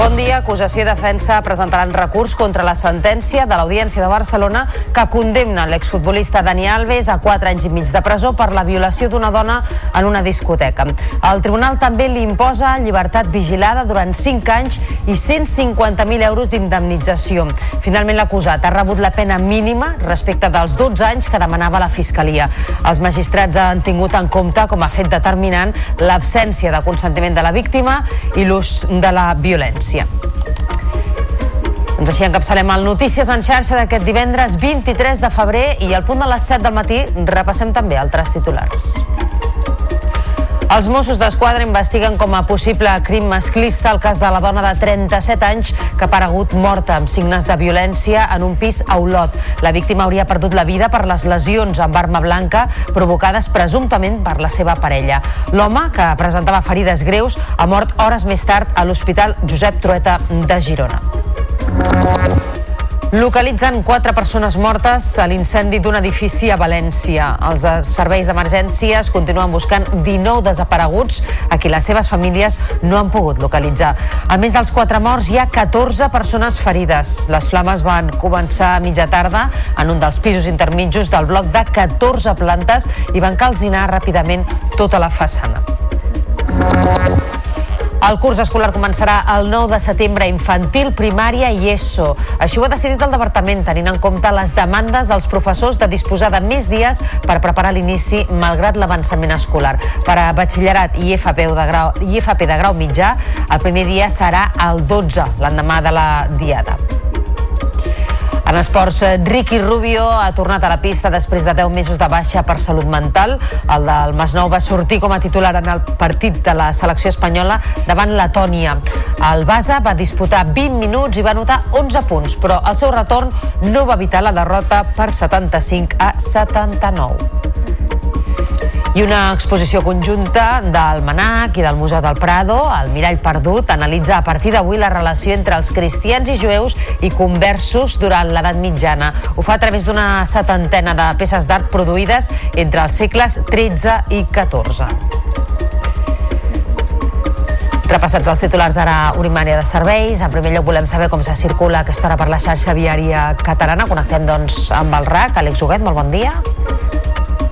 Bon dia. Acusació i defensa presentaran recurs contra la sentència de l'Audiència de Barcelona que condemna l'exfutbolista Dani Alves a 4 anys i mig de presó per la violació d'una dona en una discoteca. El tribunal també li imposa llibertat vigilada durant 5 anys i 150.000 euros d'indemnització. Finalment l'acusat ha rebut la pena mínima respecte dels 12 anys que demanava la Fiscalia. Els magistrats han tingut en compte com a fet determinant l'absència de consentiment de la víctima i l'ús de la violència. València. Doncs així encapçalem el Notícies en xarxa d'aquest divendres 23 de febrer i al punt de les 7 del matí repassem també altres titulars. Els Mossos d'Esquadra investiguen com a possible crim masclista el cas de la dona de 37 anys que ha aparegut morta amb signes de violència en un pis a Olot. La víctima hauria perdut la vida per les lesions amb arma blanca provocades presumptament per la seva parella. L'home, que presentava ferides greus, ha mort hores més tard a l'Hospital Josep Trueta de Girona. Localitzen quatre persones mortes a l'incendi d'un edifici a València. Els serveis d'emergències continuen buscant 19 desapareguts a qui les seves famílies no han pogut localitzar. A més dels quatre morts, hi ha 14 persones ferides. Les flames van començar a mitja tarda en un dels pisos intermitjos del bloc de 14 plantes i van calcinar ràpidament tota la façana. El curs escolar començarà el 9 de setembre infantil, primària i ESO. Així ho ha decidit el departament, tenint en compte les demandes dels professors de disposar de més dies per preparar l'inici, malgrat l'avançament escolar. Per a batxillerat i FP de grau, i FP de grau mitjà, el primer dia serà el 12, l'endemà de la diada. En esports, Ricky Rubio ha tornat a la pista després de 10 mesos de baixa per salut mental. El del Masnou va sortir com a titular en el partit de la selecció espanyola davant Letònia. El Basa va disputar 20 minuts i va anotar 11 punts, però el seu retorn no va evitar la derrota per 75 a 79 i una exposició conjunta del Manac i del Museu del Prado, el Mirall Perdut, analitza a partir d'avui la relació entre els cristians i jueus i conversos durant l'edat mitjana. Ho fa a través d'una setantena de peces d'art produïdes entre els segles XIII i XIV. Repassats els titulars ara Urimània de Serveis. En primer lloc volem saber com se circula aquesta hora per la xarxa viària catalana. Connectem doncs amb el RAC. Àlex Huguet, molt bon dia.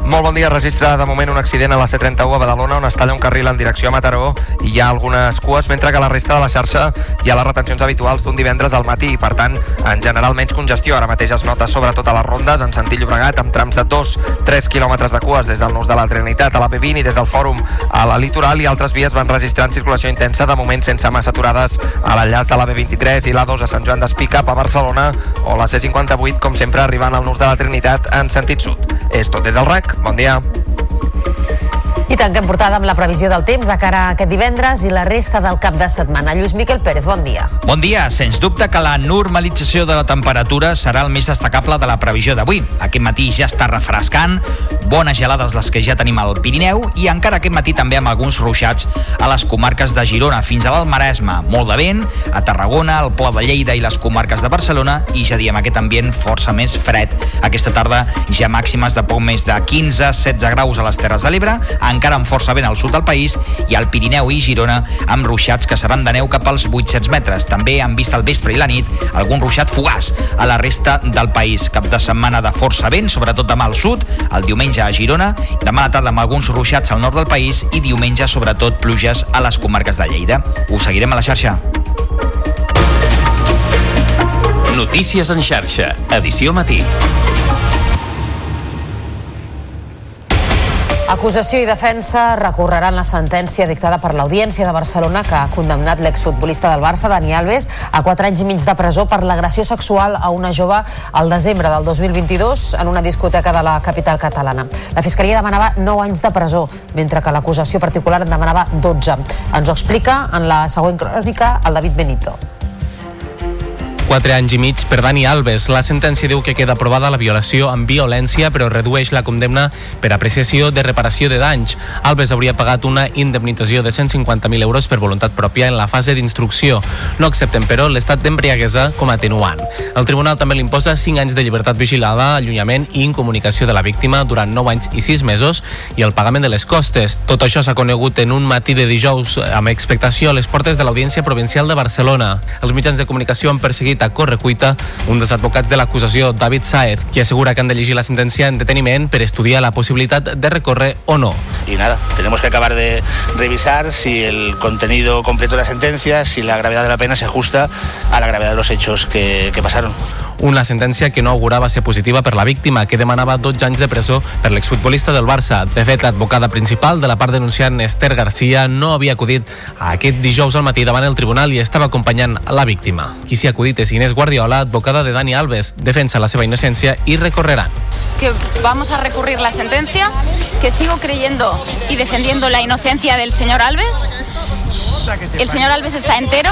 Molt bon dia. Registra de moment un accident a la C31 a Badalona on es talla un carril en direcció a Mataró i hi ha algunes cues, mentre que la resta de la xarxa hi ha les retencions habituals d'un divendres al matí i, per tant, en general menys congestió. Ara mateix es nota sobretot a les rondes en sentit Llobregat amb trams de 2-3 quilòmetres de cues des del nus de la Trinitat a la B20 i des del Fòrum a la Litoral i altres vies van registrant circulació intensa de moment sense massa aturades a l'enllaç de la B23 i l'A2 a Sant Joan d'Espí cap a Barcelona o la C58 com sempre arribant al nus de la Trinitat en sentit sud. És tot des del RAC. Bon dia. Tanquem portada amb la previsió del temps de cara a aquest divendres i la resta del cap de setmana. Lluís Miquel Pérez, bon dia. Bon dia. Sens dubte que la normalització de la temperatura serà el més destacable de la previsió d'avui. Aquest matí ja està refrescant, bones gelades les que ja tenim al Pirineu i encara aquest matí també amb alguns ruixats a les comarques de Girona fins a l'Almaresme. Molt de vent, a Tarragona, al Pla de Lleida i les comarques de Barcelona i ja diem aquest ambient força més fred. Aquesta tarda ja màximes de poc més de 15-16 graus a les Terres de l'Ebre, encara amb força vent al sud del país i al Pirineu i Girona amb ruixats que seran de neu cap als 800 metres. També han vist al vespre i la nit algun ruixat fugaç a la resta del país. Cap de setmana de força vent, sobretot demà al sud, el diumenge a Girona, demà a la tarda amb alguns ruixats al nord del país i diumenge sobretot pluges a les comarques de Lleida. Us seguirem a la xarxa. Notícies en xarxa, edició matí. Acusació i defensa recorreran la sentència dictada per l'Audiència de Barcelona que ha condemnat l'exfutbolista del Barça, Dani Alves, a 4 anys i mig de presó per l'agressió sexual a una jove al desembre del 2022 en una discoteca de la capital catalana. La Fiscalia demanava 9 anys de presó, mentre que l'acusació particular en demanava 12. Ens ho explica en la següent crònica el David Benito. 4 anys i mig per Dani Alves. La sentència diu que queda aprovada la violació amb violència, però redueix la condemna per apreciació de reparació de danys. Alves hauria pagat una indemnització de 150.000 euros per voluntat pròpia en la fase d'instrucció. No accepten, però, l'estat d'embriaguesa com a atenuant. El tribunal també li imposa 5 anys de llibertat vigilada, allunyament i incomunicació de la víctima durant 9 anys i 6 mesos i el pagament de les costes. Tot això s'ha conegut en un matí de dijous amb expectació a les portes de l'Audiència Provincial de Barcelona. Els mitjans de comunicació han perseguit a correcuita un dels advocats de l'acusació, David Saez, qui assegura que han de llegir la sentència en deteniment per estudiar la possibilitat de recórrer o no. Y nada, tenemos que acabar de revisar si el contenido completo de la sentencia, si la gravedad de la pena se ajusta a la gravedad de los hechos que, que pasaron. Una sentència que no augurava ser positiva per la víctima, que demanava 12 anys de presó per l'exfutbolista del Barça. De fet, l'advocada principal de la part denunciant, Esther Garcia, no havia acudit aquest dijous al matí davant el tribunal i estava acompanyant la víctima. Qui s'hi ha acudit és Inés Guardiola, advocada de Dani Alves. Defensa la seva innocència i recorreran. que vamos a recurrir la sentencia, que sigo creyendo y defendiendo la inocencia del señor Alves. El señor Alves está entero.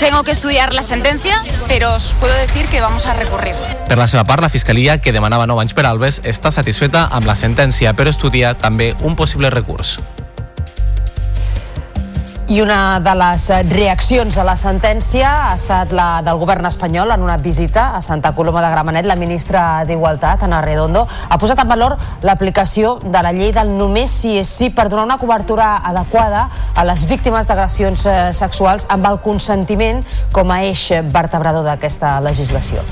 Tengo que estudiar la sentencia, pero os puedo decir que vamos a recurrir. Per la seva part, la Fiscalia, que demanava 9 anys per Alves, està satisfeta amb la sentència, però estudia també un possible recurs. I una de les reaccions a la sentència ha estat la del govern espanyol en una visita a Santa Coloma de Gramenet. La ministra d'Igualtat, Ana Redondo, ha posat en valor l'aplicació de la llei del només sí és sí per donar una cobertura adequada a les víctimes d'agressions eh, sexuals amb el consentiment com a eix vertebrador d'aquesta legislació.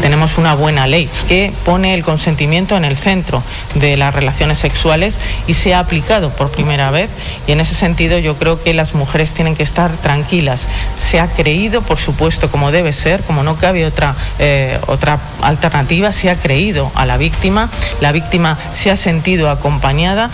Tenemos una buena ley que pone el consentimiento en el centro de las relaciones sexuales y se ha aplicado por primera vez y en ese sentido yo creo que las mujeres tienen que estar tranquilas. Se ha creído, por supuesto, como debe ser, como no cabe otra, eh, otra alternativa, se ha creído a la víctima, la víctima se ha sentido acompañada.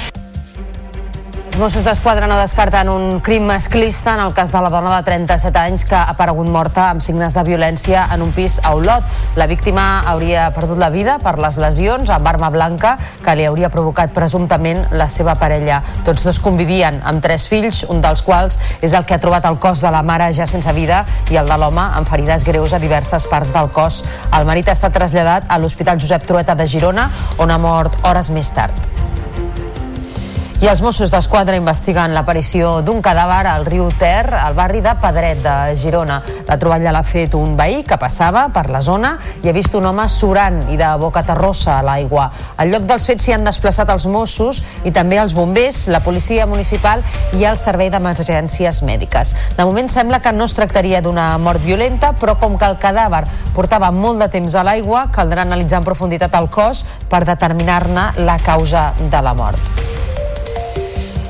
Els Mossos d'Esquadra no descarten un crim masclista en el cas de la dona de 37 anys que ha aparegut morta amb signes de violència en un pis a Olot. La víctima hauria perdut la vida per les lesions amb arma blanca que li hauria provocat presumptament la seva parella. Tots dos convivien amb tres fills, un dels quals és el que ha trobat el cos de la mare ja sense vida i el de l'home amb ferides greus a diverses parts del cos. El marit ha estat traslladat a l'Hospital Josep Trueta de Girona, on ha mort hores més tard. I els Mossos d'Esquadra investiguen l'aparició d'un cadàver al riu Ter, al barri de Pedret de Girona. La troballa l'ha fet un veí que passava per la zona i ha vist un home surant i de boca terrossa a l'aigua. Al lloc dels fets s'hi han desplaçat els Mossos i també els bombers, la policia municipal i el servei d'emergències mèdiques. De moment sembla que no es tractaria d'una mort violenta, però com que el cadàver portava molt de temps a l'aigua, caldrà analitzar en profunditat el cos per determinar-ne la causa de la mort.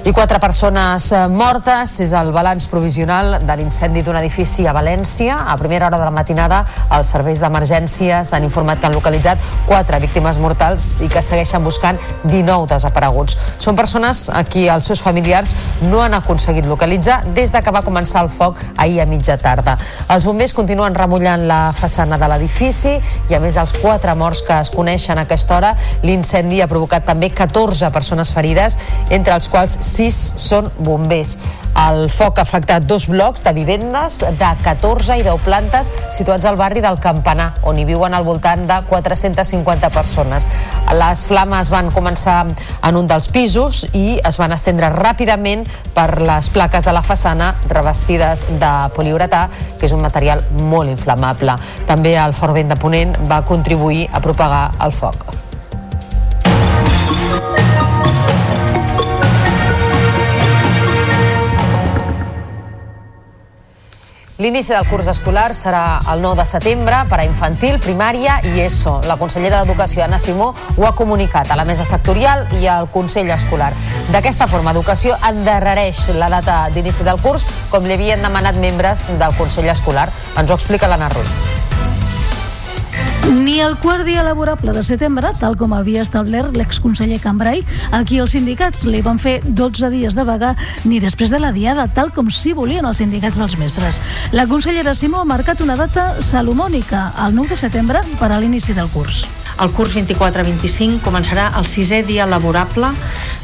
I quatre persones eh, mortes és el balanç provisional de l'incendi d'un edifici a València. A primera hora de la matinada, els serveis d'emergències han informat que han localitzat quatre víctimes mortals i que segueixen buscant 19 desapareguts. Són persones a qui els seus familiars no han aconseguit localitzar des de que va començar el foc ahir a mitja tarda. Els bombers continuen remullant la façana de l'edifici i a més dels quatre morts que es coneixen a aquesta hora, l'incendi ha provocat també 14 persones ferides, entre els quals 6 són bombers. El foc ha afectat dos blocs de vivendes de 14 i 10 plantes situats al barri del Campanar, on hi viuen al voltant de 450 persones. Les flames van començar en un dels pisos i es van estendre ràpidament per les plaques de la façana revestides de poliuretà, que és un material molt inflamable. També el fort vent de Ponent va contribuir a propagar el foc. L'inici del curs escolar serà el 9 de setembre per a infantil, primària i ESO. La consellera d'Educació, Anna Simó, ho ha comunicat a la mesa sectorial i al Consell Escolar. D'aquesta forma, Educació endarrereix la data d'inici del curs, com li havien demanat membres del Consell Escolar. Ens ho explica l'Anna Rull. Ni el quart dia laborable de setembre, tal com havia establert l'exconseller Cambrai, aquí els sindicats li van fer 12 dies de vaga ni després de la diada, tal com sí volien els sindicats dels mestres. La consellera Simó ha marcat una data salomònica, el 9 de setembre, per a l'inici del curs. El curs 24-25 començarà el sisè dia laborable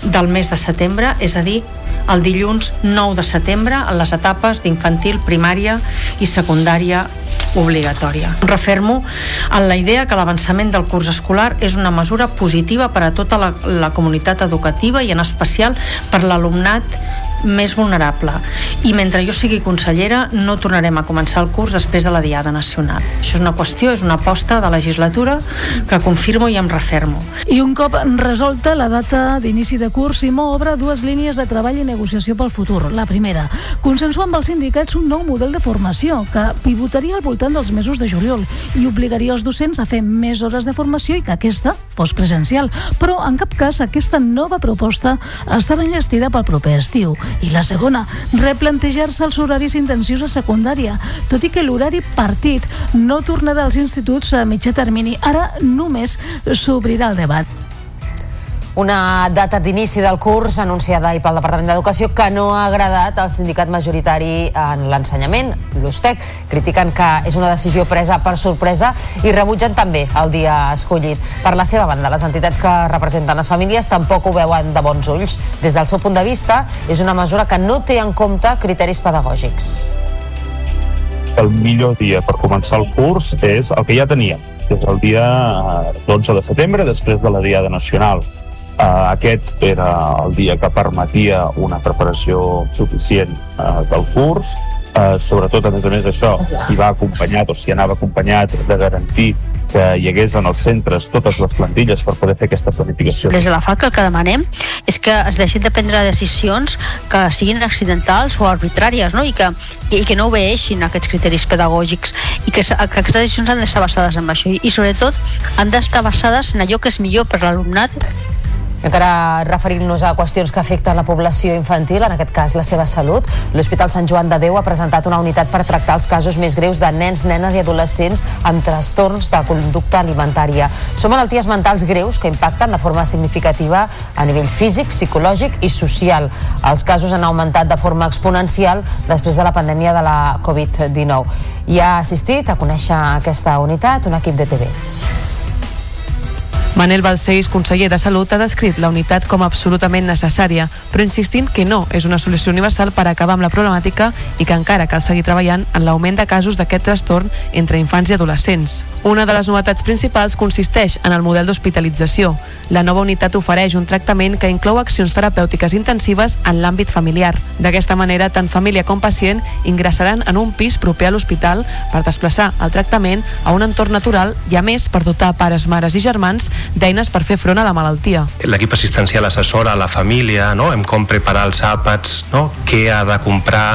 del mes de setembre, és a dir, el dilluns 9 de setembre en les etapes d'infantil, primària i secundària obligatòria. Refermo en la idea que l'avançament del curs escolar és una mesura positiva per a tota la, la comunitat educativa i en especial per l'alumnat més vulnerable. I mentre jo sigui consellera no tornarem a començar el curs després de la Diada Nacional. Això és una qüestió, és una aposta de legislatura que confirmo i em refermo. I un cop resolta la data d'inici de curs, Simó obre dues línies de treball i negociació pel futur. La primera, consensuar amb els sindicats un nou model de formació que pivotaria al voltant dels mesos de juliol i obligaria els docents a fer més hores de formació i que aquesta fos presencial. Però, en cap cas, aquesta nova proposta estarà enllestida pel proper estiu. I la segona, replantejar-se els horaris intensius a secundària, tot i que l'horari partit no tornarà als instituts a mitjà termini. Ara només s'obrirà el debat. Una data d'inici del curs anunciada pel Departament d'Educació que no ha agradat al sindicat majoritari en l'ensenyament, l'USTEC. Critiquen que és una decisió presa per sorpresa i rebutgen també el dia escollit. Per la seva banda, les entitats que representen les famílies tampoc ho veuen de bons ulls. Des del seu punt de vista, és una mesura que no té en compte criteris pedagògics. El millor dia per començar el curs és el que ja teníem, que és el dia 12 de setembre, després de la Diada Nacional Uh, aquest era el dia que permetia una preparació suficient uh, del curs, uh, sobretot a més a més això, si va acompanyat o si anava acompanyat de garantir que hi hagués en els centres totes les plantilles per poder fer aquesta planificació. Des de la FAC el que demanem és que es deixin de prendre decisions que siguin accidentals o arbitràries no? I, que, i que no obeeixin aquests criteris pedagògics i que, que aquestes decisions han d'estar basades en això i, i sobretot han d'estar basades en allò que és millor per l'alumnat encara referint-nos a qüestions que afecten la població infantil, en aquest cas la seva salut, l'Hospital Sant Joan de Déu ha presentat una unitat per tractar els casos més greus de nens, nenes i adolescents amb trastorns de conducta alimentària. Són malalties mentals greus que impacten de forma significativa a nivell físic, psicològic i social. Els casos han augmentat de forma exponencial després de la pandèmia de la Covid-19. I ha assistit a conèixer aquesta unitat un equip de TV. Manel Balcells, conseller de Salut, ha descrit la unitat com absolutament necessària, però insistint que no és una solució universal per acabar amb la problemàtica i que encara cal seguir treballant en l'augment de casos d'aquest trastorn entre infants i adolescents. Una de les novetats principals consisteix en el model d'hospitalització. La nova unitat ofereix un tractament que inclou accions terapèutiques intensives en l'àmbit familiar. D'aquesta manera, tant família com pacient ingressaran en un pis proper a l'hospital per desplaçar el tractament a un entorn natural i, a més, per dotar pares, mares i germans d'eines per fer front a la malaltia. L'equip assistencial assessora a la família no? en com preparar els àpats, no? què ha de comprar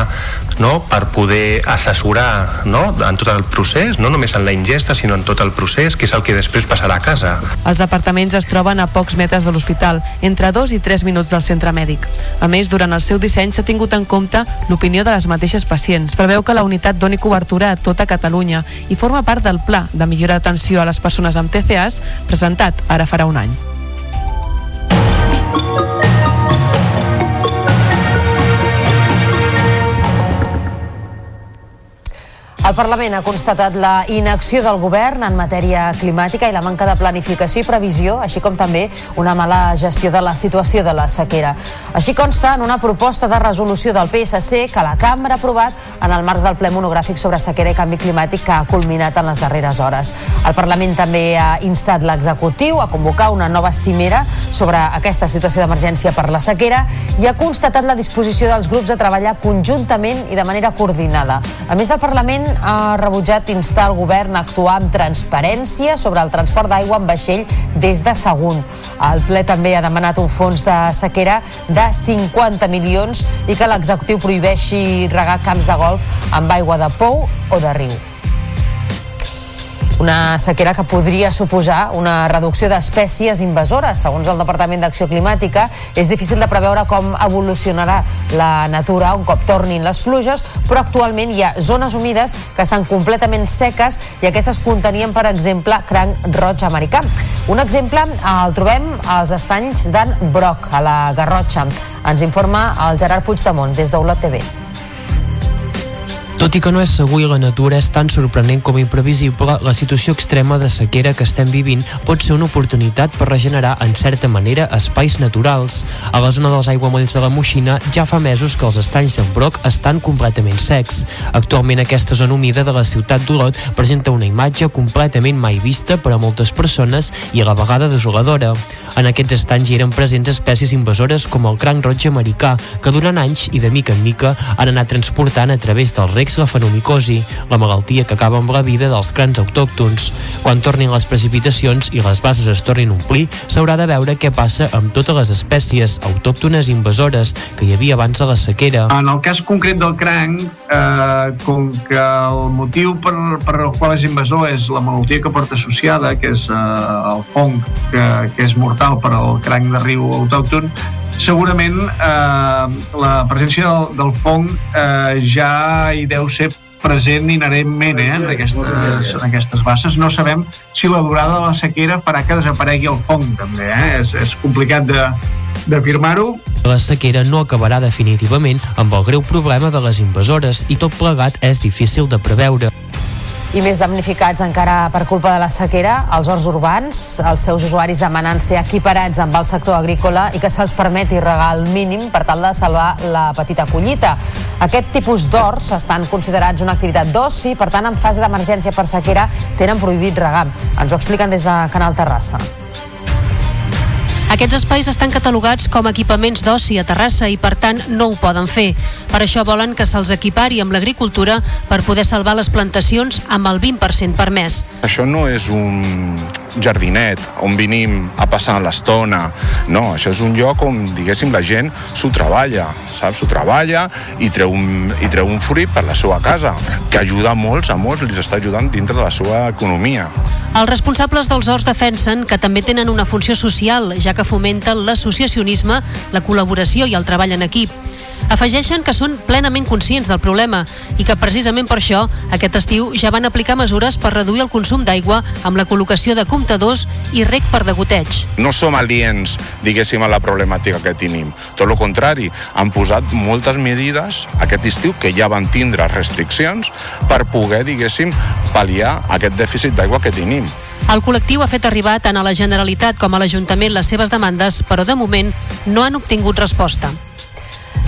no? per poder assessorar no? en tot el procés, no només en la ingesta, sinó en tot el procés, que és el que després passarà a casa. Els apartaments es troben a pocs metres de l'hospital, entre dos i tres minuts del centre mèdic. A més, durant el seu disseny s'ha tingut en compte l'opinió de les mateixes pacients. Preveu que la unitat doni cobertura a tota Catalunya i forma part del pla de millora d'atenció a les persones amb TCAs presentat ara farà un any. El Parlament ha constatat la inacció del govern en matèria climàtica i la manca de planificació i previsió, així com també una mala gestió de la situació de la sequera. Així consta en una proposta de resolució del PSC que la Cambra ha aprovat en el marc del ple monogràfic sobre sequera i canvi climàtic que ha culminat en les darreres hores. El Parlament també ha instat l'executiu a convocar una nova cimera sobre aquesta situació d'emergència per la sequera i ha constatat la disposició dels grups a treballar conjuntament i de manera coordinada. A més, el Parlament ha rebutjat instar el govern a actuar amb transparència sobre el transport d'aigua en vaixell des de Sagunt. El ple també ha demanat un fons de sequera de 50 milions i que l'executiu prohibeixi regar camps de golf amb aigua de pou o de riu una sequera que podria suposar una reducció d'espècies invasores. Segons el Departament d'Acció Climàtica, és difícil de preveure com evolucionarà la natura un cop tornin les pluges, però actualment hi ha zones humides que estan completament seques i aquestes contenien, per exemple, cranc roig americà. Un exemple el trobem als estanys d'en Broc, a la Garrotxa. Ens informa el Gerard Puigdemont, des d'Olot TV. Tot i que no és segur i la natura és tan sorprenent com imprevisible, la situació extrema de sequera que estem vivint pot ser una oportunitat per regenerar en certa manera espais naturals. A la zona dels aiguamolls de la Moixina ja fa mesos que els estanys d'en Broc estan completament secs. Actualment aquesta zona humida de la ciutat d'Olot presenta una imatge completament mai vista per a moltes persones i a la vegada desoladora. En aquests estanys hi eren presents espècies invasores com el cranc roig americà, que durant anys i de mica en mica han anat transportant a través dels recs la fenomicosi, la malaltia que acaba amb la vida dels crancs autòctons. Quan tornin les precipitacions i les bases es tornin a omplir, s'haurà de veure què passa amb totes les espècies autòctones invasores que hi havia abans de la sequera. En el cas concret del cranc, eh, com que el motiu per, per el qual és invasor és la malaltia que porta associada, que és eh, el fong, que, que és mortal per al cranc de riu autòcton, segurament eh, la presència del, del fong eh, ja hi deu ser present inherentment eh, en, aquestes, en aquestes basses. No sabem si la durada de la sequera farà que desaparegui el fong, també. Eh? És, és complicat de, d'afirmar-ho. La sequera no acabarà definitivament amb el greu problema de les invasores i tot plegat és difícil de preveure. I més damnificats encara per culpa de la sequera, els horts urbans, els seus usuaris demanant ser equiparats amb el sector agrícola i que se'ls permeti regar el mínim per tal de salvar la petita collita. Aquest tipus d'horts estan considerats una activitat d'oci, per tant, en fase d'emergència per sequera tenen prohibit regar. Ens ho expliquen des de Canal Terrassa. Aquests espais estan catalogats com equipaments d'oci a Terrassa i, per tant, no ho poden fer. Per això volen que se'ls equipari amb l'agricultura per poder salvar les plantacions amb el 20% permès. Això no és un jardinet on vinim a passar l'estona. No, això és un lloc on, diguéssim, la gent s'ho treballa, saps? S'ho treballa i treu, un, i treu un fruit per la seva casa, que ajuda a molts, a molts, li està ajudant dintre de la seva economia. Els responsables dels horts defensen que també tenen una funció social, ja que fomenten l'associacionisme, la col·laboració i el treball en equip. Afegeixen que són plenament conscients del problema i que precisament per això aquest estiu ja van aplicar mesures per reduir el consum d'aigua amb la col·locació de comptadors i rec per degoteig. No som aliens, diguéssim, a la problemàtica que tenim. Tot el contrari, han posat moltes medides aquest estiu que ja van tindre restriccions per poder, diguéssim, pal·liar aquest dèficit d'aigua que tenim. El col·lectiu ha fet arribar tant a la Generalitat com a l'Ajuntament les seves demandes, però de moment no han obtingut resposta.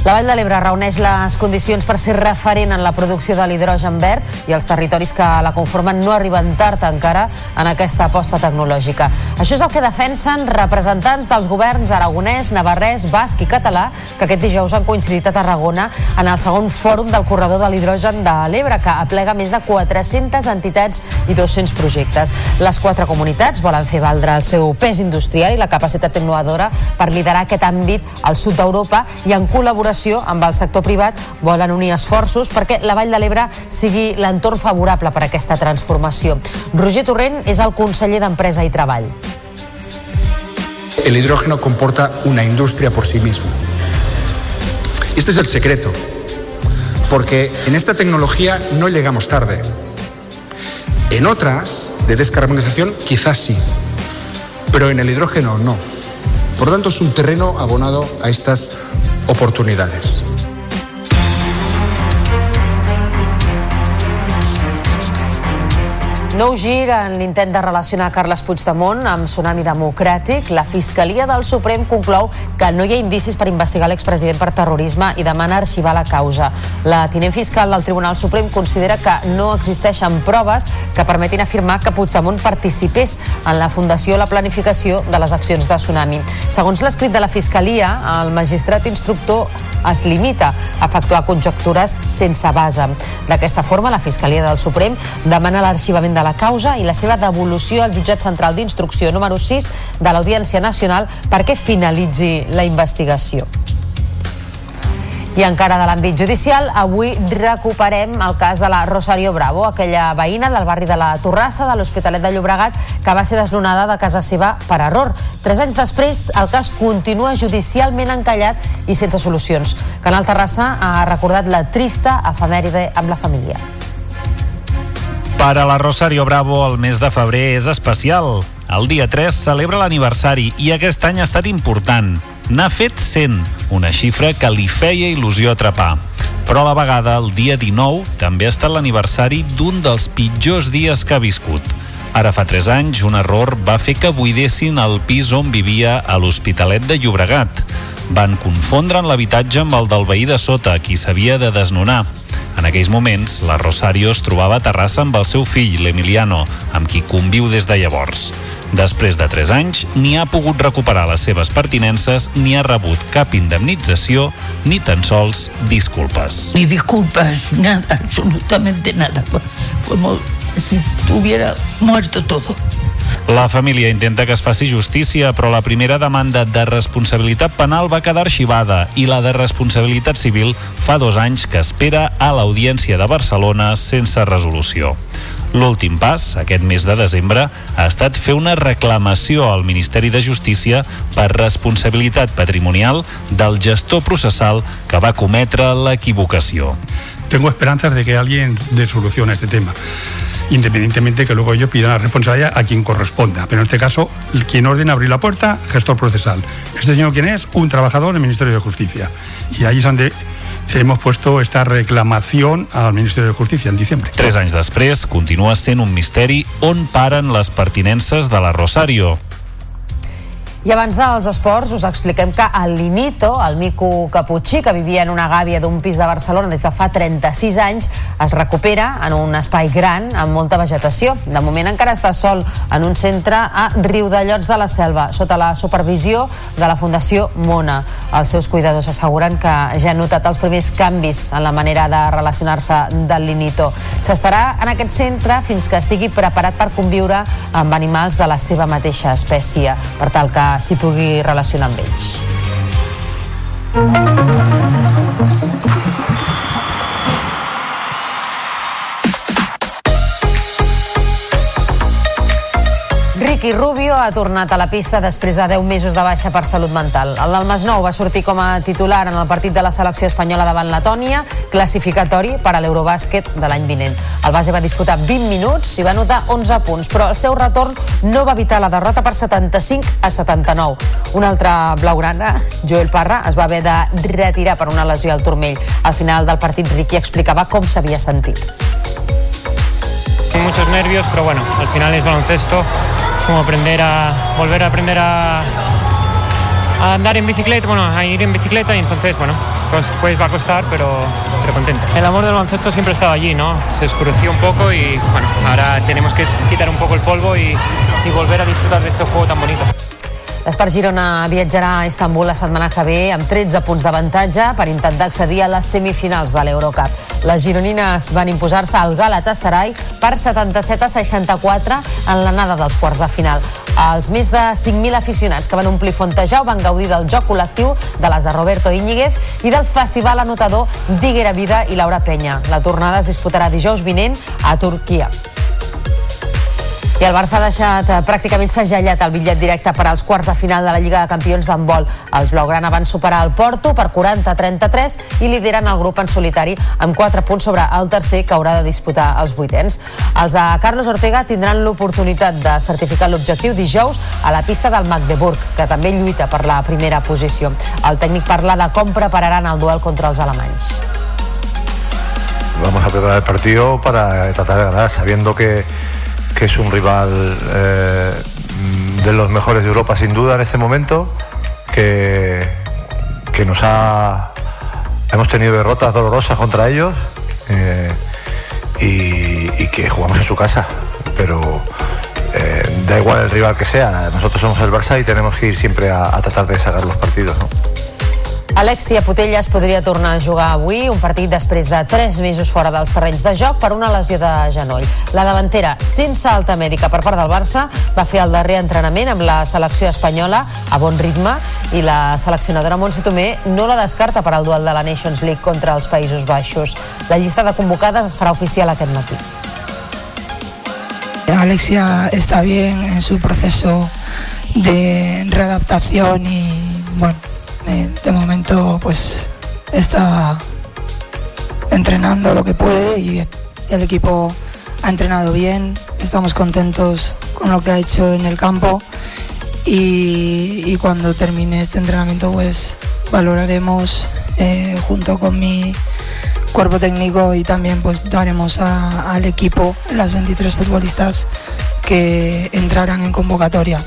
La Vall de l'Ebre reuneix les condicions per ser referent en la producció de l'hidrogen verd i els territoris que la conformen no arriben tard encara en aquesta aposta tecnològica. Això és el que defensen representants dels governs aragonès, navarrès, basc i català que aquest dijous han coincidit a Tarragona en el segon fòrum del corredor de l'hidrogen de l'Ebre que aplega més de 400 entitats i 200 projectes. Les quatre comunitats volen fer valdre el seu pes industrial i la capacitat innovadora per liderar aquest àmbit al sud d'Europa i en col·laboració col·laboració amb el sector privat volen unir esforços perquè la Vall de l'Ebre sigui l'entorn favorable per a aquesta transformació. Roger Torrent és el conseller d'Empresa i Treball. El hidrógeno comporta una industria por sí mismo. Este es el secreto, porque en esta tecnología no llegamos tarde. En otras, de descarbonización, quizás sí, pero en el hidrógeno no. Por tanto, es un terreno abonado a estas oportunidades. Nou gir en l'intent de relacionar Carles Puigdemont amb Tsunami Democràtic. La Fiscalia del Suprem conclou que no hi ha indicis per investigar l'expresident per terrorisme i demana arxivar la causa. La tinent fiscal del Tribunal Suprem considera que no existeixen proves que permetin afirmar que Puigdemont participés en la fundació o la planificació de les accions de Tsunami. Segons l'escrit de la Fiscalia, el magistrat instructor es limita a efectuar conjectures sense base. D'aquesta forma, la Fiscalia del Suprem demana l'arxivament de la causa i la seva devolució al jutjat central d'instrucció número 6 de l'Audiència Nacional perquè finalitzi la investigació. I encara de l'àmbit judicial, avui recuperem el cas de la Rosario Bravo, aquella veïna del barri de la Torrassa de l'Hospitalet de Llobregat que va ser desnonada de casa seva per error. Tres anys després, el cas continua judicialment encallat i sense solucions. Canal Terrassa ha recordat la trista efemèride amb la família. Per a la Rosario Bravo, el mes de febrer és especial. El dia 3 celebra l'aniversari i aquest any ha estat important n'ha fet 100, una xifra que li feia il·lusió atrapar. però a la vegada, el dia 19, també ha estat l'aniversari d'un dels pitjors dies que ha viscut. Ara fa 3 anys, un error va fer que buidessin el pis on vivia a l'Hospitalet de Llobregat. Van confondre l'habitatge amb el del veí de sota, qui s'havia de desnonar. En aquells moments, la Rosario es trobava a Terrassa amb el seu fill, l'Emiliano, amb qui conviu des de llavors. Després de 3 anys, ni ha pogut recuperar les seves pertinences ni ha rebut cap indemnització ni tan sols disculpes. Ni disculpas, nada, absolutamente nada. Como si estuviera muerto todo. La família intenta que es faci justícia, però la primera demanda de responsabilitat penal va quedar arxivada i la de responsabilitat civil fa dos anys que espera a l'Audiència de Barcelona sense resolució. L'últim pas, aquest mes de desembre, ha estat fer una reclamació al Ministeri de Justícia per responsabilitat patrimonial del gestor processal que va cometre l'equivocació. Tengo esperanzas de que alguien dé solución a este tema independientemente que luego ellos pidan la responsabilidad a quien corresponda. Pero en este caso, quien ordena abrir la puerta, gestor procesal. ¿Este señor quién es? Un trabajador del Ministerio de Justicia. Y ahí es donde hemos puesto esta reclamación al Ministerio de Justícia en diciembre. Tres anys després, continua sent un misteri on paren les pertinences de la Rosario. I abans dels esports us expliquem que el Linito, el mico caputxí que vivia en una gàbia d'un pis de Barcelona des de fa 36 anys, es recupera en un espai gran amb molta vegetació. De moment encara està sol en un centre a Riudellots de la Selva, sota la supervisió de la Fundació Mona. Els seus cuidadors asseguren que ja han notat els primers canvis en la manera de relacionar-se del Linito. S'estarà en aquest centre fins que estigui preparat per conviure amb animals de la seva mateixa espècie, per tal que s'hi pugui relacionar amb ells. Ricky Rubio ha tornat a la pista després de 10 mesos de baixa per salut mental. El del Masnou va sortir com a titular en el partit de la selecció espanyola davant Letònia, classificatori per a l'Eurobàsquet de l'any vinent. El base va disputar 20 minuts i va anotar 11 punts, però el seu retorn no va evitar la derrota per 75 a 79. Un altre blaugrana, Joel Parra, es va haver de retirar per una lesió al turmell. Al final del partit, Ricky explicava com s'havia sentit. Muchos nervios, pero bueno, al final es baloncesto, es como aprender a volver a aprender a, andar en bicicleta, bueno, a ir en bicicleta y entonces, bueno, pues, pues va a costar, pero, pero contento. El amor del baloncesto siempre estaba allí, ¿no? Se oscureció un poco y bueno, ahora tenemos que quitar un poco el polvo y volver a disfrutar de este juego tan bonito. L'Espart Girona viatjarà a Istanbul la setmana que ve amb 13 punts d'avantatge per intentar accedir a les semifinals de l'Eurocup. Les gironines van imposar-se al Galatasaray per 77 a 64 en l'anada dels quarts de final. Els més de 5.000 aficionats que van omplir Fontejau van gaudir del joc col·lectiu de les de Roberto Íñiguez i del festival anotador d'Iguera Vida i Laura Penya. La tornada es disputarà dijous vinent a Turquia. I el Barça ha deixat eh, pràcticament segellat el bitllet directe per als quarts de final de la Lliga de Campions d'handbol. Els blaugrana van superar el Porto per 40-33 i lideren el grup en solitari amb 4 punts sobre el tercer que haurà de disputar els vuitens. Els de Carlos Ortega tindran l'oportunitat de certificar l'objectiu dijous a la pista del Magdeburg, que també lluita per la primera posició. El tècnic parla de com prepararan el duel contra els alemanys. Vamos a preparar el partido para tratar de ganar, sabiendo que, que es un rival eh, de los mejores de Europa sin duda en este momento, que, que nos ha... Hemos tenido derrotas dolorosas contra ellos eh, y, que jugamos en su casa, pero eh, da igual el rival que sea, nosotros somos el Barça y tenemos que ir siempre a, tratar de sacar los partidos. Alexia Putellas podria tornar a jugar avui, un partit després de 3 mesos fora dels terrenys de joc per una lesió de genoll. La davantera, sense alta mèdica per part del Barça, va fer el darrer entrenament amb la selecció espanyola a bon ritme i la seleccionadora Montse Tomé no la descarta per al duel de la Nations League contra els Països Baixos. La llista de convocades es farà oficial aquest matí. Alexia está bien en su proceso de readaptación y bueno, de momento pues está entrenando lo que puede y el equipo ha entrenado bien, estamos contentos con lo que ha hecho en el campo y, cuando termine este entrenamiento pues valoraremos eh, junto con mi, cuerpo técnico y también pues daremos al equipo las 23 futbolistas que entrarán en convocatoria.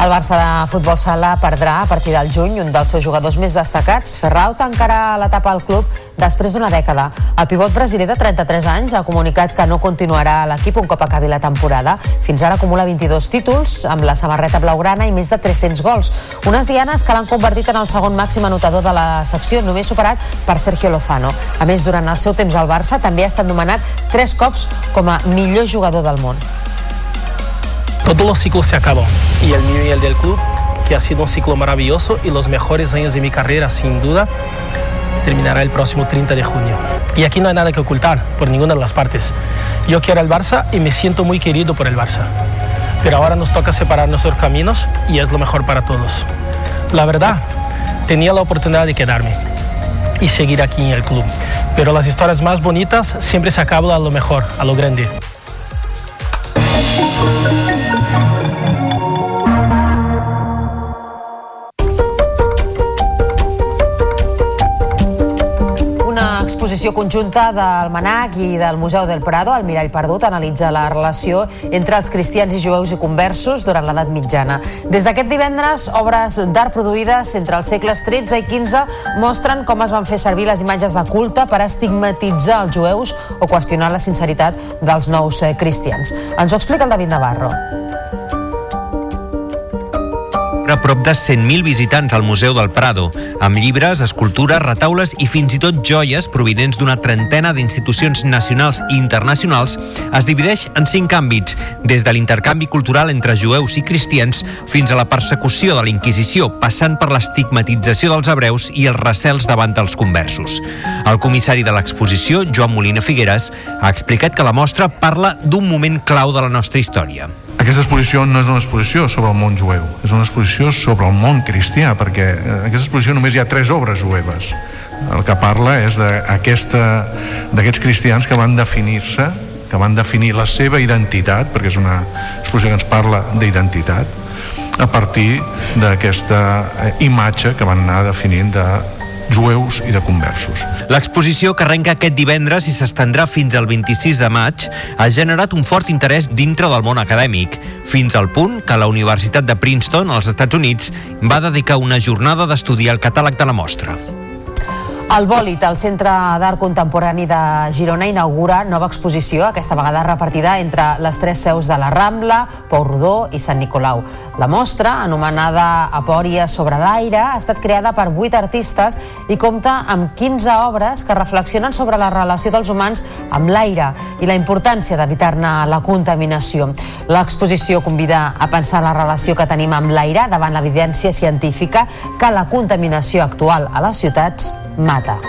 El Barça de futbol sala perdrà a partir del juny un dels seus jugadors més destacats. Ferrau tancarà l'etapa al club després d'una dècada. El pivot brasiler de 33 anys ha comunicat que no continuarà a l'equip un cop acabi la temporada. Fins ara acumula 22 títols amb la samarreta blaugrana i més de 300 gols. Unes dianes que l'han convertit en el segon màxim anotador de la secció, només superat per Sergio Lozano. A més, durant el seu temps al Barça també ha estat nomenat tres cops com a millor jugador del món. Todos los ciclos se acabó y el mío y el del club, que ha sido un ciclo maravilloso y los mejores años de mi carrera, sin duda, terminará el próximo 30 de junio. Y aquí no hay nada que ocultar por ninguna de las partes. Yo quiero el Barça y me siento muy querido por el Barça. Pero ahora nos toca separar nuestros caminos y es lo mejor para todos. La verdad, tenía la oportunidad de quedarme y seguir aquí en el club. Pero las historias más bonitas siempre se acaban a lo mejor, a lo grande. Exposició conjunta del Manac i del Museu del Prado, el Mirall Perdut, analitza la relació entre els cristians i jueus i conversos durant l'edat mitjana. Des d'aquest divendres, obres d'art produïdes entre els segles XIII i XV mostren com es van fer servir les imatges de culte per estigmatitzar els jueus o qüestionar la sinceritat dels nous eh, cristians. Ens ho explica el David Navarro. A prop de 100.000 visitants al Museu del Prado, amb llibres, escultures, retaules i fins i tot joies provinents d'una trentena d'institucions nacionals i internacionals, es divideix en cinc àmbits, des de l'intercanvi cultural entre jueus i cristians fins a la persecució de la Inquisició, passant per l'estigmatització dels hebreus i els recels davant dels conversos. El comissari de l'exposició, Joan Molina Figueres, ha explicat que la mostra parla d'un moment clau de la nostra història. Aquesta exposició no és una exposició sobre el món jueu, és una exposició sobre el món cristià, perquè en aquesta exposició només hi ha tres obres jueves. El que parla és d'aquests cristians que van definir-se, que van definir la seva identitat, perquè és una exposició que ens parla d'identitat, a partir d'aquesta eh, imatge que van anar definint de jueus i de conversos. L'exposició que arrenca aquest divendres i s'estendrà fins al 26 de maig ha generat un fort interès dintre del món acadèmic, fins al punt que la Universitat de Princeton, als Estats Units, va dedicar una jornada d'estudiar el catàleg de la mostra. El Bòlit, el Centre d'Art Contemporani de Girona, inaugura nova exposició, aquesta vegada repartida entre les tres seus de la Rambla, Pau Rodó i Sant Nicolau. La mostra, anomenada Apòria sobre l'aire, ha estat creada per vuit artistes i compta amb 15 obres que reflexionen sobre la relació dels humans amb l'aire i la importància d'evitar-ne la contaminació. L'exposició convida a pensar la relació que tenim amb l'aire davant l'evidència científica que la contaminació actual a les ciutats mata.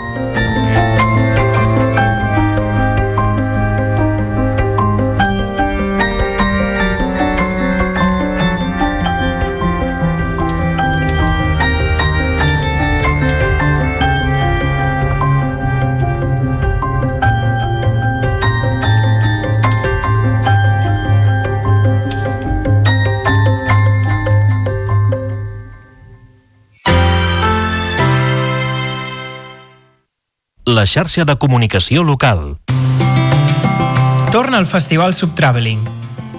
La xarxa de comunicació local. Torna al Festival Subtraveling.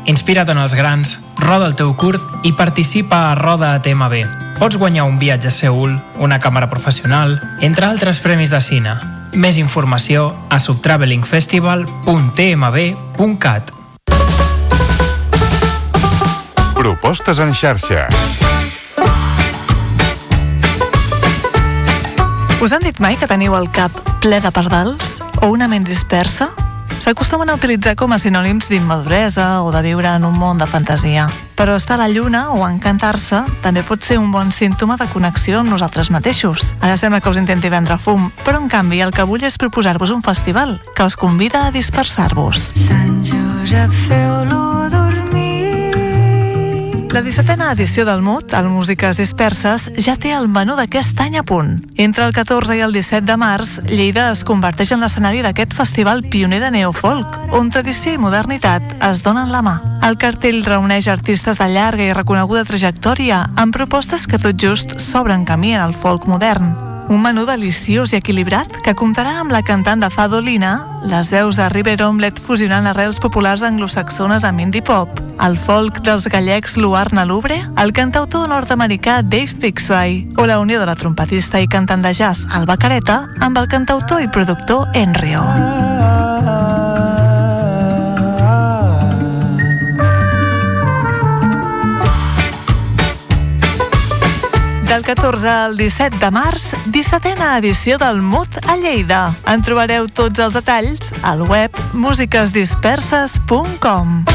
Inspira't en els grans, roda el teu curt i participa a Roda a TMB. Pots guanyar un viatge a Seul, una càmera professional, entre altres premis de cine. Més informació a subtravelingfestival.tmb.cat Propostes en xarxa. Us han dit mai que teniu el cap ple de pardals o una ment dispersa? S'acostumen a utilitzar com a sinònims d'immaduresa o de viure en un món de fantasia. Però estar a la lluna o encantar-se també pot ser un bon símptoma de connexió amb nosaltres mateixos. Ara sembla que us intenti vendre fum, però en canvi el que vull és proposar-vos un festival que us convida a dispersar-vos. Sant Josep, feu-lo. La 17a edició del MUT, el Músiques Disperses, ja té el menú d'aquest any a punt. Entre el 14 i el 17 de març, Lleida es converteix en l'escenari d'aquest festival pioner de neofolk, on tradició i modernitat es donen la mà. El cartell reuneix artistes de llarga i reconeguda trajectòria amb propostes que tot just s'obren camí en el folk modern. Un menú deliciós i equilibrat que comptarà amb la cantant de Fado Lina, les veus de River Omelette fusionant arrels populars anglosaxones amb indie pop, el folk dels gallecs Luarna Lubre, el cantautor nord-americà Dave Bixby o la unió de la trompetista i cantant de jazz Alba Careta amb el cantautor i productor Enrio. Del 14 al 17 de març, 17a edició del MUT a Lleida. En trobareu tots els detalls al web musiquesdisperses.com.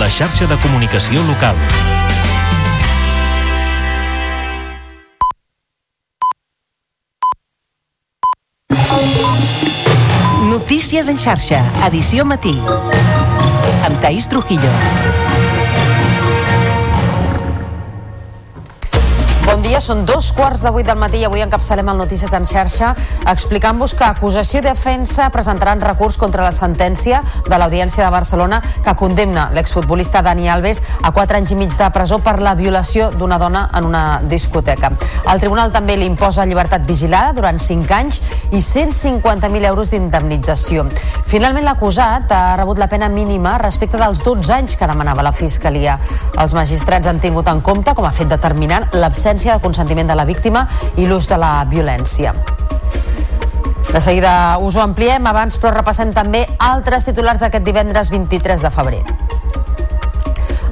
La xarxa de comunicació local. Notícies en xarxa, edició matí. Amb Taís Trujillo. Són dos quarts de vuit del matí i avui encapçalem el Notícies en xarxa explicant-vos que acusació i defensa presentaran recurs contra la sentència de l'Audiència de Barcelona que condemna l'exfutbolista Dani Alves a 4 anys i mig de presó per la violació d'una dona en una discoteca. El tribunal també li imposa llibertat vigilada durant 5 anys i 150.000 euros d'indemnització. Finalment, l'acusat ha rebut la pena mínima respecte dels 12 anys que demanava la Fiscalia. Els magistrats han tingut en compte, com a fet determinant, l'absència de consentiment de la víctima i l'ús de la violència. De seguida us ho ampliem, abans però repassem també altres titulars d'aquest divendres 23 de febrer.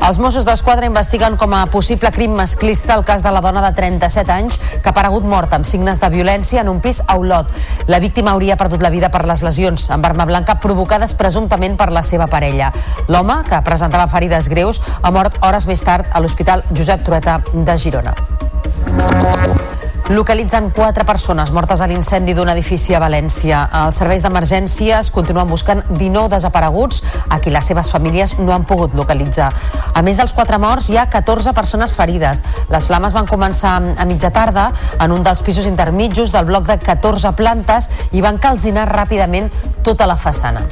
Els Mossos d'Esquadra investiguen com a possible crim masclista el cas de la dona de 37 anys que ha aparegut morta amb signes de violència en un pis a Olot. La víctima hauria perdut la vida per les lesions amb arma blanca provocades presumptament per la seva parella. L'home, que presentava ferides greus, ha mort hores més tard a l'Hospital Josep Trueta de Girona. Localitzen quatre persones mortes a l'incendi d'un edifici a València. Els serveis d'emergències continuen buscant 19 desapareguts a qui les seves famílies no han pogut localitzar. A més dels quatre morts, hi ha 14 persones ferides. Les flames van començar a mitja tarda en un dels pisos intermitjos del bloc de 14 plantes i van calcinar ràpidament tota la façana.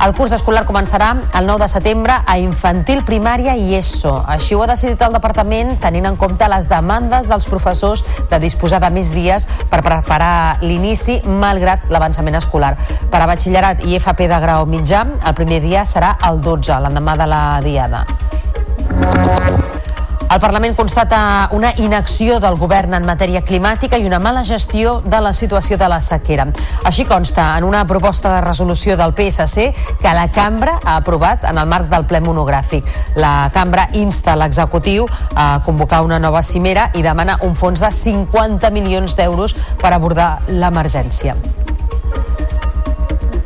El curs escolar començarà el 9 de setembre a infantil, primària i ESO. Així ho ha decidit el departament tenint en compte les demandes dels professors de disposar de més dies per preparar l'inici malgrat l'avançament escolar. Per a batxillerat i FP de grau mitjà, el primer dia serà el 12, l'endemà de la diada. El Parlament constata una inacció del govern en matèria climàtica i una mala gestió de la situació de la sequera. Així consta en una proposta de resolució del PSC que la cambra ha aprovat en el marc del ple monogràfic. La cambra insta l'executiu a convocar una nova cimera i demana un fons de 50 milions d'euros per abordar l'emergència.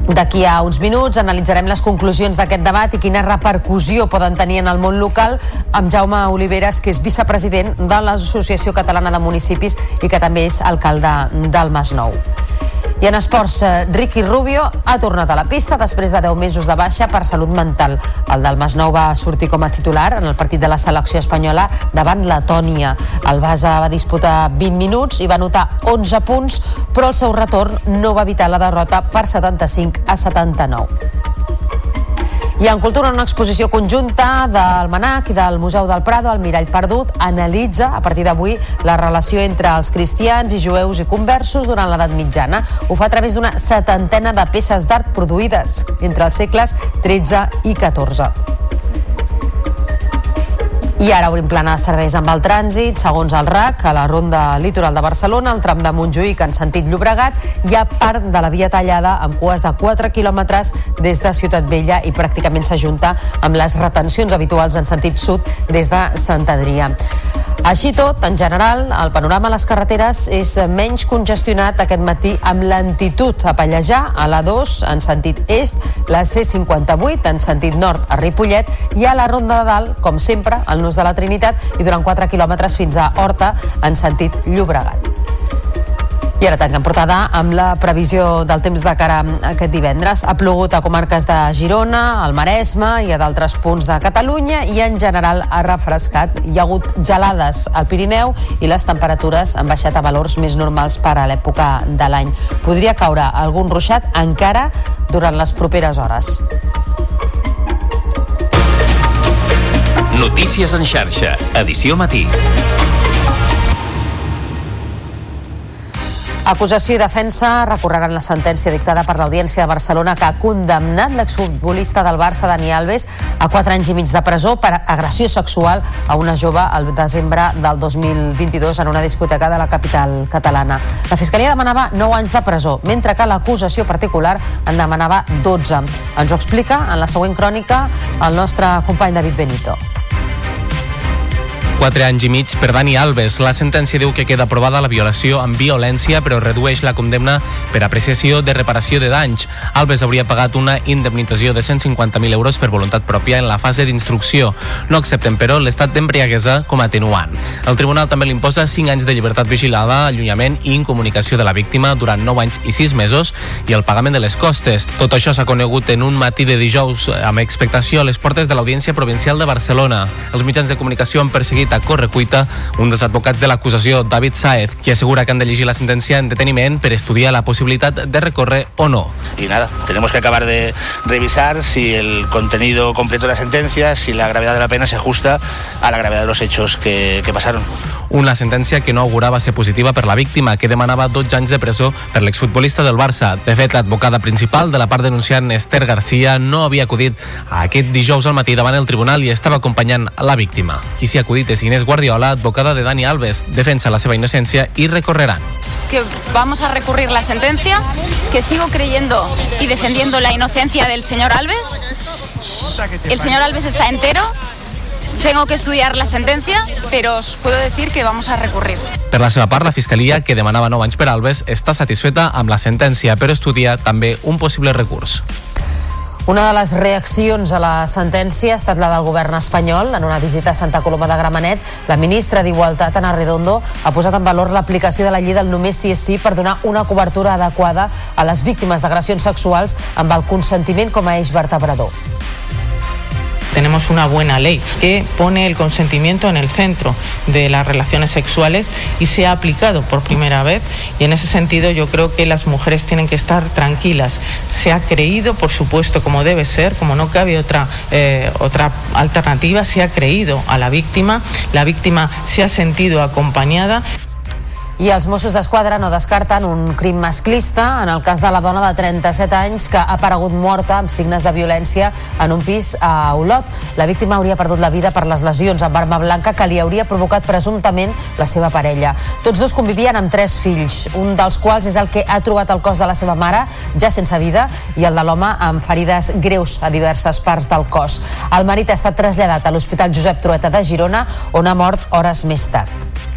D'aquí a uns minuts analitzarem les conclusions d'aquest debat i quina repercussió poden tenir en el món local amb Jaume Oliveres, que és vicepresident de l'Associació Catalana de Municipis i que també és alcalde del Masnou. I en esports, eh, Ricky Rubio ha tornat a la pista després de 10 mesos de baixa per salut mental. El del Masnou va sortir com a titular en el partit de la selecció espanyola davant Letònia. El Basa va disputar 20 minuts i va anotar 11 punts, però el seu retorn no va evitar la derrota per 75 a 79. I en cultura, una exposició conjunta del Manac i del Museu del Prado, el Mirall Perdut, analitza a partir d'avui la relació entre els cristians i jueus i conversos durant l'edat mitjana. Ho fa a través d'una setantena de peces d'art produïdes entre els segles XIII i XIV. I ara obrim plana de serveis amb el trànsit. Segons el RAC, a la ronda litoral de Barcelona, el tram de Montjuïc en sentit Llobregat, hi ha part de la via tallada amb cues de 4 quilòmetres des de Ciutat Vella i pràcticament s'ajunta amb les retencions habituals en sentit sud des de Sant Adrià. Així tot, en general, el panorama a les carreteres és menys congestionat aquest matí amb lentitud a Pallejà, a la 2 en sentit est, la C58 en sentit nord a Ripollet i a la Ronda de Dalt, com sempre, al nus de la Trinitat i durant 4 quilòmetres fins a Horta en sentit Llobregat. I ara tanquem portada amb la previsió del temps de cara a aquest divendres. Ha plogut a comarques de Girona, al Maresme i a d'altres punts de Catalunya i en general ha refrescat. Hi ha hagut gelades al Pirineu i les temperatures han baixat a valors més normals per a l'època de l'any. Podria caure algun ruixat encara durant les properes hores. Notícies en xarxa, edició matí. Acusació i defensa recorreran la sentència dictada per l'Audiència de Barcelona que ha condemnat l'exfutbolista del Barça, Dani Alves, a 4 anys i mig de presó per agressió sexual a una jove al desembre del 2022 en una discoteca de la capital catalana. La Fiscalia demanava 9 anys de presó, mentre que l'acusació particular en demanava 12. Ens ho explica en la següent crònica el nostre company David Benito. 4 anys i mig per Dani Alves. La sentència diu que queda aprovada la violació amb violència, però redueix la condemna per apreciació de reparació de danys. Alves hauria pagat una indemnització de 150.000 euros per voluntat pròpia en la fase d'instrucció. No accepten, però, l'estat d'embriaguesa com atenuant. El tribunal també li imposa 5 anys de llibertat vigilada, allunyament i incomunicació de la víctima durant 9 anys i 6 mesos i el pagament de les costes. Tot això s'ha conegut en un matí de dijous amb expectació a les portes de l'Audiència Provincial de Barcelona. Els mitjans de comunicació han perseguit a correcuita un dels advocats de l'acusació, David Saez, qui assegura que han de llegir la sentència en deteniment per estudiar la possibilitat de recórrer o no. Y nada, tenemos que acabar de revisar si el contenido completo de la sentencia, si la gravedad de la pena se ajusta a la gravedad de los hechos que, que pasaron. Una sentència que no augurava ser positiva per la víctima, que demanava 12 anys de presó per l'exfutbolista del Barça. De fet, l'advocada principal de la part denunciant, Esther Garcia, no havia acudit a aquest dijous al matí davant el tribunal i estava acompanyant la víctima. Qui s'hi ha acudit és Inés Guardiola, advocada de Dani Alves. Defensa la seva innocència i recorreran. que vamos a recurrir la sentencia, que sigo creyendo y defendiendo la inocencia del señor Alves. El señor Alves está entero. Tengo que estudiar la sentencia, pero os puedo decir que vamos a recurrir. Per la seva part, la Fiscalia, que demanava 9 anys per Alves, està satisfeta amb la sentència, però estudia també un possible recurs. Una de les reaccions a la sentència ha estat la del govern espanyol. En una visita a Santa Coloma de Gramenet, la ministra d'Igualtat, Ana Redondo, ha posat en valor l'aplicació de la llei del només sí és sí per donar una cobertura adequada a les víctimes d'agressions sexuals amb el consentiment com a eix vertebrador. Tenemos una buena ley que pone el consentimiento en el centro de las relaciones sexuales y se ha aplicado por primera vez y en ese sentido yo creo que las mujeres tienen que estar tranquilas. Se ha creído, por supuesto, como debe ser, como no cabe otra, eh, otra alternativa, se ha creído a la víctima, la víctima se ha sentido acompañada. I els Mossos d'Esquadra no descarten un crim masclista en el cas de la dona de 37 anys que ha aparegut morta amb signes de violència en un pis a Olot. La víctima hauria perdut la vida per les lesions amb arma blanca que li hauria provocat presumptament la seva parella. Tots dos convivien amb tres fills, un dels quals és el que ha trobat el cos de la seva mare, ja sense vida, i el de l'home amb ferides greus a diverses parts del cos. El marit ha estat traslladat a l'Hospital Josep Trueta de Girona, on ha mort hores més tard.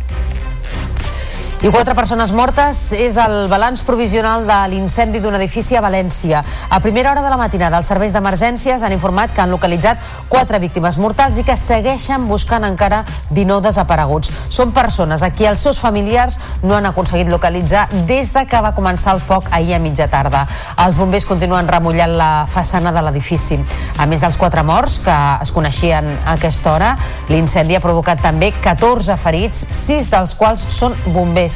I quatre persones mortes és el balanç provisional de l'incendi d'un edifici a València. A primera hora de la matinada, els serveis d'emergències han informat que han localitzat quatre víctimes mortals i que segueixen buscant encara 19 desapareguts. Són persones a qui els seus familiars no han aconseguit localitzar des de que va començar el foc ahir a mitja tarda. Els bombers continuen remullant la façana de l'edifici. A més dels quatre morts que es coneixien a aquesta hora, l'incendi ha provocat també 14 ferits, 6 dels quals són bombers.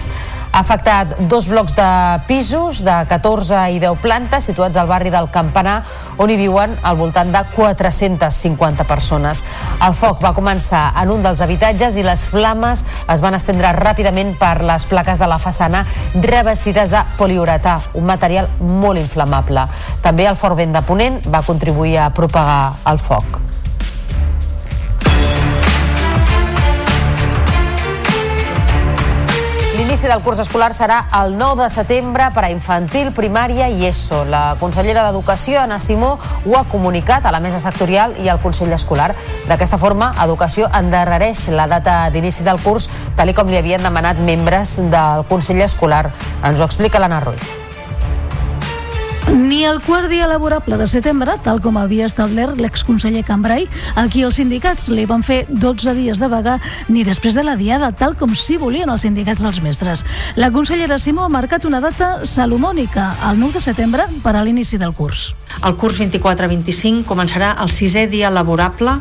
Ha afectat dos blocs de pisos de 14 i 10 plantes situats al barri del Campanar, on hi viuen al voltant de 450 persones. El foc va començar en un dels habitatges i les flames es van estendre ràpidament per les plaques de la façana revestides de poliuretà, un material molt inflamable. També el fort vent de Ponent va contribuir a propagar el foc. L'inici del curs escolar serà el 9 de setembre per a infantil, primària i ESO. La consellera d'Educació, Anna Simó, ho ha comunicat a la mesa sectorial i al Consell Escolar. D'aquesta forma, Educació endarrereix la data d'inici del curs, tal com li havien demanat membres del Consell Escolar. Ens ho explica l'Anna Ruiz. Ni el quart dia laborable de setembre, tal com havia establert l'exconseller Cambrai, aquí els sindicats li van fer 12 dies de vaga ni després de la diada, tal com sí volien els sindicats dels mestres. La consellera Simó ha marcat una data salomònica, el 9 de setembre, per a l'inici del curs. El curs 24-25 començarà el sisè dia laborable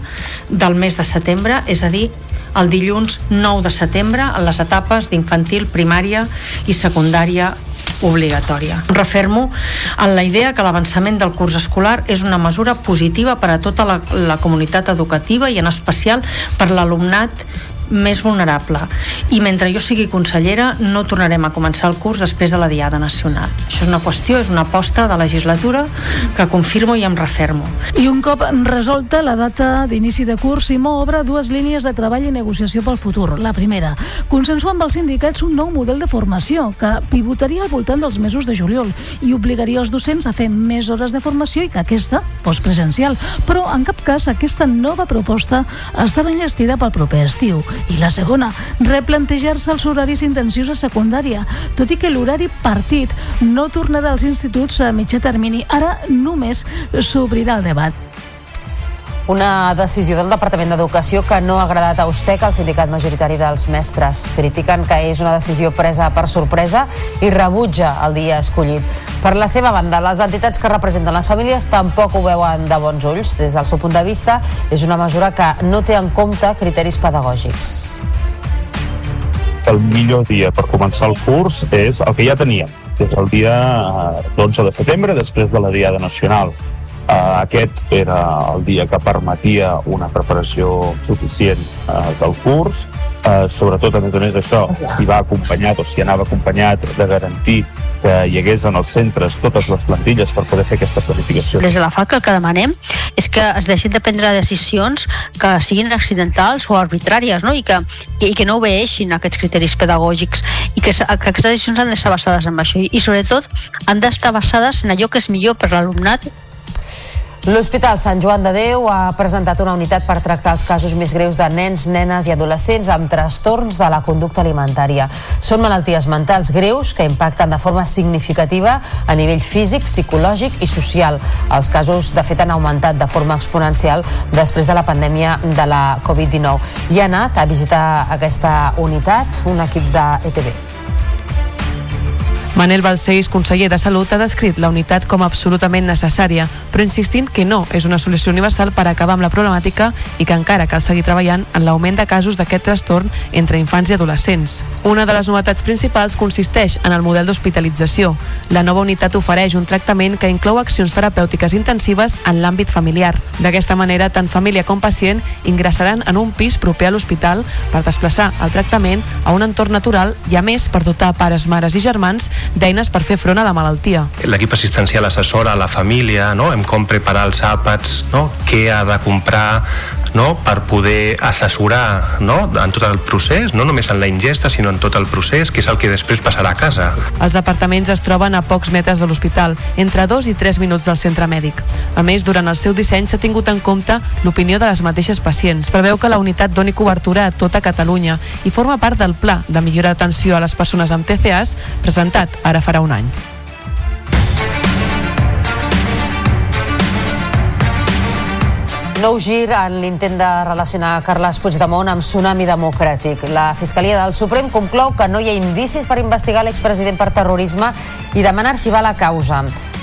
del mes de setembre, és a dir, el dilluns 9 de setembre en les etapes d'infantil, primària i secundària obligatòria. Refermo en la idea que l'avançament del curs escolar és una mesura positiva per a tota la, la comunitat educativa i en especial per l'alumnat més vulnerable i mentre jo sigui consellera no tornarem a començar el curs després de la Diada Nacional. Això és una qüestió, és una aposta de legislatura que confirmo i em refermo. I un cop resolta la data d'inici de curs, Simó obre dues línies de treball i negociació pel futur. La primera, consensuar amb els sindicats un nou model de formació que pivotaria al voltant dels mesos de juliol i obligaria els docents a fer més hores de formació i que aquesta fos presencial. Però, en cap cas, aquesta nova proposta estarà enllestida pel proper estiu. I la segona, replantejar-se els horaris intensius a secundària, tot i que l'horari partit no tornarà als instituts a mitjà termini. Ara només s'obrirà el debat. Una decisió del Departament d'Educació que no ha agradat a Ustec, el sindicat majoritari dels mestres. Critiquen que és una decisió presa per sorpresa i rebutja el dia escollit. Per la seva banda, les entitats que representen les famílies tampoc ho veuen de bons ulls. Des del seu punt de vista, és una mesura que no té en compte criteris pedagògics. El millor dia per començar el curs és el que ja teníem, que és el dia eh, 12 de setembre, després de la Diada Nacional. Uh, aquest era el dia que permetia una preparació suficient uh, del curs, uh, sobretot a més a més això, si va acompanyat o si anava acompanyat de garantir que hi hagués en els centres totes les plantilles per poder fer aquesta planificació. Des de la FAC el que demanem és que es deixin de prendre decisions que siguin accidentals o arbitràries no? I, que, i que no obeeixin aquests criteris pedagògics i que, que aquestes decisions han d'estar basades en això i, i sobretot han d'estar basades en allò que és millor per l'alumnat L'Hospital Sant Joan de Déu ha presentat una unitat per tractar els casos més greus de nens, nenes i adolescents amb trastorns de la conducta alimentària. Són malalties mentals greus que impacten de forma significativa a nivell físic, psicològic i social. Els casos, de fet, han augmentat de forma exponencial després de la pandèmia de la Covid-19. I ha anat a visitar aquesta unitat un equip de ETV. Manel Balcells, conseller de Salut, ha descrit la unitat com absolutament necessària, però insistint que no és una solució universal per acabar amb la problemàtica i que encara cal seguir treballant en l'augment de casos d'aquest trastorn entre infants i adolescents. Una de les novetats principals consisteix en el model d'hospitalització. La nova unitat ofereix un tractament que inclou accions terapèutiques intensives en l'àmbit familiar. D'aquesta manera, tant família com pacient ingressaran en un pis proper a l'hospital per desplaçar el tractament a un entorn natural i, a més, per dotar pares, mares i germans d'eines per fer front a la malaltia. L'equip assistencial assessora a la família no? en com preparar els àpats, no? què ha de comprar no? per poder assessorar no? en tot el procés, no només en la ingesta, sinó en tot el procés, que és el que després passarà a casa. Els apartaments es troben a pocs metres de l'hospital, entre dos i tres minuts del centre mèdic. A més, durant el seu disseny s'ha tingut en compte l'opinió de les mateixes pacients. Preveu que la unitat doni cobertura a tota Catalunya i forma part del Pla de millora d'atenció a les persones amb TCAs presentat ara farà un any. Nou gir en l'intent de relacionar Carles Puigdemont amb Tsunami Democràtic. La Fiscalia del Suprem conclou que no hi ha indicis per investigar l'expresident per terrorisme i demana arxivar la causa.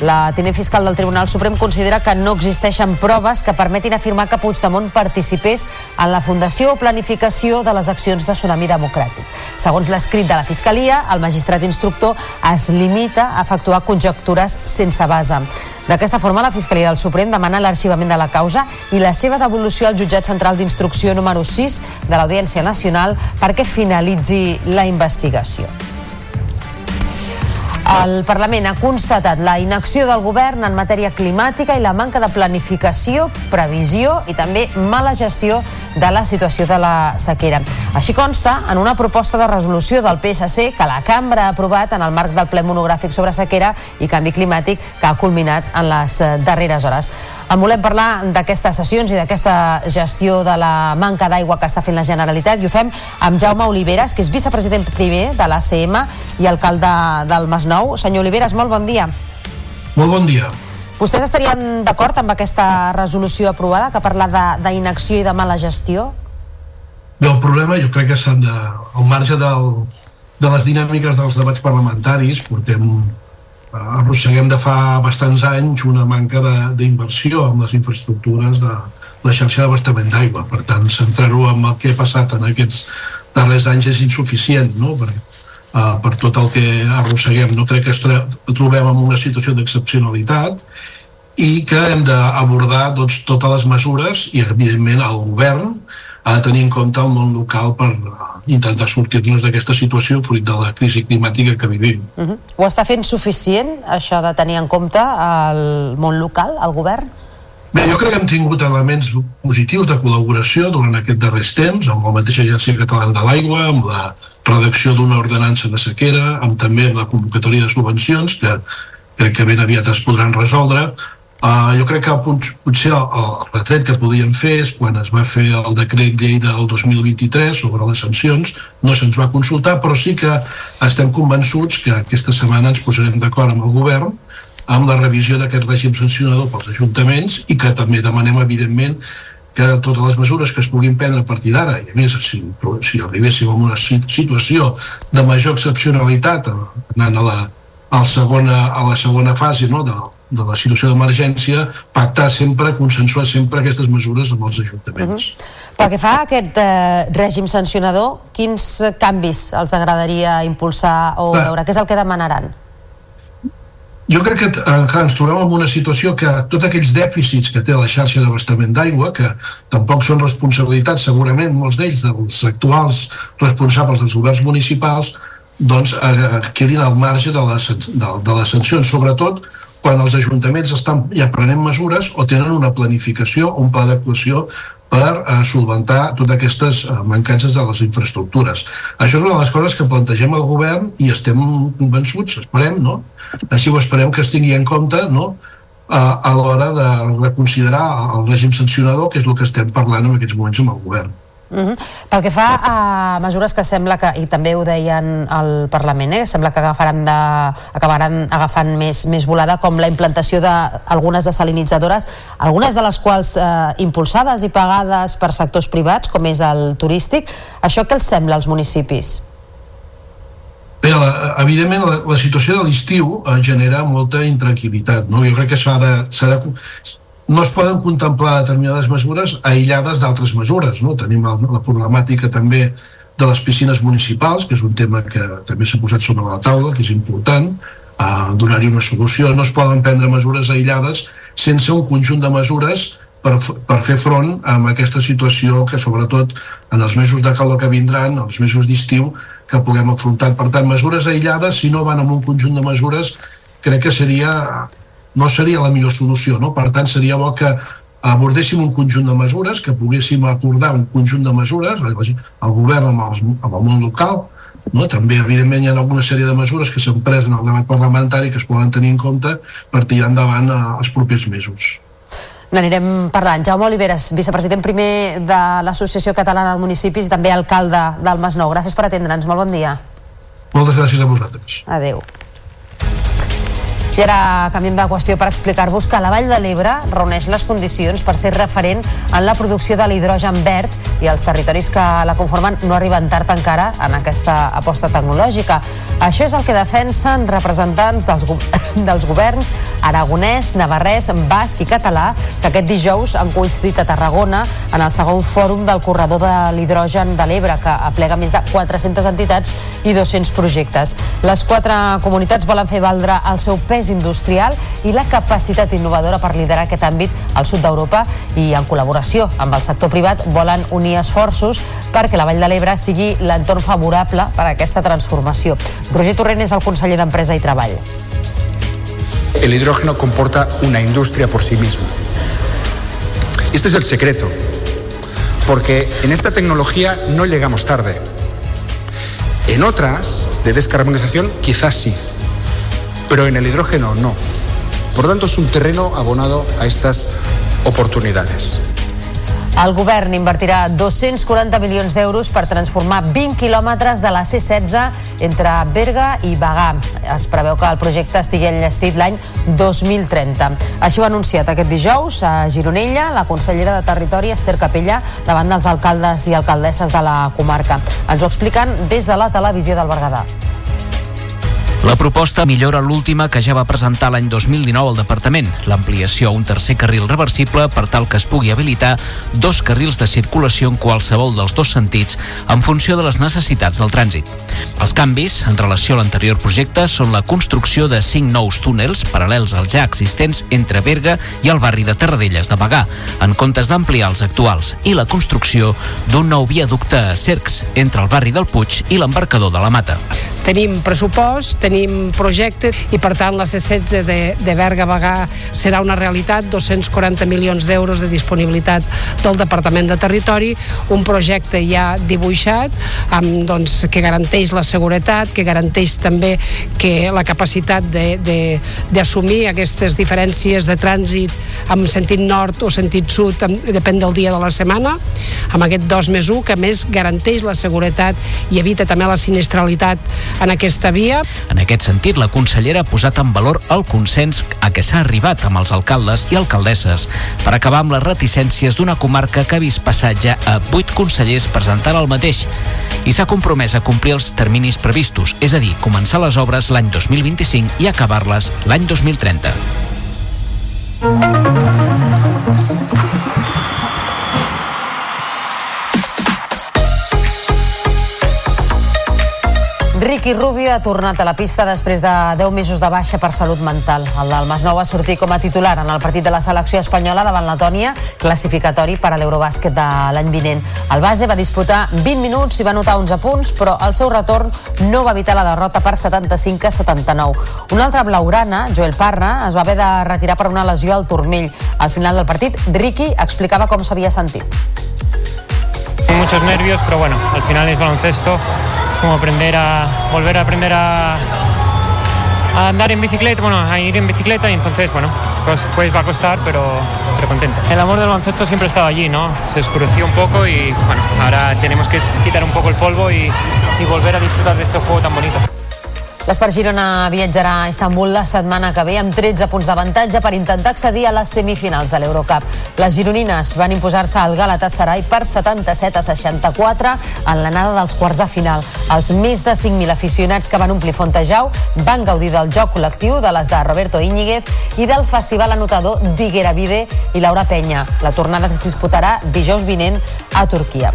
La tinent fiscal del Tribunal Suprem considera que no existeixen proves que permetin afirmar que Puigdemont participés en la fundació o planificació de les accions de Tsunami Democràtic. Segons l'escrit de la Fiscalia, el magistrat instructor es limita a efectuar conjectures sense base. D'aquesta forma, la Fiscalia del Suprem demana l'arxivament de la causa i la seva devolució al jutjat central d'instrucció número 6 de l'Audiència Nacional perquè finalitzi la investigació. El Parlament ha constatat la inacció del govern en matèria climàtica i la manca de planificació, previsió i també mala gestió de la situació de la sequera. Així consta en una proposta de resolució del PSC que la cambra ha aprovat en el marc del ple monogràfic sobre sequera i canvi climàtic que ha culminat en les eh, darreres hores. En volem parlar d'aquestes sessions i d'aquesta gestió de la manca d'aigua que està fent la Generalitat i ho fem amb Jaume Oliveres, que és vicepresident primer de l'ACM i alcalde del Masnou. Senyor Oliveres, molt bon dia. Molt bon dia. Vostès estarien d'acord amb aquesta resolució aprovada que parla d'inacció i de mala gestió? Bé, el problema jo crec que s'han de, al marge del, de les dinàmiques dels debats parlamentaris, portem arrosseguem de fa bastants anys una manca d'inversió en les infraestructures de la xarxa d'abastament d'aigua. Per tant, centrar-ho en el que ha passat en aquests darrers anys és insuficient, no? perquè uh, per tot el que arrosseguem. No crec que es trobem en una situació d'excepcionalitat i que hem d'abordar doncs, totes les mesures i, evidentment, el govern ha de tenir en compte el món local per intentar sortir-nos d'aquesta situació fruit de la crisi climàtica que vivim. Uh -huh. Ho està fent suficient, això de tenir en compte el món local, el govern? Bé, jo crec que hem tingut elements positius de col·laboració durant aquest darrers temps, amb la mateixa Agència Catalana de l'Aigua, amb la redacció d'una ordenança de sequera, amb també la convocatòria de subvencions, que crec que ben aviat es podran resoldre, Uh, jo crec que potser el, el retret que podíem fer és quan es va fer el decret llei del 2023 sobre les sancions, no se'ns va consultar, però sí que estem convençuts que aquesta setmana ens posarem d'acord amb el govern amb la revisió d'aquest règim sancionador pels ajuntaments i que també demanem, evidentment, que totes les mesures que es puguin prendre a partir d'ara, i a més, si, si arribéssim a una situació de major excepcionalitat, anant a la, a la, segona, a la segona fase no, del, de la situació d'emergència, pactar sempre, consensuar sempre aquestes mesures amb els ajuntaments. Uh -huh. Pel que fa a aquest eh, règim sancionador, quins canvis els agradaria impulsar o veure? Què és el que demanaran? Jo crec que, eh, ens trobem en una situació que tots aquells dèficits que té la xarxa d'abastament d'aigua, que tampoc són responsabilitats, segurament, molts d'ells, dels actuals responsables dels governs municipals, doncs eh, quedin al marge de les, de, de les sancions, sobretot quan els ajuntaments estan ja prenent mesures o tenen una planificació un pla d'actuació per eh, solventar totes aquestes eh, mancances de les infraestructures. Això és una de les coses que plantegem al govern i estem convençuts, esperem, no? Així ho esperem que es tingui en compte, no?, a, l'hora de reconsiderar el règim sancionador, que és el que estem parlant en aquests moments amb el govern. Uh -huh. Pel que fa a mesures que sembla que, i també ho deien al Parlament, eh, sembla que agafaran de, acabaran agafant més, més volada, com la implantació d'algunes de desalinitzadores, algunes de les quals eh, impulsades i pagades per sectors privats, com és el turístic. Això què els sembla als municipis? Bé, la, evidentment la, la situació de l'estiu eh, genera molta intranquil·litat. No? Jo crec que s'ha de, de no es poden contemplar determinades mesures aïllades d'altres mesures. No? Tenim la, problemàtica també de les piscines municipals, que és un tema que també s'ha posat sobre la taula, que és important, eh, donar-hi una solució. No es poden prendre mesures aïllades sense un conjunt de mesures per, per fer front a aquesta situació que sobretot en els mesos de calor que vindran, els mesos d'estiu, que puguem afrontar. Per tant, mesures aïllades, si no van amb un conjunt de mesures, crec que seria no seria la millor solució. No? Per tant, seria bo que abordéssim un conjunt de mesures, que poguéssim acordar un conjunt de mesures, el govern amb, els, amb el món local, no? també evidentment hi ha alguna sèrie de mesures que s'han pres en el debat parlamentari que es poden tenir en compte per tirar endavant eh, els propers mesos. N'anirem parlant. Jaume Oliveres, vicepresident primer de l'Associació Catalana de Municipis i també alcalde del Masnou. Gràcies per atendre'ns. Molt bon dia. Moltes gràcies a vosaltres. Adéu. I ara canviem de qüestió per explicar-vos que la Vall de l'Ebre reuneix les condicions per ser referent en la producció de l'hidrogen verd i els territoris que la conformen no arriben tard encara en aquesta aposta tecnològica. Això és el que defensen representants dels, go dels governs aragonès, navarrès, basc i català que aquest dijous han coincidit a Tarragona en el segon fòrum del corredor de l'hidrogen de l'Ebre que aplega més de 400 entitats i 200 projectes. Les quatre comunitats volen fer valdre el seu pes procés industrial i la capacitat innovadora per liderar aquest àmbit al sud d'Europa i en col·laboració amb el sector privat volen unir esforços perquè la Vall de l'Ebre sigui l'entorn favorable per a aquesta transformació. Roger Torrent és el conseller d'Empresa i Treball. El hidrógeno comporta una industria por sí mismo. Este es el secreto, porque en esta tecnología no llegamos tarde. En otras, de descarbonización, quizás sí, pero en el hidrógeno no. Por tanto, es un terreno abonado a estas oportunidades. El govern invertirà 240 milions d'euros per transformar 20 quilòmetres de la C-16 entre Berga i Bagà. Es preveu que el projecte estigui enllestit l'any 2030. Així ho ha anunciat aquest dijous a Gironella la consellera de Territori Esther Capella davant dels alcaldes i alcaldesses de la comarca. Ens ho expliquen des de la televisió del Berguedà. La proposta millora l'última que ja va presentar l'any 2019 al departament, l'ampliació a un tercer carril reversible per tal que es pugui habilitar dos carrils de circulació en qualsevol dels dos sentits en funció de les necessitats del trànsit. Els canvis, en relació a l'anterior projecte, són la construcció de cinc nous túnels paral·lels als ja existents entre Berga i el barri de Terradelles de Bagà, en comptes d'ampliar els actuals, i la construcció d'un nou viaducte a Cercs entre el barri del Puig i l'embarcador de la Mata. Tenim pressupost, tenim projecte i per tant la C16 de, de Berga-Bagà serà una realitat, 240 milions d'euros de disponibilitat del Departament de Territori, un projecte ja dibuixat amb, doncs, que garanteix la seguretat, que garanteix també que la capacitat d'assumir aquestes diferències de trànsit en sentit nord o sentit sud, amb, depèn del dia de la setmana, amb aquest 2 més 1, que més garanteix la seguretat i evita també la sinistralitat en aquesta via. En aquest sentit, la consellera ha posat en valor el consens a què s'ha arribat amb els alcaldes i alcaldesses per acabar amb les reticències d'una comarca que ha vist passatge a vuit consellers presentant el mateix i s'ha compromès a complir els terminis previstos, és a dir, començar les obres l'any 2025 i acabar-les l'any 2030. Ricky Rubio ha tornat a la pista després de 10 mesos de baixa per salut mental. El del Masnou va sortir com a titular en el partit de la selecció espanyola davant Letònia, classificatori per a l'Eurobàsquet de l'any vinent. El base va disputar 20 minuts i va anotar 11 punts, però el seu retorn no va evitar la derrota per 75 a 79. Un altre blaurana, Joel Parra, es va haver de retirar per una lesió al turmell. Al final del partit, Ricky explicava com s'havia sentit. Muchos nervios, pero bueno, al final es baloncesto, es como aprender a volver a aprender a, a andar en bicicleta, bueno, a ir en bicicleta y entonces, bueno, pues, pues va a costar, pero, pero contento. El amor del baloncesto siempre ha estado allí, ¿no? Se oscureció un poco y bueno, ahora tenemos que quitar un poco el polvo y, y volver a disfrutar de este juego tan bonito. L'Espart Girona viatjarà a Istanbul la setmana que ve amb 13 punts d'avantatge per intentar accedir a les semifinals de l'Eurocup. Les gironines van imposar-se al Galatasaray per 77 a 64 en l'anada dels quarts de final. Els més de 5.000 aficionats que van omplir Fontejau van gaudir del joc col·lectiu de les de Roberto Íñiguez i del festival anotador d'Iguera Vide i Laura Penya. La tornada es disputarà dijous vinent a Turquia.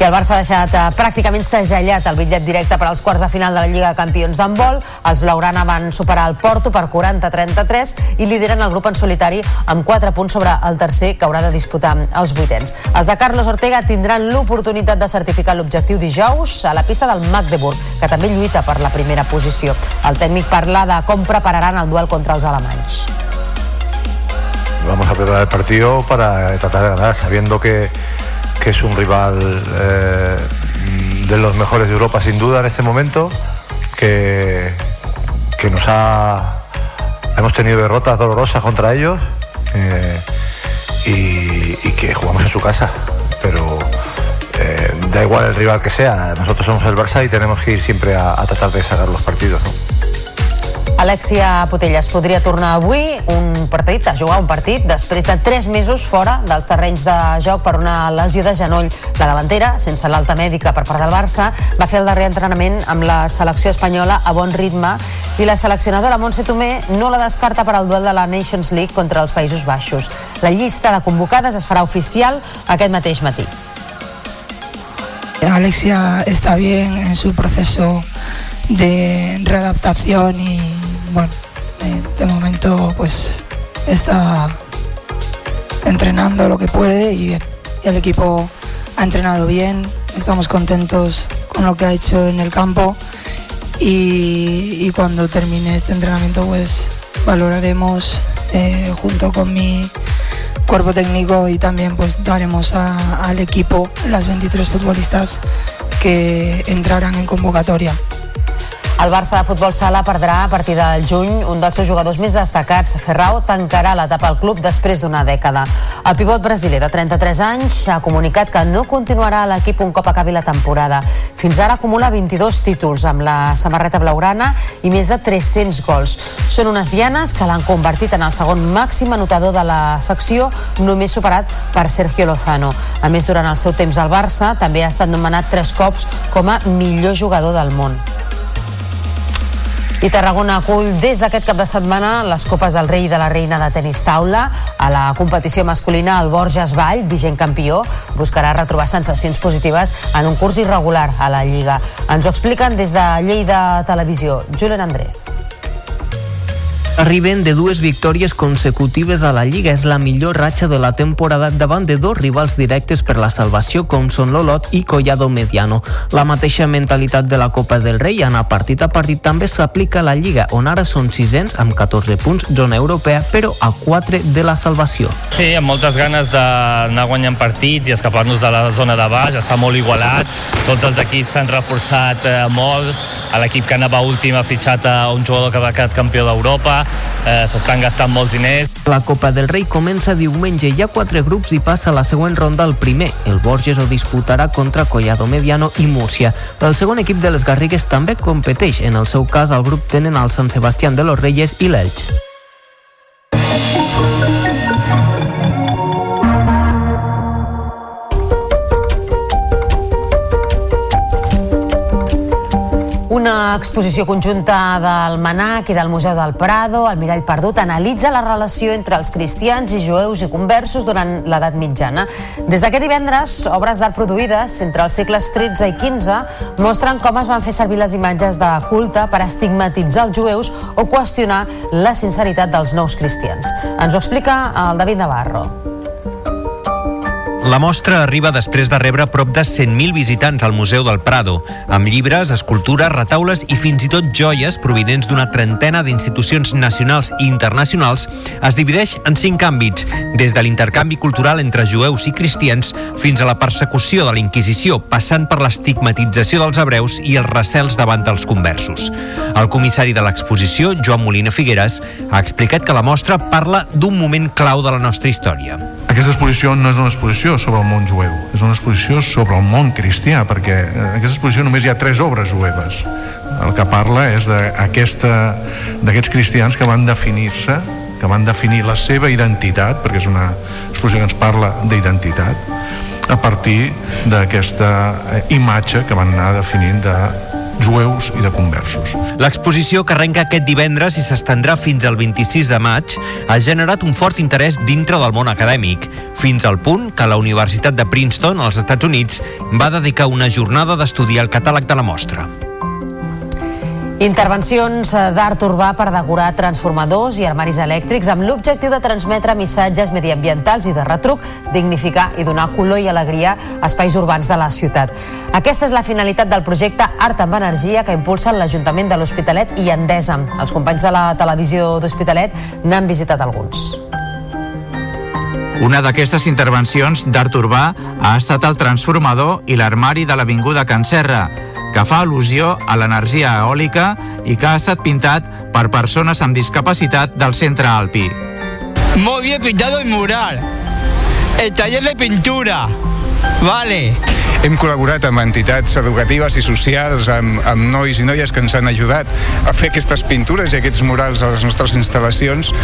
I el Barça ha deixat eh, pràcticament segellat el bitllet directe per als quarts de final de la Lliga de Campions d'handbol. Els blaugrana van superar el Porto per 40-33 i lideren el grup en solitari amb 4 punts sobre el tercer que haurà de disputar els vuitens. Els de Carlos Ortega tindran l'oportunitat de certificar l'objectiu dijous a la pista del Magdeburg, que també lluita per la primera posició. El tècnic parla de com prepararan el duel contra els alemanys. Vamos a preparar el partido para tratar de ganar, sabiendo que, que es un rival eh, de los mejores de Europa sin duda en este momento, que, que nos ha... Hemos tenido derrotas dolorosas contra ellos eh, y, que jugamos en su casa, pero eh, da igual el rival que sea, nosotros somos el Barça y tenemos que ir siempre a, tratar de sacar los partidos. Alexia Putellas podria tornar avui un partit, a jugar un partit, després de 3 mesos fora dels terrenys de joc per una lesió de genoll. La davantera, sense l'alta mèdica per part del Barça, va fer el darrer entrenament amb la selecció espanyola a bon ritme i la seleccionadora Montse Tomé no la descarta per al duel de la Nations League contra els Països Baixos. La llista de convocades es farà oficial aquest mateix matí. Alexia está bien en su proceso de readaptación y bueno, de momento pues está entrenando lo que puede y el equipo ha entrenado bien, estamos contentos con lo que ha hecho en el campo y, cuando termine este entrenamiento pues valoraremos eh, junto con mi cuerpo técnico y también pues daremos al equipo las 23 futbolistas que entrarán en convocatoria. El Barça de futbol sala perdrà a partir del juny un dels seus jugadors més destacats. Ferrao tancarà l'etapa al club després d'una dècada. El pivot brasiler de 33 anys ha comunicat que no continuarà a l'equip un cop acabi la temporada. Fins ara acumula 22 títols amb la samarreta blaugrana i més de 300 gols. Són unes dianes que l'han convertit en el segon màxim anotador de la secció, només superat per Sergio Lozano. A més, durant el seu temps al Barça, també ha estat nomenat tres cops com a millor jugador del món. I Tarragona acull des d'aquest cap de setmana les Copes del Rei i de la Reina de tenis taula. A la competició masculina, el Borges Vall, vigent campió, buscarà retrobar sensacions positives en un curs irregular a la Lliga. Ens ho expliquen des de Lleida Televisió. Julen Andrés. Arriben de dues victòries consecutives a la Lliga. És la millor ratxa de la temporada davant de dos rivals directes per la salvació com són l'Olot i Collado Mediano. La mateixa mentalitat de la Copa del Rei anar partit a partit també s'aplica a la Lliga, on ara són sisens amb 14 punts, zona europea, però a 4 de la salvació. Sí, amb moltes ganes d'anar guanyant partits i escapar-nos de la zona de baix. Està molt igualat, tots els equips s'han reforçat eh, molt, l'equip que anava últim ha fitxat a un jugador que va quedar campió d'Europa, eh, s'estan gastant molts diners. La Copa del Rei comença diumenge, hi ha quatre grups i passa la següent ronda el primer. El Borges ho disputarà contra Collado Mediano i Múrcia. El segon equip de les Garrigues també competeix. En el seu cas, el grup tenen el Sant Sebastián de los Reyes i l'Elx. Exposició conjunta del Manac i del Museu del Prado, el Mirall Perdut, analitza la relació entre els cristians i jueus i conversos durant l'edat mitjana. Des d'aquest divendres, obres d'art produïdes entre els segles XIII i XV mostren com es van fer servir les imatges de culte per estigmatitzar els jueus o qüestionar la sinceritat dels nous cristians. Ens ho explica el David Navarro. La mostra arriba després de rebre prop de 100.000 visitants al Museu del Prado, amb llibres, escultures, retaules i fins i tot joies provinents d'una trentena d'institucions nacionals i internacionals, es divideix en cinc àmbits, des de l'intercanvi cultural entre jueus i cristians fins a la persecució de la Inquisició, passant per l'estigmatització dels hebreus i els recels davant dels conversos. El comissari de l'exposició, Joan Molina Figueres, ha explicat que la mostra parla d'un moment clau de la nostra història. Aquesta exposició no és una exposició sobre el món jueu, és una exposició sobre el món cristià, perquè en aquesta exposició només hi ha tres obres jueves. El que parla és d'aquests cristians que van definir-se, que van definir la seva identitat, perquè és una exposició que ens parla d'identitat, a partir d'aquesta imatge que van anar definint de jueus i de conversos. L'exposició que arrenca aquest divendres i s'estendrà fins al 26 de maig ha generat un fort interès dintre del món acadèmic, fins al punt que la Universitat de Princeton, als Estats Units, va dedicar una jornada d'estudiar el catàleg de la mostra. Intervencions eh, d'art urbà per decorar transformadors i armaris elèctrics amb l'objectiu de transmetre missatges mediambientals i de retruc, dignificar i donar color i alegria a espais urbans de la ciutat. Aquesta és la finalitat del projecte Art amb Energia que impulsen l'Ajuntament de l'Hospitalet i Endesa. Els companys de la televisió d'Hospitalet n'han visitat alguns. Una d'aquestes intervencions d'art urbà ha estat el transformador i l'armari de l'Avinguda Can Serra, que fa al·lusió a l'energia eòlica i que ha estat pintat per persones amb discapacitat del centre Alpi. Muy bien pintado el mural. El taller de pintura. Vale. Hem col·laborat amb entitats educatives i socials, amb, amb nois i noies que ens han ajudat a fer aquestes pintures i aquests murals a les nostres instal·lacions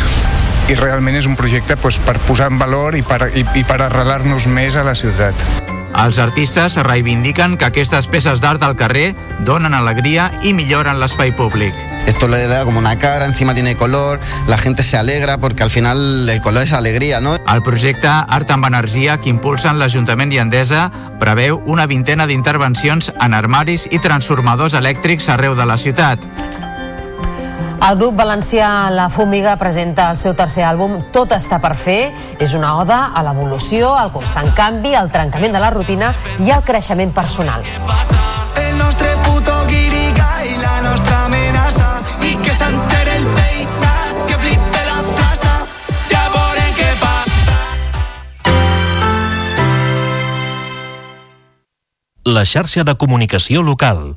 i realment és un projecte doncs, per posar en valor i per, i, i per arrelar-nos més a la ciutat. Els artistes reivindiquen que aquestes peces d'art al carrer donen alegria i milloren l'espai públic. Esto le da como una cara, encima tiene color, la gente se alegra porque al final el color es alegría, ¿no? El projecte Art amb Energia que impulsen l'Ajuntament i Endesa preveu una vintena d'intervencions en armaris i transformadors elèctrics arreu de la ciutat. El grup valencià La Fúmiga presenta el seu tercer àlbum Tot està per fer. És una oda a l'evolució, al constant canvi, al trencament de la rutina i al creixement personal. El nostre puto guiriga i la nostra amenaça i que s'entere el peitat, que flipe la plaça, ja veurem què passa. La xarxa de comunicació local.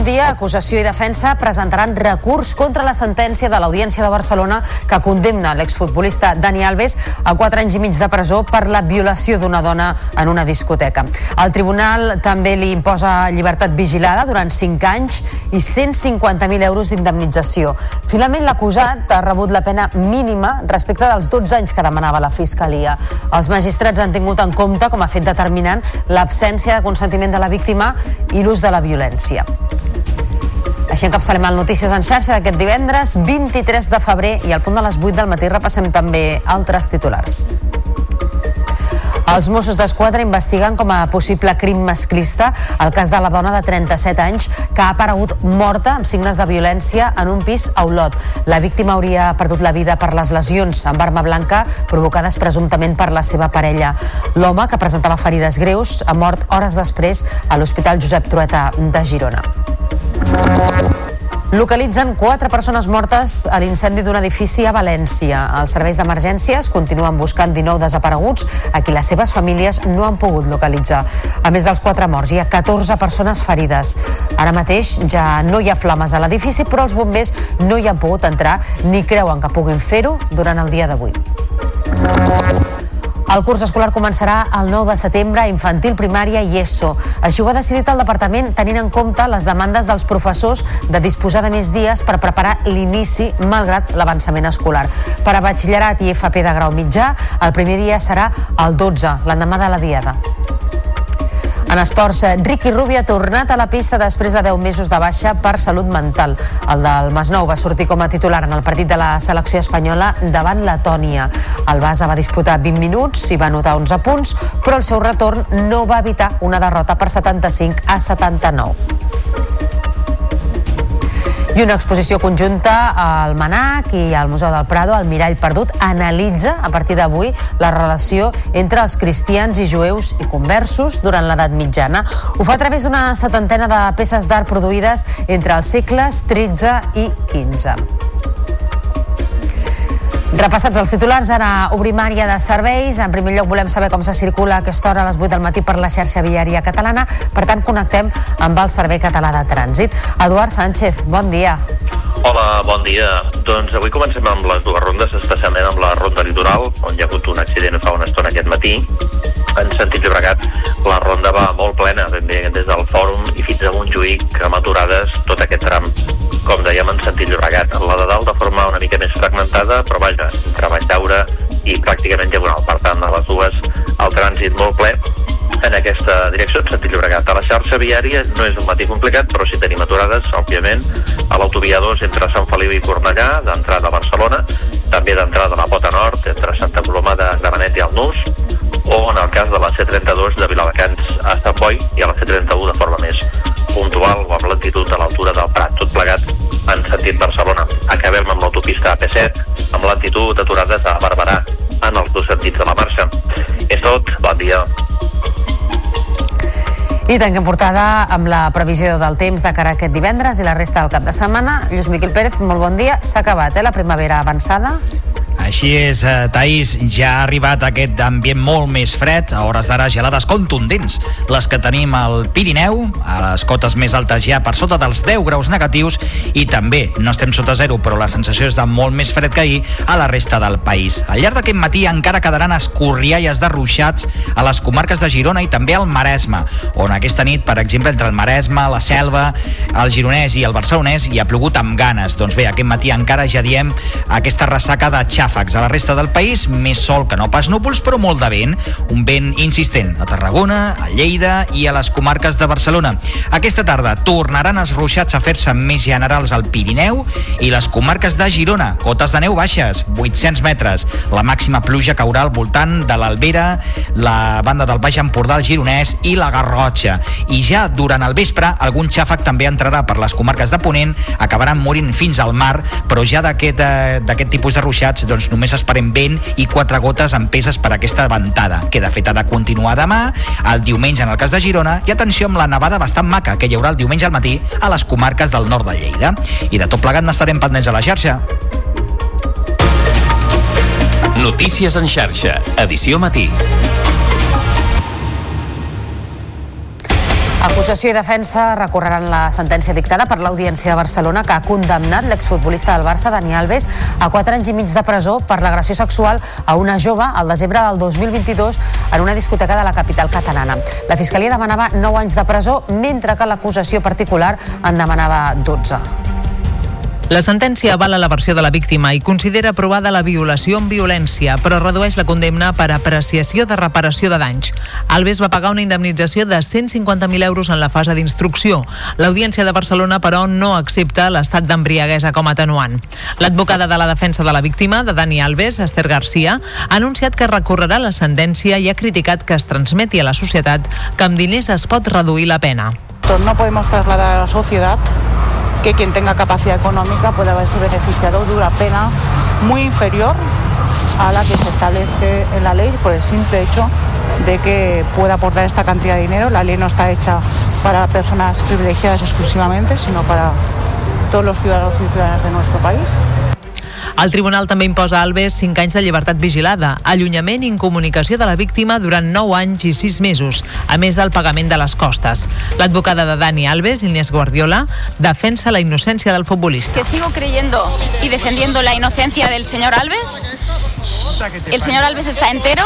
Bon dia. Acusació i defensa presentaran recurs contra la sentència de l'Audiència de Barcelona que condemna l'exfutbolista Dani Alves a 4 anys i mig de presó per la violació d'una dona en una discoteca. El tribunal també li imposa llibertat vigilada durant 5 anys i 150.000 euros d'indemnització. Finalment, l'acusat ha rebut la pena mínima respecte dels 12 anys que demanava la Fiscalia. Els magistrats han tingut en compte com a fet determinant l'absència de consentiment de la víctima i l'ús de la violència. Així encapçalem el Notícies en xarxa d'aquest divendres 23 de febrer i al punt de les 8 del matí repassem també altres titulars. Els Mossos d'Esquadra investiguen com a possible crim masclista el cas de la dona de 37 anys que ha aparegut morta amb signes de violència en un pis a Olot. La víctima hauria perdut la vida per les lesions amb arma blanca provocades presumptament per la seva parella. L'home, que presentava ferides greus, ha mort hores després a l'Hospital Josep Trueta de Girona. Localitzen quatre persones mortes a l'incendi d'un edifici a València. Els serveis d'emergències continuen buscant 19 desapareguts a qui les seves famílies no han pogut localitzar. A més dels quatre morts, hi ha 14 persones ferides. Ara mateix ja no hi ha flames a l'edifici, però els bombers no hi han pogut entrar ni creuen que puguin fer-ho durant el dia d'avui. El curs escolar començarà el 9 de setembre a infantil, primària i ESO. Així ho ha decidit el departament tenint en compte les demandes dels professors de disposar de més dies per preparar l'inici malgrat l'avançament escolar. Per a batxillerat i FP de grau mitjà, el primer dia serà el 12, l'endemà de la diada. En esports, Ricky Rubio ha tornat a la pista després de 10 mesos de baixa per salut mental. El del Masnou va sortir com a titular en el partit de la selecció espanyola davant Letònia. El Basa va disputar 20 minuts i va anotar 11 punts, però el seu retorn no va evitar una derrota per 75 a 79. I una exposició conjunta al Manac i al Museu del Prado, el Mirall Perdut, analitza a partir d'avui la relació entre els cristians i jueus i conversos durant l'edat mitjana. Ho fa a través d'una setantena de peces d'art produïdes entre els segles XIII i XV. Repassats els titulars, ara obrim àrea de serveis. En primer lloc volem saber com se circula a aquesta hora a les 8 del matí per la xarxa viària catalana. Per tant, connectem amb el Servei Català de Trànsit. Eduard Sánchez, bon dia. Hola, bon dia. Doncs avui comencem amb les dues rondes, especialment amb la ronda litoral, on hi ha hagut un accident fa una estona aquest matí. En sentit Llobregat, la ronda va molt plena, ben bé des del fòrum i fins a Montjuïc, amb aturades tot aquest tram, com dèiem, en sentit Llobregat. La de dalt de forma una mica més fragmentada, però vaja, entre Valldaura i pràcticament diagonal. Per tant, a les dues, el trànsit molt ple en aquesta direcció, en sentit Llobregat. A la xarxa viària no és un matí complicat, però sí tenim aturades, òbviament, a l'autovia 2 entre Sant Feliu i Cornellà, d'entrada a Barcelona, també d'entrada a la Pota Nord, entre Santa Coloma de Gramenet i el Nus, o en el cas de la C32 de Viladecans a Sant Boi i a la C31 de forma més puntual o amb lentitud a l'altura del Prat, tot plegat en sentit Barcelona. Acabem amb l'autopista AP7, amb lentitud aturades a Barberà, en els dos sentits de la marxa. És tot, bon dia. I tanquem portada amb la previsió del temps de cara a aquest divendres i la resta del cap de setmana. Lluís Miquel Pérez, molt bon dia. S'ha acabat, eh, la primavera avançada? Així és, eh, Taís, ja ha arribat aquest ambient molt més fred, a hores d'ara gelades contundents, les que tenim al Pirineu, a les cotes més altes ja per sota dels 10 graus negatius, i també, no estem sota zero, però la sensació és de molt més fred que ahir a la resta del país. Al llarg d'aquest matí encara quedaran escorrialles de ruixats a les comarques de Girona i també al Maresme, on aquesta nit, per exemple, entre el Maresme, la Selva, el Gironès i el Barcelonès hi ha plogut amb ganes. Doncs bé, aquest matí encara ja diem aquesta ressaca de xàfecs. A la resta del país, més sol que no pas núvols, però molt de vent. Un vent insistent a Tarragona, a Lleida i a les comarques de Barcelona. Aquesta tarda tornaran els ruixats a fer-se més generals al Pirineu i les comarques de Girona, cotes de neu baixes, 800 metres. La màxima pluja caurà al voltant de l'Albera, la banda del Baix Empordà, el Gironès i la Garrotxa. I ja durant el vespre, algun xàfec també entrarà per les comarques de Ponent, acabaran morint fins al mar, però ja d'aquest eh, tipus de ruixats doncs només esperem vent i quatre gotes en peses per aquesta ventada, que de fet ha de continuar demà, el diumenge en el cas de Girona, i atenció amb la nevada bastant maca que hi haurà el diumenge al matí a les comarques del nord de Lleida. I de tot plegat n'estarem pendents a la xarxa. Notícies en xarxa, edició matí. Acusació i defensa recorreran la sentència dictada per l'Audiència de Barcelona que ha condemnat l'exfutbolista del Barça, Dani Alves, a 4 anys i mig de presó per l'agressió sexual a una jove al desembre del 2022 en una discoteca de la capital catalana. La Fiscalia demanava 9 anys de presó, mentre que l'acusació particular en demanava 12. La sentència avala la versió de la víctima i considera aprovada la violació amb violència, però redueix la condemna per apreciació de reparació de danys. Alves va pagar una indemnització de 150.000 euros en la fase d'instrucció. L'Audiència de Barcelona, però, no accepta l'estat d'embriaguesa com a atenuant. L'advocada de la defensa de la víctima, de Dani Alves, Esther Garcia, ha anunciat que recorrerà la sentència i ha criticat que es transmeti a la societat que amb diners es pot reduir la pena. No podemos trasladar a la sociedad que quien tenga capacidad económica pueda haberse beneficiado de una pena muy inferior a la que se establece en la ley por el simple hecho de que pueda aportar esta cantidad de dinero. La ley no está hecha para personas privilegiadas exclusivamente, sino para todos los ciudadanos y ciudadanas de nuestro país. El tribunal també imposa a Alves 5 anys de llibertat vigilada, allunyament i incomunicació de la víctima durant 9 anys i 6 mesos, a més del pagament de les costes. L'advocada de Dani Alves, Inés Guardiola, defensa la innocència del futbolista. que sigo creyendo y defendiendo la inocencia del señor Alves. El señor Alves está entero.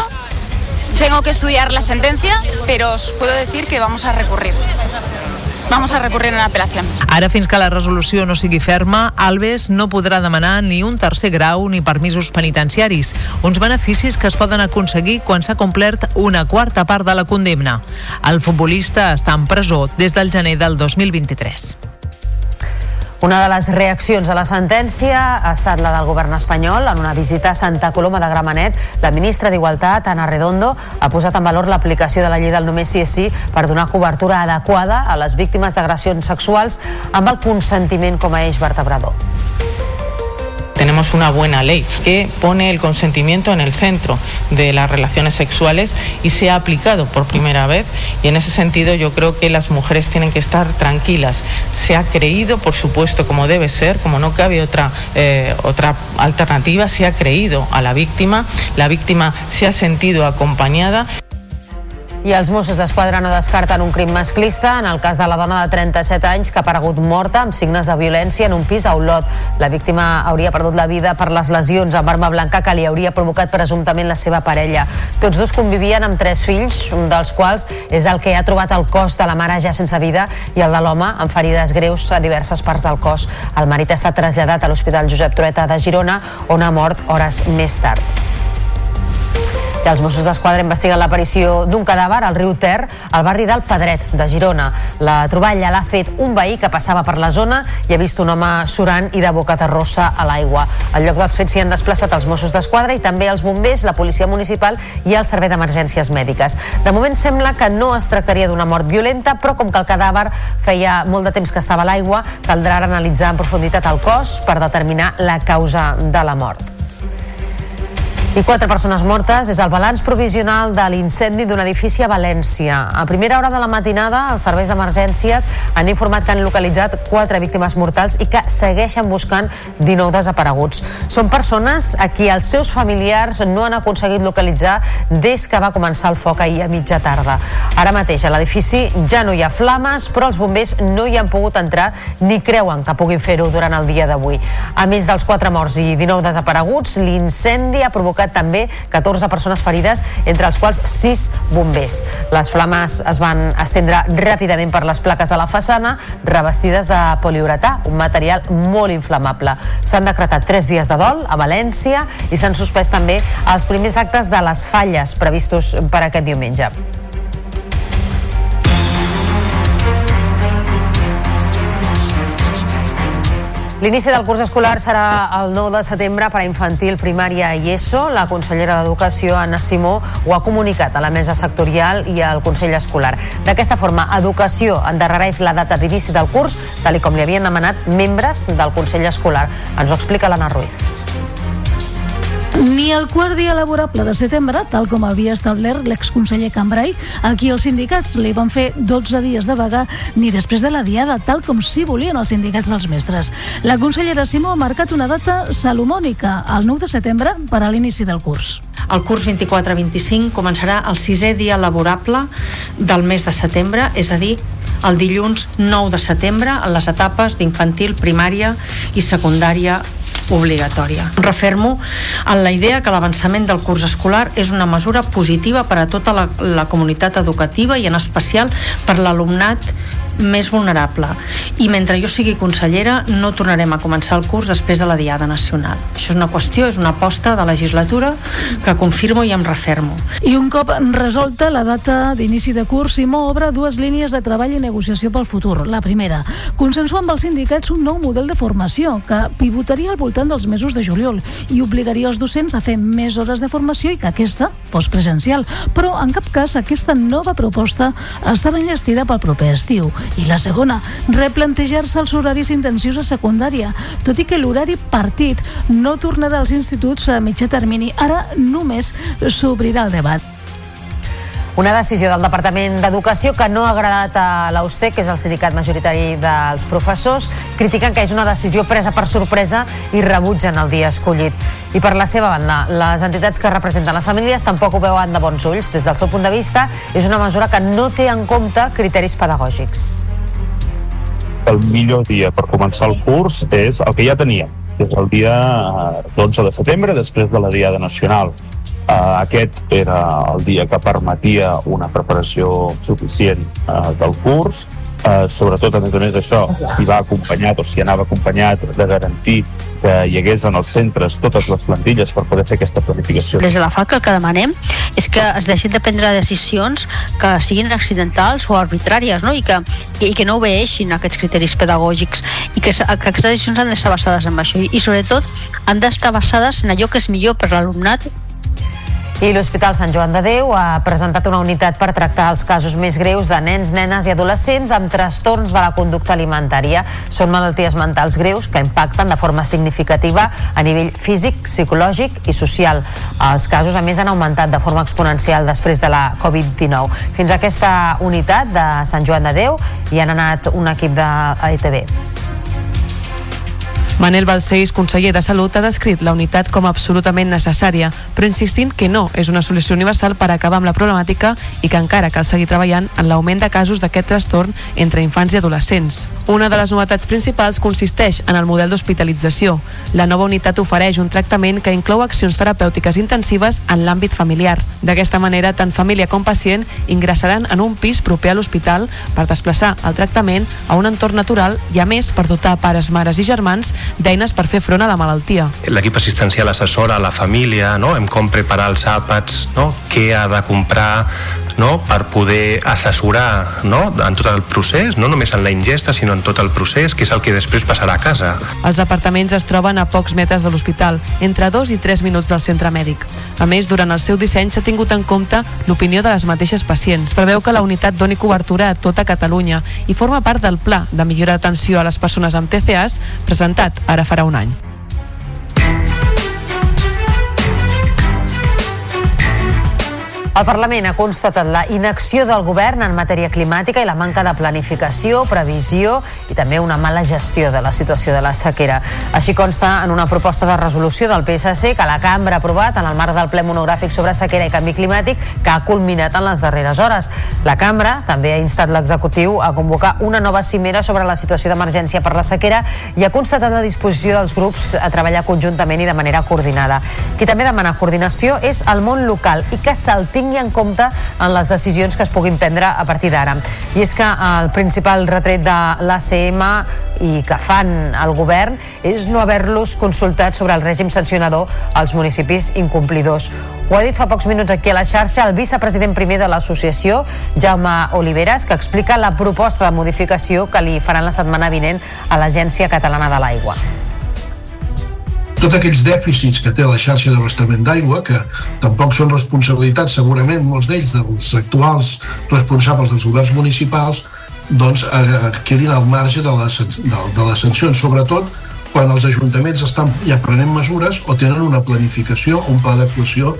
Tengo que estudiar la sentencia, pero os puedo decir que vamos a recurrir. Vamos a recurrir en apelación. Ara, fins que la resolució no sigui ferma, Alves no podrà demanar ni un tercer grau ni permisos penitenciaris, uns beneficis que es poden aconseguir quan s'ha complert una quarta part de la condemna. El futbolista està en presó des del gener del 2023. Una de les reaccions a la sentència ha estat la del govern espanyol. En una visita a Santa Coloma de Gramenet, la ministra d'Igualtat, Ana Redondo, ha posat en valor l'aplicació de la llei del només sí és sí per donar cobertura adequada a les víctimes d'agressions sexuals amb el consentiment com a eix vertebrador. Tenemos una buena ley que pone el consentimiento en el centro de las relaciones sexuales y se ha aplicado por primera vez y en ese sentido yo creo que las mujeres tienen que estar tranquilas. Se ha creído, por supuesto, como debe ser, como no cabe otra, eh, otra alternativa, se ha creído a la víctima, la víctima se ha sentido acompañada. I els Mossos d'Esquadra no descarten un crim masclista en el cas de la dona de 37 anys que ha aparegut morta amb signes de violència en un pis a Olot. La víctima hauria perdut la vida per les lesions amb arma blanca que li hauria provocat presumptament la seva parella. Tots dos convivien amb tres fills, un dels quals és el que ha trobat el cos de la mare ja sense vida i el de l'home amb ferides greus a diverses parts del cos. El marit ha estat traslladat a l'Hospital Josep Trueta de Girona on ha mort hores més tard. I els Mossos d'Esquadra investiguen l'aparició d'un cadàver al riu Ter, al barri del Pedret, de Girona. La troballa l'ha fet un veí que passava per la zona i ha vist un home surant i de boca terrossa a l'aigua. Al lloc dels fets s'hi han desplaçat els Mossos d'Esquadra i també els bombers, la policia municipal i el servei d'emergències mèdiques. De moment sembla que no es tractaria d'una mort violenta, però com que el cadàver feia molt de temps que estava a l'aigua, caldrà analitzar en profunditat el cos per determinar la causa de la mort. I quatre persones mortes és el balanç provisional de l'incendi d'un edifici a València. A primera hora de la matinada, els serveis d'emergències han informat que han localitzat quatre víctimes mortals i que segueixen buscant 19 desapareguts. Són persones a qui els seus familiars no han aconseguit localitzar des que va començar el foc ahir a mitja tarda. Ara mateix a l'edifici ja no hi ha flames, però els bombers no hi han pogut entrar ni creuen que puguin fer-ho durant el dia d'avui. A més dels quatre morts i 19 desapareguts, l'incendi ha provocat també 14 persones ferides, entre els quals 6 bombers. Les flames es van estendre ràpidament per les plaques de la façana, revestides de poliuretà, un material molt inflamable. S'han decretat 3 dies de dol a València i s'han suspès també els primers actes de les falles previstos per aquest diumenge. L'inici del curs escolar serà el 9 de setembre per a infantil, primària i ESO. La consellera d'Educació, Anna Simó, ho ha comunicat a la mesa sectorial i al Consell Escolar. D'aquesta forma, Educació endarrereix la data d'inici del curs, tal com li havien demanat membres del Consell Escolar. Ens ho explica l'Anna Ruiz. Ni el quart dia laborable de setembre, tal com havia establert l'exconseller Cambrai, aquí els sindicats li van fer 12 dies de vaga ni després de la diada, tal com sí volien els sindicats dels mestres. La consellera Simó ha marcat una data salomònica, el 9 de setembre, per a l'inici del curs. El curs 24-25 començarà el sisè dia laborable del mes de setembre, és a dir, el dilluns 9 de setembre en les etapes d'infantil, primària i secundària obligatòria. Refermo en la idea que l'avançament del curs escolar és una mesura positiva per a tota la, la comunitat educativa i en especial per l'alumnat més vulnerable. I mentre jo sigui consellera no tornarem a començar el curs després de la Diada Nacional. Això és una qüestió, és una aposta de legislatura que confirmo i em refermo. I un cop resolta la data d'inici de curs, Simó obre dues línies de treball i negociació pel futur. La primera, consensuar amb els sindicats un nou model de formació que pivotaria al voltant dels mesos de juliol i obligaria els docents a fer més hores de formació i que aquesta fos presencial. Però en cap cas aquesta nova proposta estarà enllestida pel proper estiu. I la segona, replantejar-se els horaris intensius a secundària, tot i que l'horari partit no tornarà als instituts a mitjà termini. Ara només s'obrirà el debat. Una decisió del Departament d'Educació que no ha agradat a l'Auster, que és el sindicat majoritari dels professors. Critiquen que és una decisió presa per sorpresa i rebutgen el dia escollit. I per la seva banda, les entitats que representen les famílies tampoc ho veuen de bons ulls. Des del seu punt de vista, és una mesura que no té en compte criteris pedagògics. El millor dia per començar el curs és el que ja teníem, és el dia eh, 12 de setembre, després de la Diada Nacional. Uh, aquest era el dia que permetia una preparació suficient uh, del curs, uh, sobretot a més a més això si va acompanyat o si anava acompanyat de garantir que hi hagués en els centres totes les plantilles per poder fer aquesta planificació. Des de la FAC el que demanem és que es deixin de prendre decisions que siguin accidentals o arbitràries no? I, que, i que no obeeixin aquests criteris pedagògics i que, que aquestes decisions han d'estar basades en això i, i sobretot han d'estar basades en allò que és millor per l'alumnat i l'Hospital Sant Joan de Déu ha presentat una unitat per tractar els casos més greus de nens, nenes i adolescents amb trastorns de la conducta alimentària. Són malalties mentals greus que impacten de forma significativa a nivell físic, psicològic i social. Els casos, a més, han augmentat de forma exponencial després de la Covid-19. Fins a aquesta unitat de Sant Joan de Déu hi han anat un equip de ETV. Manel Balcells, conseller de Salut, ha descrit la unitat com absolutament necessària, però insistint que no és una solució universal per acabar amb la problemàtica i que encara cal seguir treballant en l'augment de casos d'aquest trastorn entre infants i adolescents. Una de les novetats principals consisteix en el model d'hospitalització. La nova unitat ofereix un tractament que inclou accions terapèutiques intensives en l'àmbit familiar. D'aquesta manera, tant família com pacient ingressaran en un pis proper a l'hospital per desplaçar el tractament a un entorn natural i, a més, per dotar pares, mares i germans d'eines per fer front a la malaltia. L'equip assistencial assessora a la família no? en com preparar els àpats, no? què ha de comprar, no? per poder assessorar no? en tot el procés, no només en la ingesta, sinó en tot el procés, que és el que després passarà a casa. Els apartaments es troben a pocs metres de l'hospital, entre 2 i 3 minuts del centre mèdic. A més, durant el seu disseny s'ha tingut en compte l'opinió de les mateixes pacients. Preveu que la unitat doni cobertura a tota Catalunya i forma part del Pla de millora d'atenció a les persones amb TCAs presentat ara farà un any. El Parlament ha constatat la inacció del govern en matèria climàtica i la manca de planificació, previsió i també una mala gestió de la situació de la sequera. Així consta en una proposta de resolució del PSC que la cambra ha aprovat en el marc del ple monogràfic sobre sequera i canvi climàtic que ha culminat en les darreres hores. La cambra també ha instat l'executiu a convocar una nova cimera sobre la situació d'emergència per la sequera i ha constatat la disposició dels grups a treballar conjuntament i de manera coordinada. Qui també demana coordinació és el món local i que se'l tingui en compte en les decisions que es puguin prendre a partir d'ara. I és que el principal retret de l'ACM i que fan el govern és no haver-los consultat sobre el règim sancionador als municipis incomplidors. Ho ha dit fa pocs minuts aquí a la xarxa el vicepresident primer de l'associació, Jaume Oliveres, que explica la proposta de modificació que li faran la setmana vinent a l'Agència Catalana de l'Aigua tots aquells dèficits que té la xarxa d'abastament d'aigua, que tampoc són responsabilitats, segurament, molts d'ells, dels actuals responsables dels governs municipals, doncs eh, quedin al marge de les, de, de les sancions, sobretot quan els ajuntaments estan ja prenent mesures o tenen una planificació, un pla d'actuació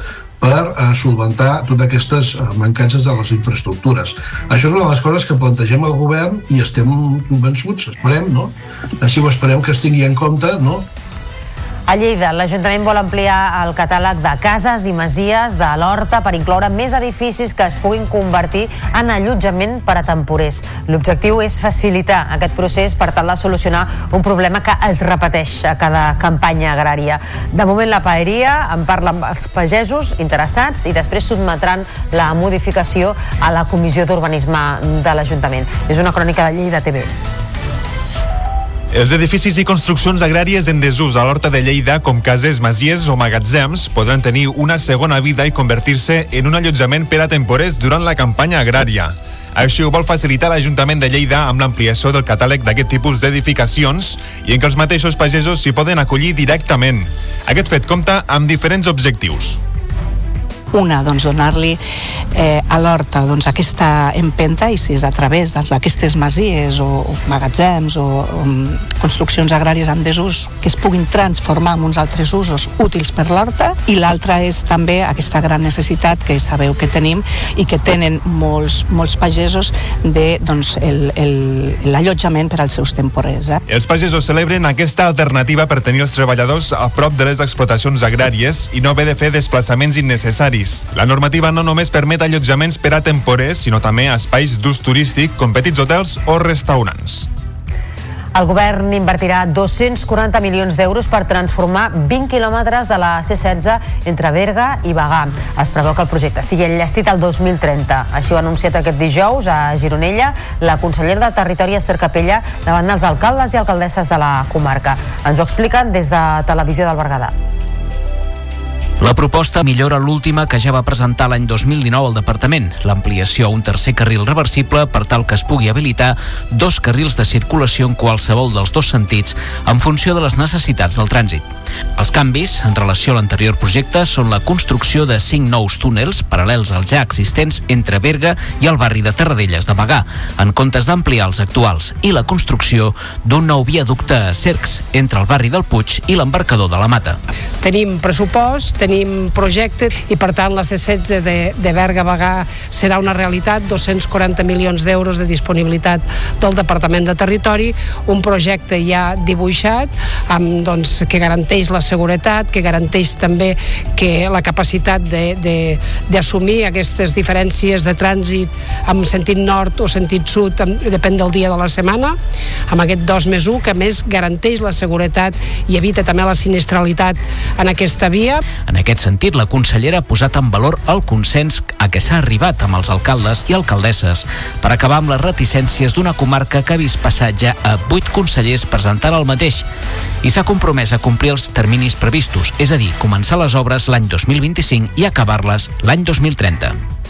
per eh, solventar totes aquestes eh, mancances de les infraestructures. Això és una de les coses que plantegem al govern i estem convençuts, esperem, no? Així ho esperem que es tingui en compte, no? A Lleida, l'Ajuntament vol ampliar el catàleg de cases i masies de l'Horta per incloure més edificis que es puguin convertir en allotjament per a temporers. L'objectiu és facilitar aquest procés per tal de solucionar un problema que es repeteix a cada campanya agrària. De moment la paeria en parla amb els pagesos interessats i després sotmetran la modificació a la Comissió d'Urbanisme de l'Ajuntament. És una crònica de Lleida TV. Els edificis i construccions agràries en desús a l'Horta de Lleida, com cases, masies o magatzems, podran tenir una segona vida i convertir-se en un allotjament per a temporers durant la campanya agrària. Així ho vol facilitar l'Ajuntament de Lleida amb l'ampliació del catàleg d'aquest tipus d'edificacions i en què els mateixos pagesos s'hi poden acollir directament. Aquest fet compta amb diferents objectius. Una, doncs, donar-li eh, a l'horta doncs, aquesta empenta i si és a través doncs, d'aquestes masies o, o magatzems o, o construccions agràries en desús que es puguin transformar en uns altres usos útils per l'horta i l'altra és també aquesta gran necessitat que sabeu que tenim i que tenen molts, molts pagesos de doncs, l'allotjament per als seus temporers. Eh? Els pagesos celebren aquesta alternativa per tenir els treballadors a prop de les explotacions agràries i no haver de fer desplaçaments innecessaris país. La normativa no només permet allotjaments per a temporers, sinó també espais d'ús turístic com petits hotels o restaurants. El govern invertirà 240 milions d'euros per transformar 20 quilòmetres de la C-16 entre Berga i Bagà. Es preveu que el projecte estigui enllestit al 2030. Així ho ha anunciat aquest dijous a Gironella la consellera de Territori Esther Capella davant dels alcaldes i alcaldesses de la comarca. Ens ho expliquen des de Televisió del Berguedà. La proposta millora l'última que ja va presentar l'any 2019 al departament, l'ampliació a un tercer carril reversible per tal que es pugui habilitar dos carrils de circulació en qualsevol dels dos sentits en funció de les necessitats del trànsit. Els canvis, en relació a l'anterior projecte, són la construcció de cinc nous túnels paral·lels als ja existents entre Berga i el barri de Terradelles de Bagà, en comptes d'ampliar els actuals, i la construcció d'un nou viaducte a Cercs entre el barri del Puig i l'embarcador de la Mata. Tenim pressupost, tenim projecte i per tant la C16 de, de Berga-Bagà serà una realitat, 240 milions d'euros de disponibilitat del Departament de Territori, un projecte ja dibuixat amb, doncs, que garanteix la seguretat, que garanteix també que la capacitat d'assumir aquestes diferències de trànsit en sentit nord o sentit sud, depèn del dia de la setmana, amb aquest 2 més 1, que més garanteix la seguretat i evita també la sinistralitat en aquesta via. En En aquest sentit, la consellera ha posat en valor el consens a què s'ha arribat amb els alcaldes i alcaldesses per acabar amb les reticències d'una comarca que ha vist passatge a vuit consellers presentant el mateix i s'ha compromès a complir els terminis previstos, és a dir, començar les obres l'any 2025 i acabar-les l'any 2030.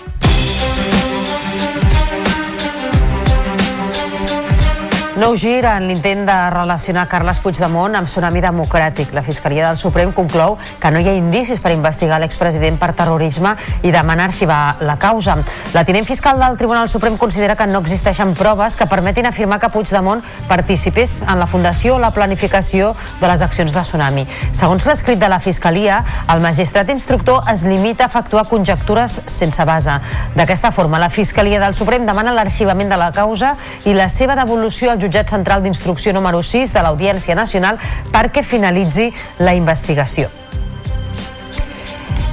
Nou gir en l'intent de relacionar Carles Puigdemont amb Tsunami Democràtic. La Fiscalia del Suprem conclou que no hi ha indicis per investigar l'expresident per terrorisme i demanar arxivar la causa. La tinent fiscal del Tribunal Suprem considera que no existeixen proves que permetin afirmar que Puigdemont participés en la fundació o la planificació de les accions de Tsunami. Segons l'escrit de la Fiscalia, el magistrat instructor es limita a efectuar conjectures sense base. D'aquesta forma, la Fiscalia del Suprem demana l'arxivament de la causa i la seva devolució al jutjat central d'instrucció número 6 de l'Audiència Nacional perquè finalitzi la investigació.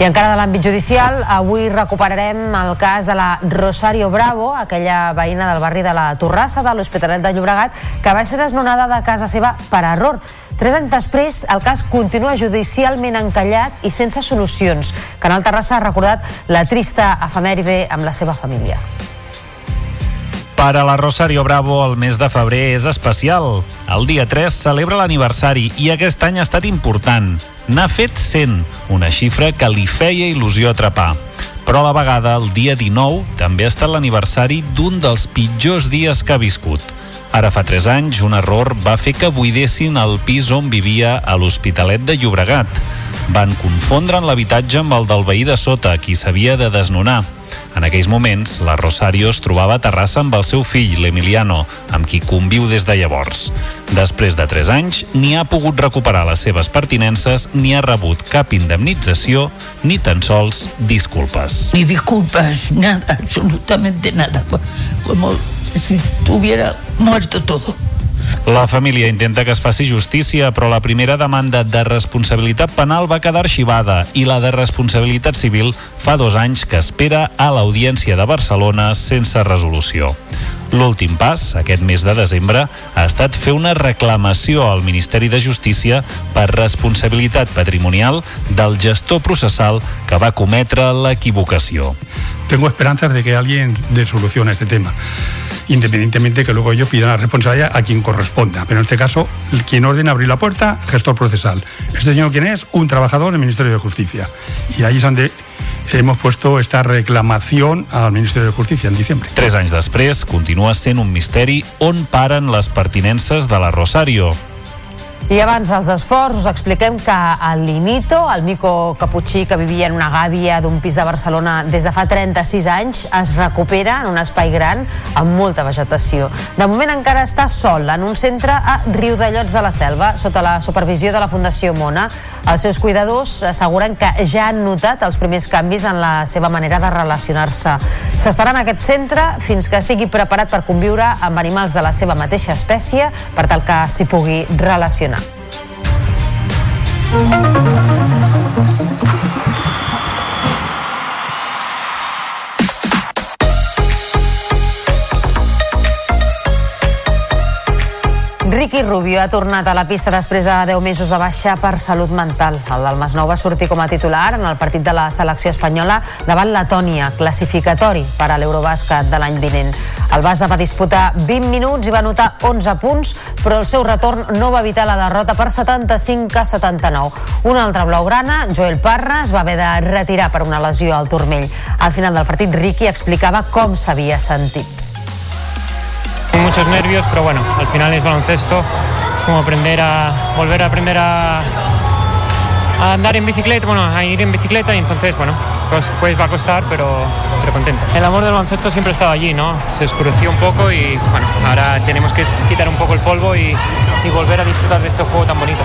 I encara de l'àmbit judicial, avui recuperarem el cas de la Rosario Bravo, aquella veïna del barri de la Torrassa de l'Hospitalet de Llobregat, que va ser desnonada de casa seva per error. Tres anys després, el cas continua judicialment encallat i sense solucions. Canal Terrassa ha recordat la trista efemèride amb la seva família. Per a la Rosario Bravo, el mes de febrer és especial. El dia 3 celebra l'aniversari i aquest any ha estat important. N'ha fet 100, una xifra que li feia il·lusió atrapar. Però a la vegada, el dia 19, també ha estat l'aniversari d'un dels pitjors dies que ha viscut. Ara fa 3 anys, un error va fer que buidessin el pis on vivia a l'Hospitalet de Llobregat. Van confondre l'habitatge amb el del veí de sota, qui s'havia de desnonar. En aquells moments, la Rosario es trobava a Terrassa amb el seu fill, l'Emiliano, amb qui conviu des de llavors. Després de 3 anys, ni ha pogut recuperar les seves pertinences ni ha rebut cap indemnització ni tan sols disculpes. Ni disculpas, nada, absolutamente nada. co- Como si estuviera muerto todo. La família intenta que es faci justícia, però la primera demanda de responsabilitat penal va quedar arxivada i la de responsabilitat civil fa dos anys que espera a l'Audiència de Barcelona sense resolució. L'últim pas, aquest mes de desembre, ha estat fer una reclamació al Ministeri de Justícia per responsabilitat patrimonial del gestor processal que va cometre l'equivocació. Tengo esperanzas de que alguien dé solución a este tema, independientemente que luego ellos pidan la responsabilidad a quien corresponda. Pero en este caso, quien ordena abrir la puerta, gestor procesal. ¿Este señor quién es? Un trabajador del Ministerio de Justicia. Y ahí es donde hemos puesto esta reclamación al Ministerio de Justicia en diciembre. Tres anys després, continua sent un misteri on paren les pertinences de la Rosario. I abans dels esports us expliquem que el Linito, el mico caputxí que vivia en una gàbia d'un pis de Barcelona des de fa 36 anys, es recupera en un espai gran amb molta vegetació. De moment encara està sol en un centre a Riudellots de la Selva, sota la supervisió de la Fundació Mona. Els seus cuidadors asseguren que ja han notat els primers canvis en la seva manera de relacionar-se. S'estarà en aquest centre fins que estigui preparat per conviure amb animals de la seva mateixa espècie per tal que s'hi pugui relacionar. Thank you. Ricky Rubio ha tornat a la pista després de 10 mesos de baixa per salut mental. El del Masnou va sortir com a titular en el partit de la selecció espanyola davant Letònia, classificatori per a l'Eurobàsquet de l'any vinent. El Basa va disputar 20 minuts i va anotar 11 punts, però el seu retorn no va evitar la derrota per 75 a 79. Un altre blaugrana, Joel Parra, es va haver de retirar per una lesió al turmell. Al final del partit, Ricky explicava com s'havia sentit. Muchos nervios, pero bueno, al final es baloncesto, es como aprender a volver a aprender a, a andar en bicicleta, bueno, a ir en bicicleta y entonces, bueno, pues, pues va a costar, pero, pero contento. El amor del baloncesto siempre ha estado allí, ¿no? Se oscureció un poco y bueno, ahora tenemos que quitar un poco el polvo y, y volver a disfrutar de este juego tan bonito.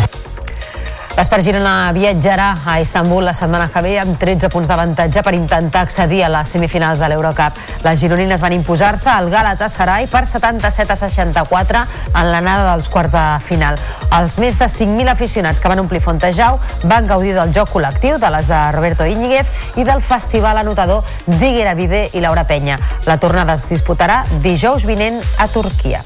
L'Espar Girona viatjarà a Istanbul la setmana que ve amb 13 punts d'avantatge per intentar accedir a les semifinals de l'Eurocup. Les gironines van imposar-se al Galatasaray per 77 a 64 en l'anada dels quarts de final. Els més de 5.000 aficionats que van omplir Fontejau van gaudir del joc col·lectiu, de les de Roberto Íñiguez i del festival anotador d'Iguera Vide i Laura Penya. La tornada es disputarà dijous vinent a Turquia.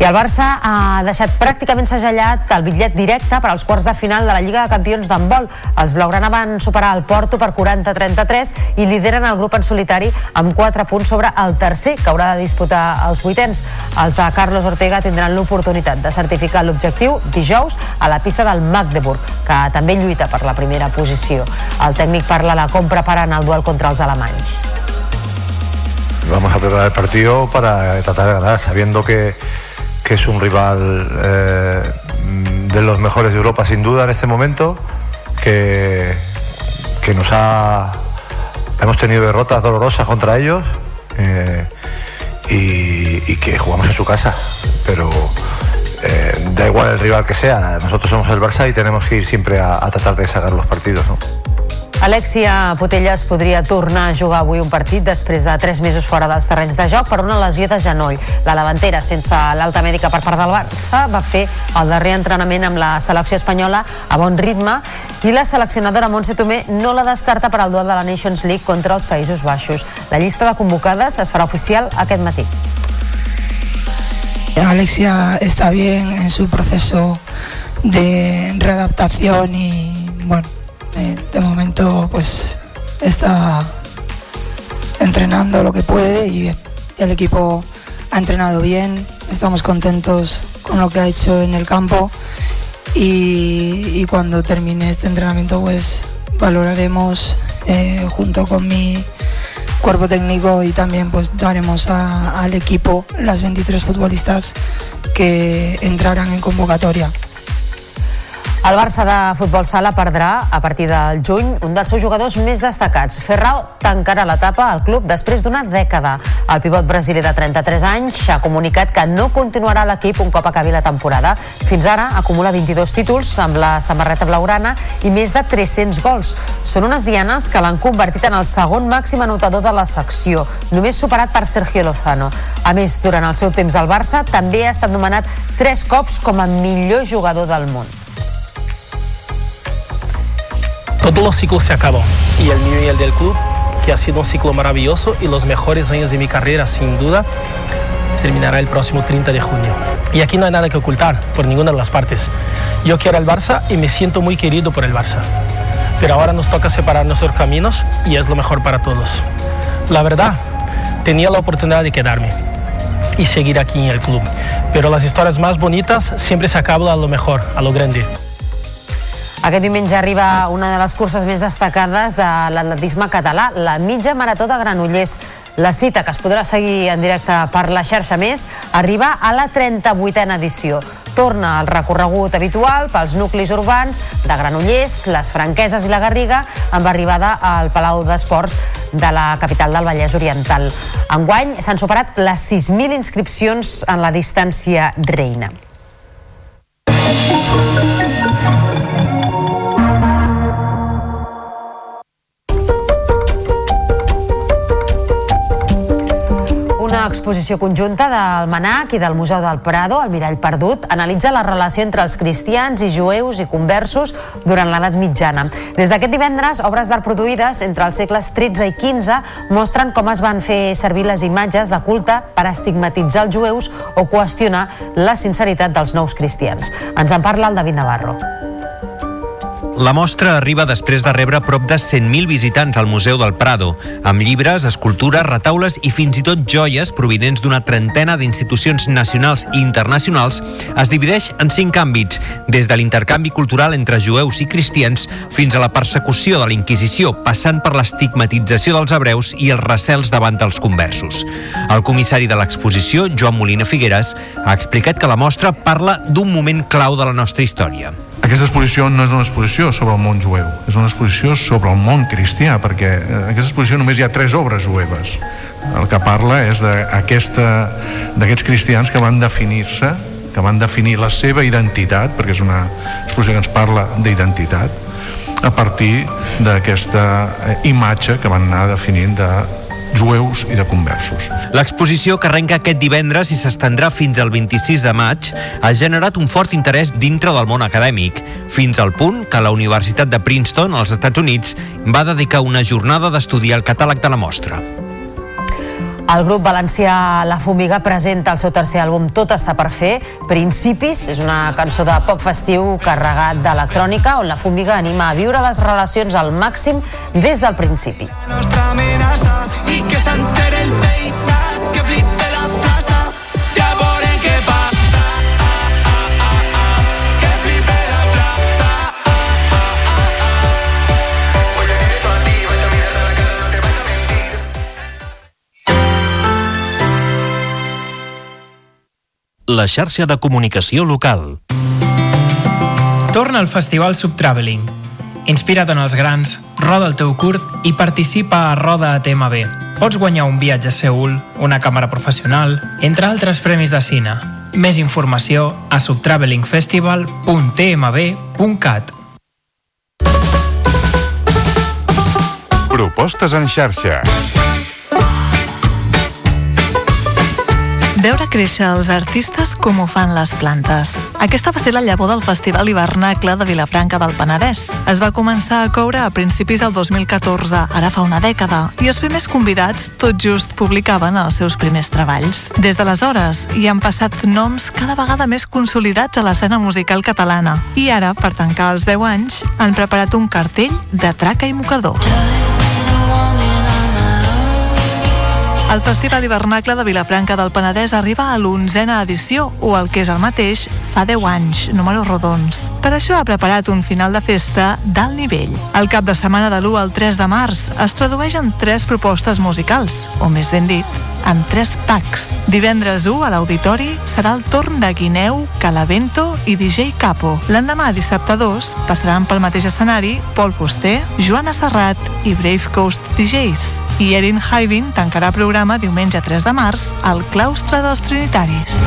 I el Barça ha deixat pràcticament segellat el bitllet directe per als quarts de final de la Lliga de Campions d'handbol. Els blaugrana van superar el Porto per 40-33 i lideren el grup en solitari amb 4 punts sobre el tercer, que haurà de disputar els vuitens. Els de Carlos Ortega tindran l'oportunitat de certificar l'objectiu dijous a la pista del Magdeburg, que també lluita per la primera posició. El tècnic parla de com preparen el duel contra els alemanys. Vamos a preparar el partido para tratar de ganar, sabiendo que, que es un rival eh, de los mejores de Europa sin duda en este momento, que, que nos ha... Hemos tenido derrotas dolorosas contra ellos eh, y, que jugamos en su casa, pero eh, da igual el rival que sea, nosotros somos el Barça y tenemos que ir siempre a, tratar de sacar los partidos. Alexia Potelles podria tornar a jugar avui un partit després de 3 mesos fora dels terrenys de joc per una lesió de genoll. La davantera, sense l'alta mèdica per part del Barça, va fer el darrer entrenament amb la selecció espanyola a bon ritme i la seleccionadora Montse Tomé no la descarta per al duel de la Nations League contra els Països Baixos. La llista de convocades es farà oficial aquest matí. Alexia está bien en su proceso de readaptación y bueno, de momento pues está entrenando lo que puede y. El equipo ha entrenado bien, estamos contentos con lo que ha hecho en el campo y, cuando termine este entrenamiento pues valoraremos eh, junto con mi cuerpo técnico y también pues daremos al equipo las 23 futbolistas que entrarán en convocatoria. El Barça de futbol sala perdrà a partir del juny un dels seus jugadors més destacats. Ferrao tancarà l'etapa al club després d'una dècada. El pivot brasiler de 33 anys ha comunicat que no continuarà l'equip un cop acabi la temporada. Fins ara acumula 22 títols amb la samarreta blaugrana i més de 300 gols. Són unes dianes que l'han convertit en el segon màxim anotador de la secció, només superat per Sergio Lozano. A més, durant el seu temps al Barça també ha estat nomenat tres cops com a millor jugador del món. Todos los ciclos se acabó y el mío y el del club, que ha sido un ciclo maravilloso y los mejores años de mi carrera, sin duda, terminará el próximo 30 de junio. Y aquí no hay nada que ocultar por ninguna de las partes. Yo quiero el Barça y me siento muy querido por el Barça. Pero ahora nos toca separar nuestros caminos y es lo mejor para todos. La verdad, tenía la oportunidad de quedarme y seguir aquí en el club. Pero las historias más bonitas siempre se acaban a lo mejor, a lo grande. Aquest diumenge arriba una de les curses més destacades de l'atletisme català, la mitja marató de Granollers. La cita, que es podrà seguir en directe per la xarxa més, arriba a la 38a edició. Torna al recorregut habitual pels nuclis urbans de Granollers, les Franqueses i la Garriga, amb arribada al Palau d'Esports de la capital del Vallès Oriental. Enguany s'han superat les 6.000 inscripcions en la distància reina. Una exposició conjunta del MANAC i del Museu del Prado, el Mirall Perdut, analitza la relació entre els cristians i jueus i conversos durant l'edat mitjana. Des d'aquest divendres, obres d'art produïdes entre els segles XIII i XV mostren com es van fer servir les imatges de culte per estigmatitzar els jueus o qüestionar la sinceritat dels nous cristians. Ens en parla el David Navarro. La mostra arriba després de rebre prop de 100.000 visitants al Museu del Prado, amb llibres, escultures, retaules i fins i tot joies provinents d'una trentena d'institucions nacionals i internacionals, es divideix en cinc àmbits, des de l'intercanvi cultural entre jueus i cristians fins a la persecució de la Inquisició, passant per l'estigmatització dels hebreus i els recels davant dels conversos. El comissari de l'exposició, Joan Molina Figueres, ha explicat que la mostra parla d'un moment clau de la nostra història. Aquesta exposició no és una exposició sobre el món jueu, és una exposició sobre el món cristià, perquè eh, en aquesta exposició només hi ha tres obres jueves. El que parla és d'aquests cristians que van definir-se, que van definir la seva identitat, perquè és una exposició que ens parla d'identitat, a partir d'aquesta eh, imatge que van anar definint de jueus i de conversos. L'exposició que arrenca aquest divendres i s'estendrà fins al 26 de maig ha generat un fort interès dintre del món acadèmic, fins al punt que la Universitat de Princeton, als Estats Units, va dedicar una jornada d'estudiar el catàleg de la mostra. El grup valencià La Fumiga presenta el seu tercer àlbum Tot està per fer, Principis, és una cançó de pop festiu carregat d'electrònica on La Fumiga anima a viure les relacions al màxim des del principi. Nostra amenaça i que s'entere el peitat, que flipe La xarxa de comunicació local. Torna al Festival Subtraveling. Inspira't en els grans, roda el teu curt i participa a Roda a TMB. Pots guanyar un viatge a Seul, una càmera professional, entre altres premis de cine. Més informació a subtravelingfestival.tmb.cat Propostes en xarxa. Veure créixer els artistes com ho fan les plantes. Aquesta va ser la llavor del Festival Hivernacle de Vilafranca del Penedès. Es va començar a coure a principis del 2014, ara fa una dècada, i els primers convidats tot just publicaven els seus primers treballs. Des d'aleshores hi han passat noms cada vegada més consolidats a l'escena musical catalana. I ara, per tancar els 10 anys, han preparat un cartell de traca i mocador. El Festival Hivernacle de Vilafranca del Penedès arriba a l'onzena edició, o el que és el mateix, fa 10 anys, números rodons. Per això ha preparat un final de festa d'alt nivell. El cap de setmana de l'1 al 3 de març es tradueix en tres propostes musicals, o més ben dit, en tres packs. Divendres 1 a l'Auditori serà el torn de Guineu, Calavento i DJ Capo. L'endemà, dissabte 2, passaran pel mateix escenari Pol Fuster, Joana Serrat i Brave Coast DJs. I Erin Hyvin tancarà programa diumenge 3 de març al claustre dels Trinitaris.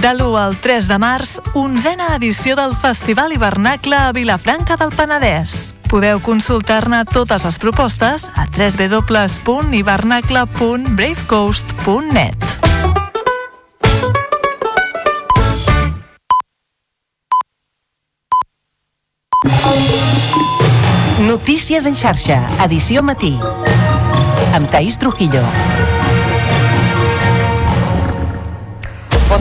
De l'1 al 3 de març, onzena edició del Festival Hivernacle a Vilafranca del Penedès. Podeu consultar-ne totes les propostes a www.hivernacle.bravecoast.net. Notícies en xarxa, edició matí. Amb Taís Trujillo.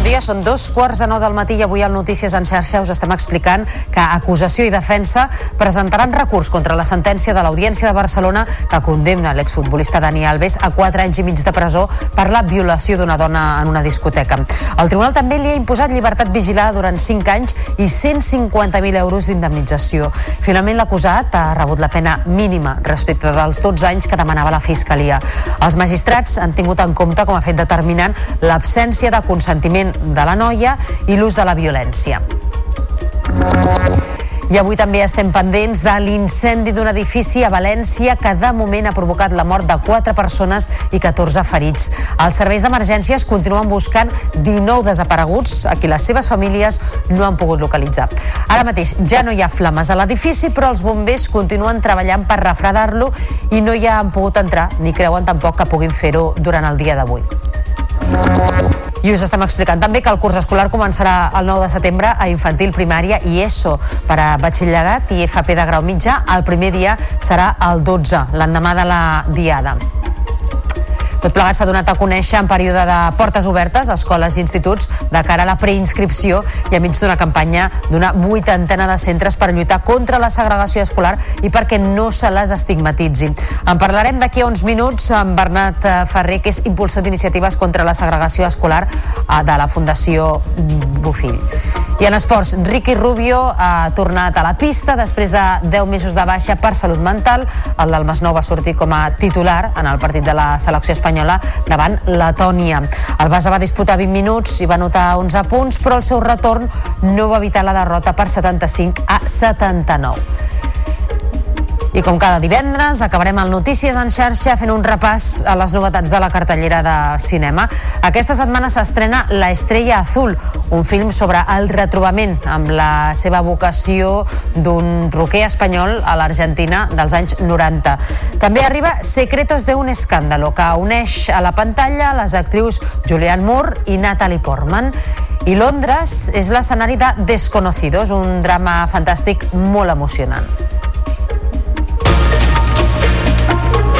Dia, són dos quarts de nou del matí i avui al Notícies en xarxa us estem explicant que acusació i defensa presentaran recurs contra la sentència de l'Audiència de Barcelona que condemna l'exfutbolista Dani Alves a 4 anys i mig de presó per la violació d'una dona en una discoteca. El tribunal també li ha imposat llibertat vigilada durant 5 anys i 150.000 euros d'indemnització. Finalment l'acusat ha rebut la pena mínima respecte dels 12 anys que demanava la Fiscalia. Els magistrats han tingut en compte com a fet determinant l'absència de consentiment de la noia i l'ús de la violència. I avui també estem pendents de l'incendi d'un edifici a València que de moment ha provocat la mort de 4 persones i 14 ferits. Els serveis d'emergències continuen buscant 19 desapareguts a qui les seves famílies no han pogut localitzar. Ara mateix ja no hi ha flames a l'edifici, però els bombers continuen treballant per refredar-lo i no hi han pogut entrar, ni creuen tampoc que puguin fer-ho durant el dia d'avui. I us estem explicant també que el curs escolar començarà el 9 de setembre a infantil, primària i ESO per a batxillerat i FP de grau mitjà. El primer dia serà el 12, l'endemà de la diada. Tot plegat s'ha donat a conèixer en període de portes obertes a escoles i instituts de cara a la preinscripció i a mig d'una campanya d'una vuitantena de centres per lluitar contra la segregació escolar i perquè no se les estigmatitzi. En parlarem d'aquí a uns minuts amb Bernat eh, Ferrer, que és impulsor d'iniciatives contra la segregació escolar eh, de la Fundació Bofill. I en esports, Ricky Rubio ha tornat a la pista després de 10 mesos de baixa per salut mental. El del Masnou va sortir com a titular en el partit de la selecció espanyola davant Letònia. El Basa va disputar 20 minuts i va anotar 11 punts, però el seu retorn no va evitar la derrota per 75 a 79. I com cada divendres, acabarem el Notícies en xarxa fent un repàs a les novetats de la cartellera de cinema. Aquesta setmana s'estrena La Estrella Azul, un film sobre el retrobament amb la seva vocació d'un roquer espanyol a l'Argentina dels anys 90. També arriba Secretos de un escàndalo, que uneix a la pantalla les actrius Julianne Moore i Natalie Portman. I Londres és l'escenari de Desconocidos, un drama fantàstic molt emocionant.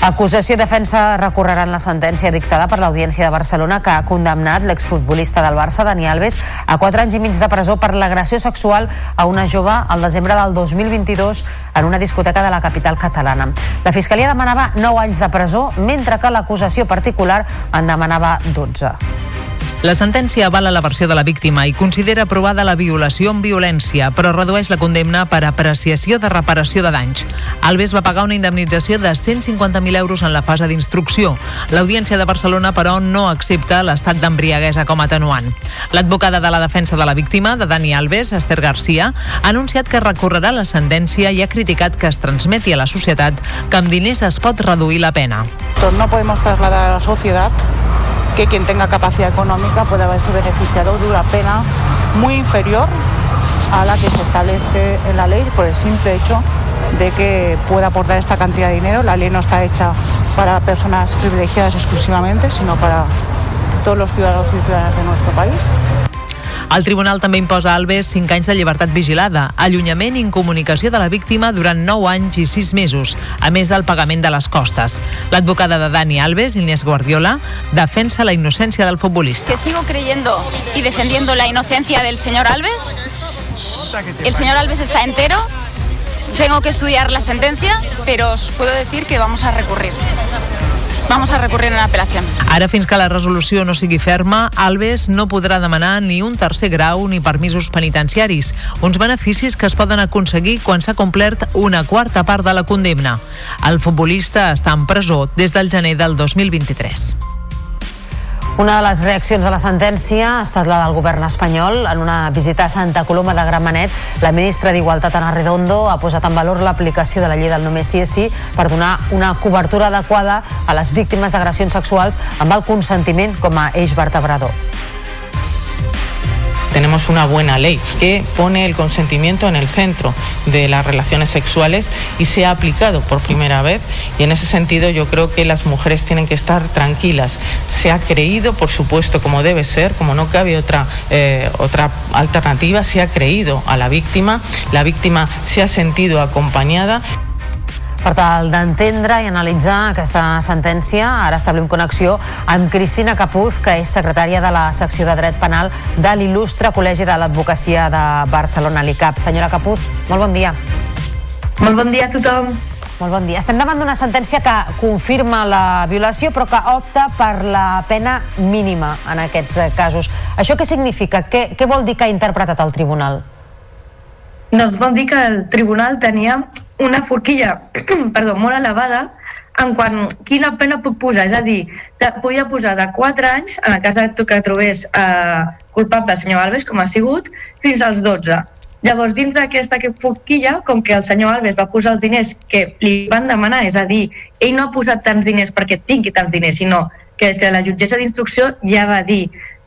Acusació i defensa recorreran la sentència dictada per l'Audiència de Barcelona que ha condemnat l'exfutbolista del Barça, Dani Alves, a 4 anys i mig de presó per l'agressió sexual a una jove al desembre del 2022 en una discoteca de la capital catalana. La Fiscalia demanava 9 anys de presó, mentre que l'acusació particular en demanava 12. La sentència avala la versió de la víctima i considera aprovada la violació amb violència, però redueix la condemna per apreciació de reparació de danys. Alves va pagar una indemnització de 150.000 euros en la fase d'instrucció. L'Audiència de Barcelona, però, no accepta l'estat d'embriaguesa com a atenuant. L'advocada de la defensa de la víctima, de Dani Alves, Esther Garcia, ha anunciat que recorrerà la sentència i ha criticat que es transmeti a la societat que amb diners es pot reduir la pena. No podemos trasladar a la sociedad que quien tenga capacidad económica pueda haberse beneficiado de una pena muy inferior a la que se establece en la ley por el simple hecho de que pueda aportar esta cantidad de dinero. La ley no está hecha para personas privilegiadas exclusivamente, sino para todos los ciudadanos y ciudadanas de nuestro país. El tribunal també imposa a Alves 5 anys de llibertat vigilada, allunyament i incomunicació de la víctima durant 9 anys i 6 mesos, a més del pagament de les costes. L'advocada de Dani Alves, Inés Guardiola, defensa la innocència del futbolista. Que sigo creyendo y defendiendo la inocencia del señor Alves. El señor Alves está entero. Tengo que estudiar la sentencia, pero os puedo decir que vamos a recurrir. Vamos a recurrir en apelación. Ara, fins que la resolució no sigui ferma, Alves no podrà demanar ni un tercer grau ni permisos penitenciaris, uns beneficis que es poden aconseguir quan s'ha complert una quarta part de la condemna. El futbolista està en presó des del gener del 2023. Una de les reaccions a la sentència ha estat la del govern espanyol. En una visita a Santa Coloma de Gramenet, la ministra d'Igualtat, Ana Redondo, ha posat en valor l'aplicació de la llei del només sí és sí per donar una cobertura adequada a les víctimes d'agressions sexuals amb el consentiment com a eix vertebrador. Tenemos una buena ley que pone el consentimiento en el centro de las relaciones sexuales y se ha aplicado por primera vez y en ese sentido yo creo que las mujeres tienen que estar tranquilas. Se ha creído, por supuesto, como debe ser, como no cabe otra, eh, otra alternativa, se ha creído a la víctima, la víctima se ha sentido acompañada. Per tal d'entendre i analitzar aquesta sentència, ara establim connexió amb Cristina Capuz, que és secretària de la secció de dret penal de l'il·lustre Col·legi de l'Advocacia de Barcelona, l'ICAP. Senyora Capuz, molt bon dia. Molt bon dia a tothom. Molt bon dia. Estem davant d'una sentència que confirma la violació però que opta per la pena mínima en aquests casos. Això què significa? Què, què vol dir que ha interpretat el tribunal? Doncs vol dir que el tribunal tenia una forquilla perdó, molt elevada en quant quina pena puc posar, és a dir, te, podia posar de 4 anys, en el cas que trobés eh, culpable el senyor Alves, com ha sigut, fins als 12. Llavors, dins d'aquesta forquilla, com que el senyor Alves va posar els diners que li van demanar, és a dir, ell no ha posat tants diners perquè tingui tants diners, sinó que, que la jutgessa d'instrucció ja va dir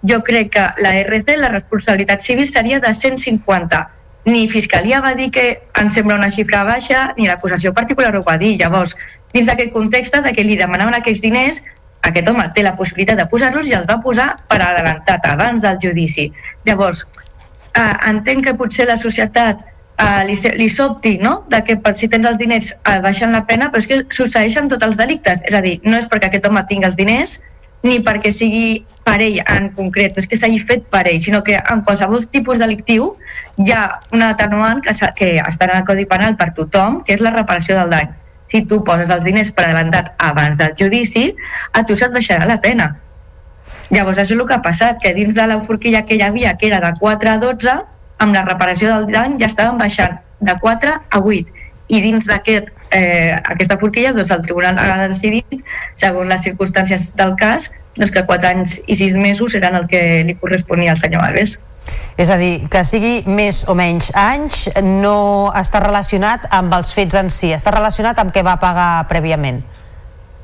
jo crec que la RC, la responsabilitat civil, seria de 150 ni Fiscalia va dir que ens sembla una xifra baixa, ni l'acusació particular ho va dir. Llavors, dins d'aquest context de que li demanaven aquells diners, aquest home té la possibilitat de posar-los i els va posar per adelantat, abans del judici. Llavors, eh, entenc que potser la societat eh, li, li sobti, no?, de que per si tens els diners eh, baixen la pena, però és que succeeixen tots els delictes. És a dir, no és perquè aquest home tingui els diners, ni perquè sigui per ell en concret, és que s'hagi fet per ell, sinó que en qualsevol tipus delictiu hi ha una atenuant que, que està en el Codi Penal per tothom, que és la reparació del dany. Si tu poses els diners per adelantat abans del judici, a tu se't baixarà la pena. Llavors, això és el que ha passat, que dins de la forquilla que hi havia, que era de 4 a 12, amb la reparació del dany ja estaven baixant de 4 a 8 i dins d'aquest eh, aquesta forquilla doncs el tribunal ha decidit segons les circumstàncies del cas doncs que 4 anys i 6 mesos eren el que li corresponia al senyor Alves. És a dir, que sigui més o menys anys no està relacionat amb els fets en si, està relacionat amb què va pagar prèviament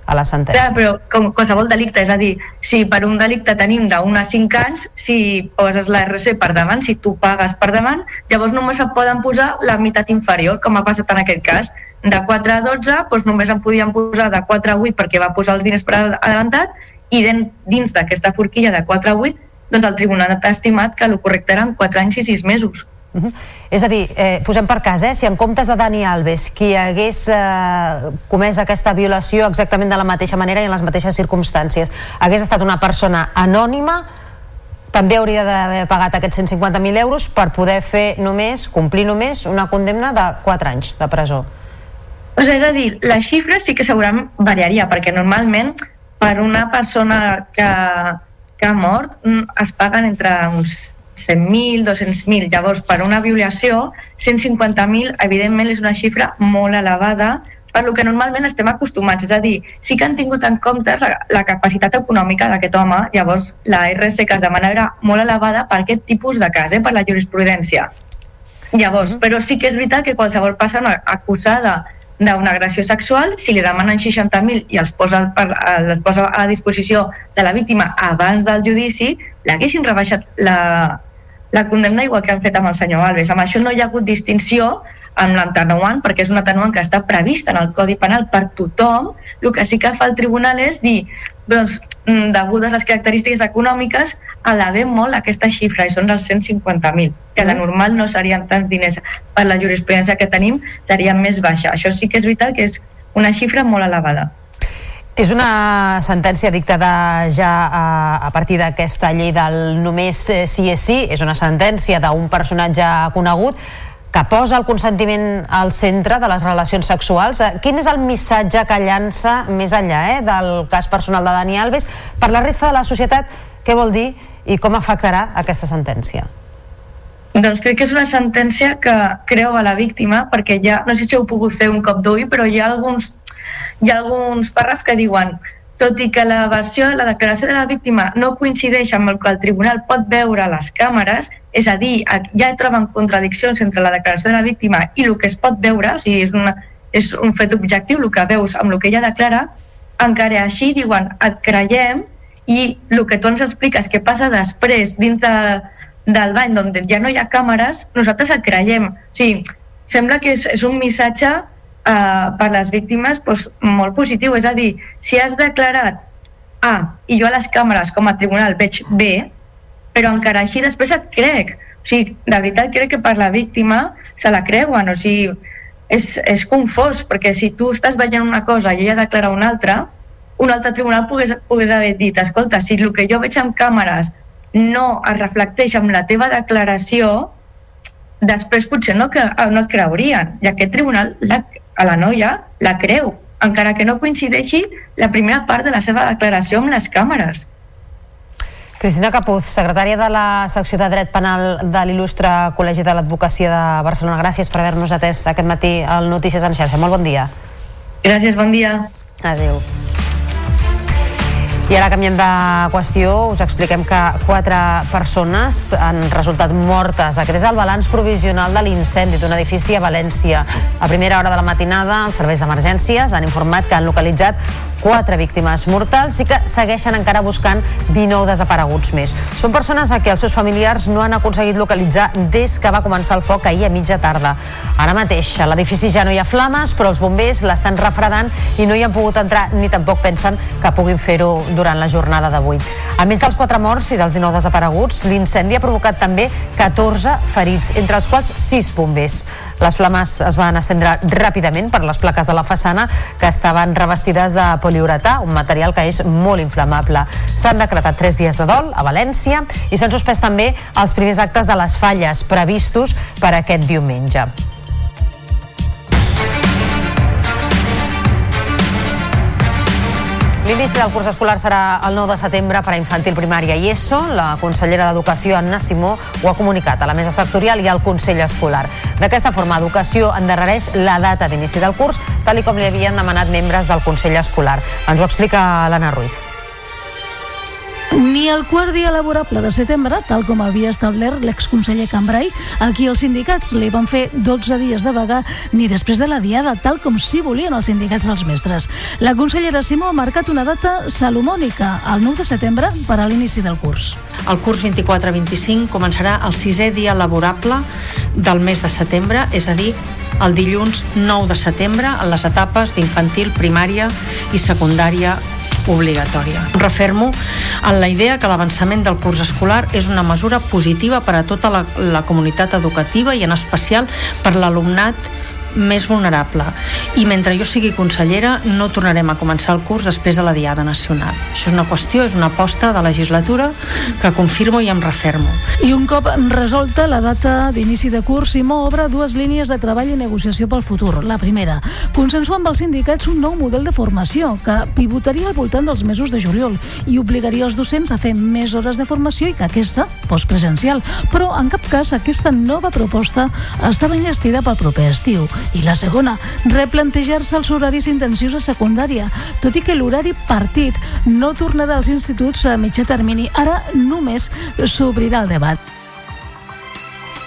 a la sentència. Clar, però com qualsevol delicte, és a dir, si per un delicte tenim d'un a 5 anys, si poses la RC per davant, si tu pagues per davant, llavors només et poden posar la meitat inferior, com ha passat en aquest cas. De 4 a 12, doncs només em podien posar de 4 a 8 perquè va posar els diners per adelantat i dins d'aquesta forquilla de 4 a 8 doncs el tribunal ha estimat que el correcte eren 4 anys i 6 mesos. Uh -huh. És a dir, eh, posem per cas, eh, si en comptes de Dani Alves qui hagués eh, comès aquesta violació exactament de la mateixa manera i en les mateixes circumstàncies hagués estat una persona anònima també hauria d'haver pagat aquests 150.000 euros per poder fer només, complir només una condemna de 4 anys de presó. O sigui, és a dir, la xifra sí que segurament variaria, perquè normalment per una persona que, que ha mort mm, es paguen entre uns 100.000, 200.000. Llavors, per una violació, 150.000, evidentment, és una xifra molt elevada per lo que normalment estem acostumats. És a dir, sí que han tingut en compte la, la capacitat econòmica d'aquest home, llavors la RC que es demana era molt elevada per aquest tipus de cas, eh, per la jurisprudència. Llavors, però sí que és veritat que qualsevol persona acusada d'una agressió sexual, si li demanen 60.000 i els posa, per, els posa a disposició de la víctima abans del judici, l'haguessin rebaixat la, la condemna igual que han fet amb el senyor Alves. Amb això no hi ha hagut distinció amb l'atenuant, perquè és un atenuant que està previst en el Codi Penal per tothom. El que sí que fa el tribunal és dir, doncs, mm, degudes les característiques econòmiques, elevem molt aquesta xifra, i són els 150.000, que de normal no serien tants diners per la jurisprudència que tenim, seria més baixa. Això sí que és veritat que és una xifra molt elevada. És una sentència dictada ja a, a partir d'aquesta llei del només eh, sí és sí, és una sentència d'un personatge conegut que posa el consentiment al centre de les relacions sexuals. Eh, quin és el missatge que llança més enllà eh, del cas personal de Dani Alves per la resta de la societat? Què vol dir i com afectarà aquesta sentència? Doncs crec que és una sentència que creu a la víctima perquè ja, no sé si heu pogut fer un cop d'ull, però hi ha alguns hi ha alguns pàrrafs que diuen tot i que la versió, la declaració de la víctima no coincideix amb el que el tribunal pot veure a les càmeres, és a dir, ja troben contradiccions entre la declaració de la víctima i el que es pot veure, o sigui, és, una, és un fet objectiu el que veus amb el que ella declara, encara així diuen, et creiem i el que tu ens expliques que passa després dins de, del bany on ja no hi ha càmeres, nosaltres et creiem. O sigui, sembla que és, és un missatge eh, per les víctimes doncs, molt positiu. És a dir, si has declarat A i jo a les càmeres com a tribunal veig B, però encara així després et crec. O sigui, de veritat crec que per la víctima se la creuen. O sigui, és, és confós, perquè si tu estàs veient una cosa i ella declara una altra, un altre tribunal pogués, pogués haver dit escolta, si el que jo veig amb càmeres no es reflecteix amb la teva declaració, després potser no, que, no et creurien. I aquest tribunal la, a la noia la creu, encara que no coincideixi la primera part de la seva declaració amb les càmeres. Cristina Capuz, secretària de la secció de dret penal de l'il·lustre Col·legi de l'Advocacia de Barcelona. Gràcies per haver-nos atès aquest matí al Notícies en xarxa. Molt bon dia. Gràcies, bon dia. Adéu. I ara canviem de qüestió, us expliquem que quatre persones han resultat mortes. Aquest és el balanç provisional de l'incendi d'un edifici a València. A primera hora de la matinada, els serveis d'emergències han informat que han localitzat quatre víctimes mortals i que segueixen encara buscant 19 desapareguts més. Són persones a qui els seus familiars no han aconseguit localitzar des que va començar el foc ahir a mitja tarda. Ara mateix a l'edifici ja no hi ha flames, però els bombers l'estan refredant i no hi han pogut entrar ni tampoc pensen que puguin fer-ho durant la jornada d'avui. A més dels quatre morts i dels 19 desapareguts, l'incendi ha provocat també 14 ferits, entre els quals 6 bombers. Les flames es van estendre ràpidament per les plaques de la façana que estaven revestides de poliuretà, un material que és molt inflamable. S'han decretat tres dies de dol a València i s'han suspès també els primers actes de les falles previstos per aquest diumenge. L'inici del curs escolar serà el 9 de setembre per a infantil, primària i ESO. La consellera d'Educació, Anna Simó, ho ha comunicat a la mesa sectorial i al Consell Escolar. D'aquesta forma, Educació endarrereix la data d'inici del curs, tal i com li havien demanat membres del Consell Escolar. Ens ho explica l'Anna Ruiz. Ni el quart dia laborable de setembre, tal com havia establert l'exconseller Cambrai, aquí els sindicats li van fer 12 dies de vaga ni després de la diada, tal com sí volien els sindicats dels mestres. La consellera Simó ha marcat una data salomònica, el 9 de setembre, per a l'inici del curs. El curs 24-25 començarà el sisè dia laborable del mes de setembre, és a dir, el dilluns 9 de setembre en les etapes d'infantil, primària i secundària obligatòria. Refermo en la idea que l'avançament del curs escolar és una mesura positiva per a tota la, la comunitat educativa i en especial per l'alumnat més vulnerable. I mentre jo sigui consellera no tornarem a començar el curs després de la Diada Nacional. Això és una qüestió, és una aposta de legislatura que confirmo i em refermo. I un cop resolta la data d'inici de curs, Simó obre dues línies de treball i negociació pel futur. La primera, consensuar amb els sindicats un nou model de formació que pivotaria al voltant dels mesos de juliol i obligaria els docents a fer més hores de formació i que aquesta fos presencial. Però, en cap cas, aquesta nova proposta estava enllestida pel proper estiu. I la segona, replantejar-se els horaris intensius a secundària, tot i que l'horari partit no tornarà als instituts a mitjà termini. Ara només s'obrirà el debat.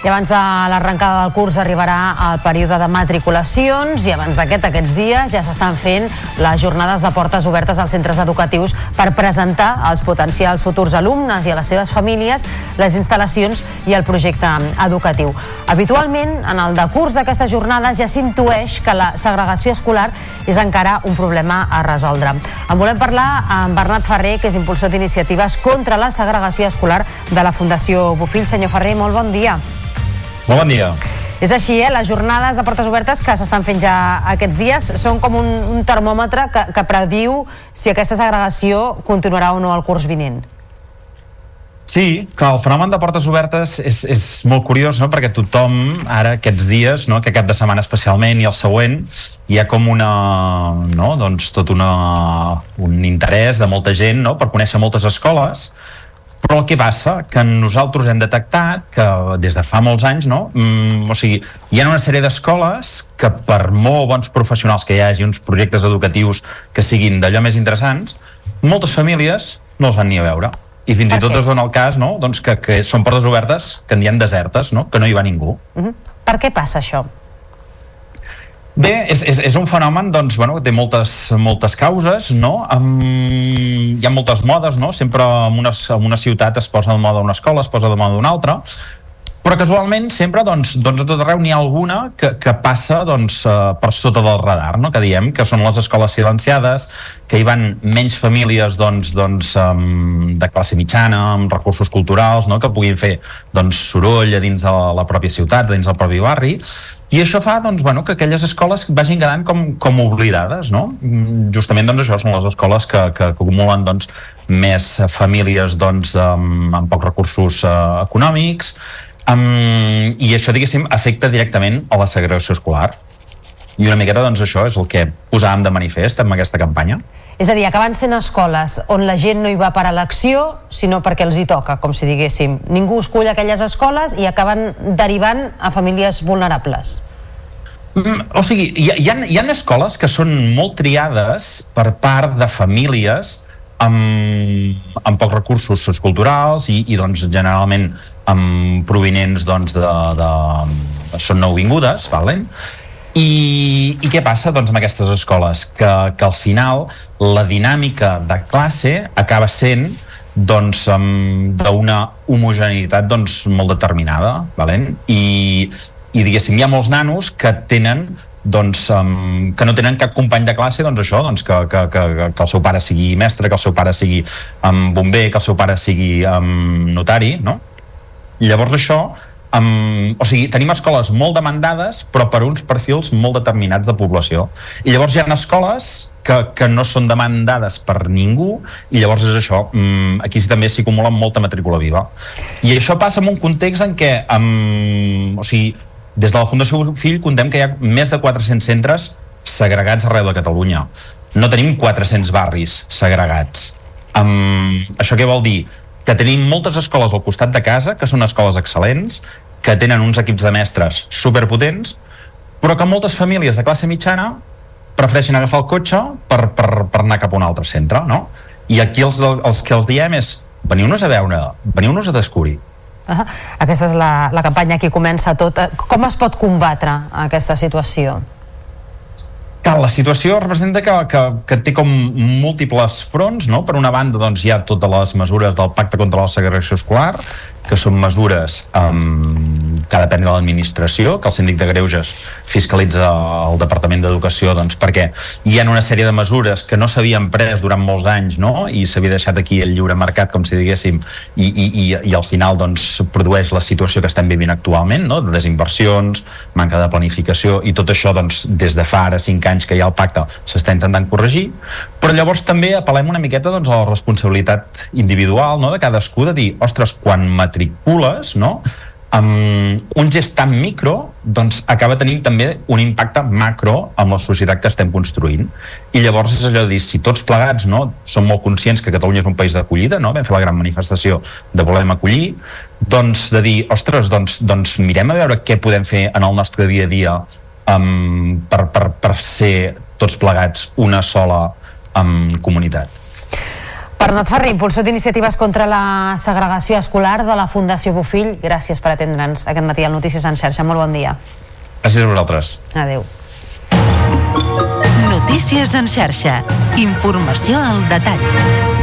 I abans de l'arrencada del curs arribarà el període de matriculacions i abans d'aquest, aquests dies, ja s'estan fent les jornades de portes obertes als centres educatius per presentar als potencials futurs alumnes i a les seves famílies les instal·lacions i el projecte educatiu. Habitualment, en el decurs d'aquestes jornades ja s'intueix que la segregació escolar és encara un problema a resoldre. En volem parlar amb Bernat Ferrer, que és impulsor d'iniciatives contra la segregació escolar de la Fundació Bofill. Senyor Ferrer, molt bon dia. Molt bon dia. És així, eh? Les jornades de portes obertes que s'estan fent ja aquests dies són com un, un termòmetre que, que prediu si aquesta segregació continuarà o no el curs vinent. Sí, que el fenomen de portes obertes és, és molt curiós, no? perquè tothom ara aquests dies, no? que cap de setmana especialment i el següent, hi ha com una, no? doncs tot una, un interès de molta gent no? per conèixer moltes escoles, però el que passa, que nosaltres hem detectat que des de fa molts anys, no? Mm, o sigui, hi ha una sèrie d'escoles que per molt bons professionals que hi hagi, uns projectes educatius que siguin d'allò més interessants, moltes famílies no els van ni a veure. I fins i tot es dona el cas no? doncs que, que són portes obertes que en diem desertes, no? que no hi va ningú. Uh -huh. Per què passa això? Bé, és, és, és un fenomen doncs, bueno, que té moltes, moltes causes, no? Um, hi ha moltes modes, no? Sempre en una, en una ciutat es posa de moda una escola, es posa de moda una altra, però casualment sempre doncs, doncs a tot arreu n'hi ha alguna que, que passa doncs, uh, per sota del radar, no? que diem que són les escoles silenciades, que hi van menys famílies doncs, doncs, um, de classe mitjana, amb recursos culturals, no? que puguin fer doncs, soroll a dins de la, la pròpia ciutat, dins del propi barri, i això fa doncs, bueno, que aquelles escoles vagin quedant com, com oblidades, no? Mm, justament doncs, això són les escoles que, que, que acumulen doncs, més famílies doncs, amb, amb pocs recursos uh, econòmics, um, i això, diguéssim, afecta directament a la segregació escolar. I una miqueta, doncs, això és el que posàvem de manifest amb aquesta campanya. És a dir, acaben sent escoles on la gent no hi va per elecció, sinó perquè els hi toca, com si diguéssim. Ningú escull aquelles escoles i acaben derivant a famílies vulnerables. Mm, o sigui, hi hi, ha, hi ha escoles que són molt triades per part de famílies amb, amb pocs recursos culturals i, i doncs, generalment amb provinents doncs, de, de, són nouvingudes, valen? I, I què passa doncs, amb aquestes escoles? Que, que al final la dinàmica de classe acaba sent doncs, d'una homogeneïtat doncs, molt determinada valent? I, i diguéssim hi ha molts nanos que tenen doncs, um, que no tenen cap company de classe doncs això, doncs, que, que, que, que el seu pare sigui mestre, que el seu pare sigui um, bomber, que el seu pare sigui um, notari no? llavors això um, o sigui, tenim escoles molt demandades però per uns perfils molt determinats de població i llavors hi ha escoles que, que no són demandades per ningú i llavors és això, um, aquí també s'hi acumula molta matrícula viva i això passa en un context en què um, o sigui, des de la Fundació Fill contem que hi ha més de 400 centres segregats arreu de Catalunya. No tenim 400 barris segregats. Um, això què vol dir? Que tenim moltes escoles al costat de casa, que són escoles excel·lents, que tenen uns equips de mestres superpotents, però que moltes famílies de classe mitjana prefereixen agafar el cotxe per, per, per anar cap a un altre centre, no? I aquí els, els que els diem és veniu-nos a veure, veniu-nos a descobrir. Ah, aquesta és la, la campanya que comença tot. Eh, Com es pot combatre aquesta situació? Clar, la situació representa que, que, que té com múltiples fronts, no? Per una banda, doncs, hi ha totes les mesures del Pacte contra la segregació escolar, que són mesures um, que ha de l'administració, que el síndic de Greuges fiscalitza el Departament d'Educació doncs, perquè hi ha una sèrie de mesures que no s'havien pres durant molts anys no? i s'havia deixat aquí el lliure mercat, com si diguéssim, i, i, i, i al final doncs, produeix la situació que estem vivint actualment, no? de desinversions, manca de planificació, i tot això doncs, des de fa ara 5 anys que hi ha el pacte s'està intentant corregir, però llavors també apel·lem una miqueta doncs, a la responsabilitat individual no? de cadascú de dir, ostres, quan matricules, no? amb un gest tan micro doncs acaba tenint també un impacte macro amb la societat que estem construint i llavors és allò de dir, si tots plegats no, som molt conscients que Catalunya és un país d'acollida no? vam fer la gran manifestació de volem acollir doncs de dir, ostres, doncs, doncs mirem a veure què podem fer en el nostre dia a dia um, per, per, per ser tots plegats una sola um, comunitat Bernat Ferri, impulsor d'iniciatives contra la segregació escolar de la Fundació Bofill. Gràcies per atendre'ns aquest matí al Notícies en xarxa. Molt bon dia. Gràcies a vosaltres. Adéu. Notícies en xarxa. Informació al detall.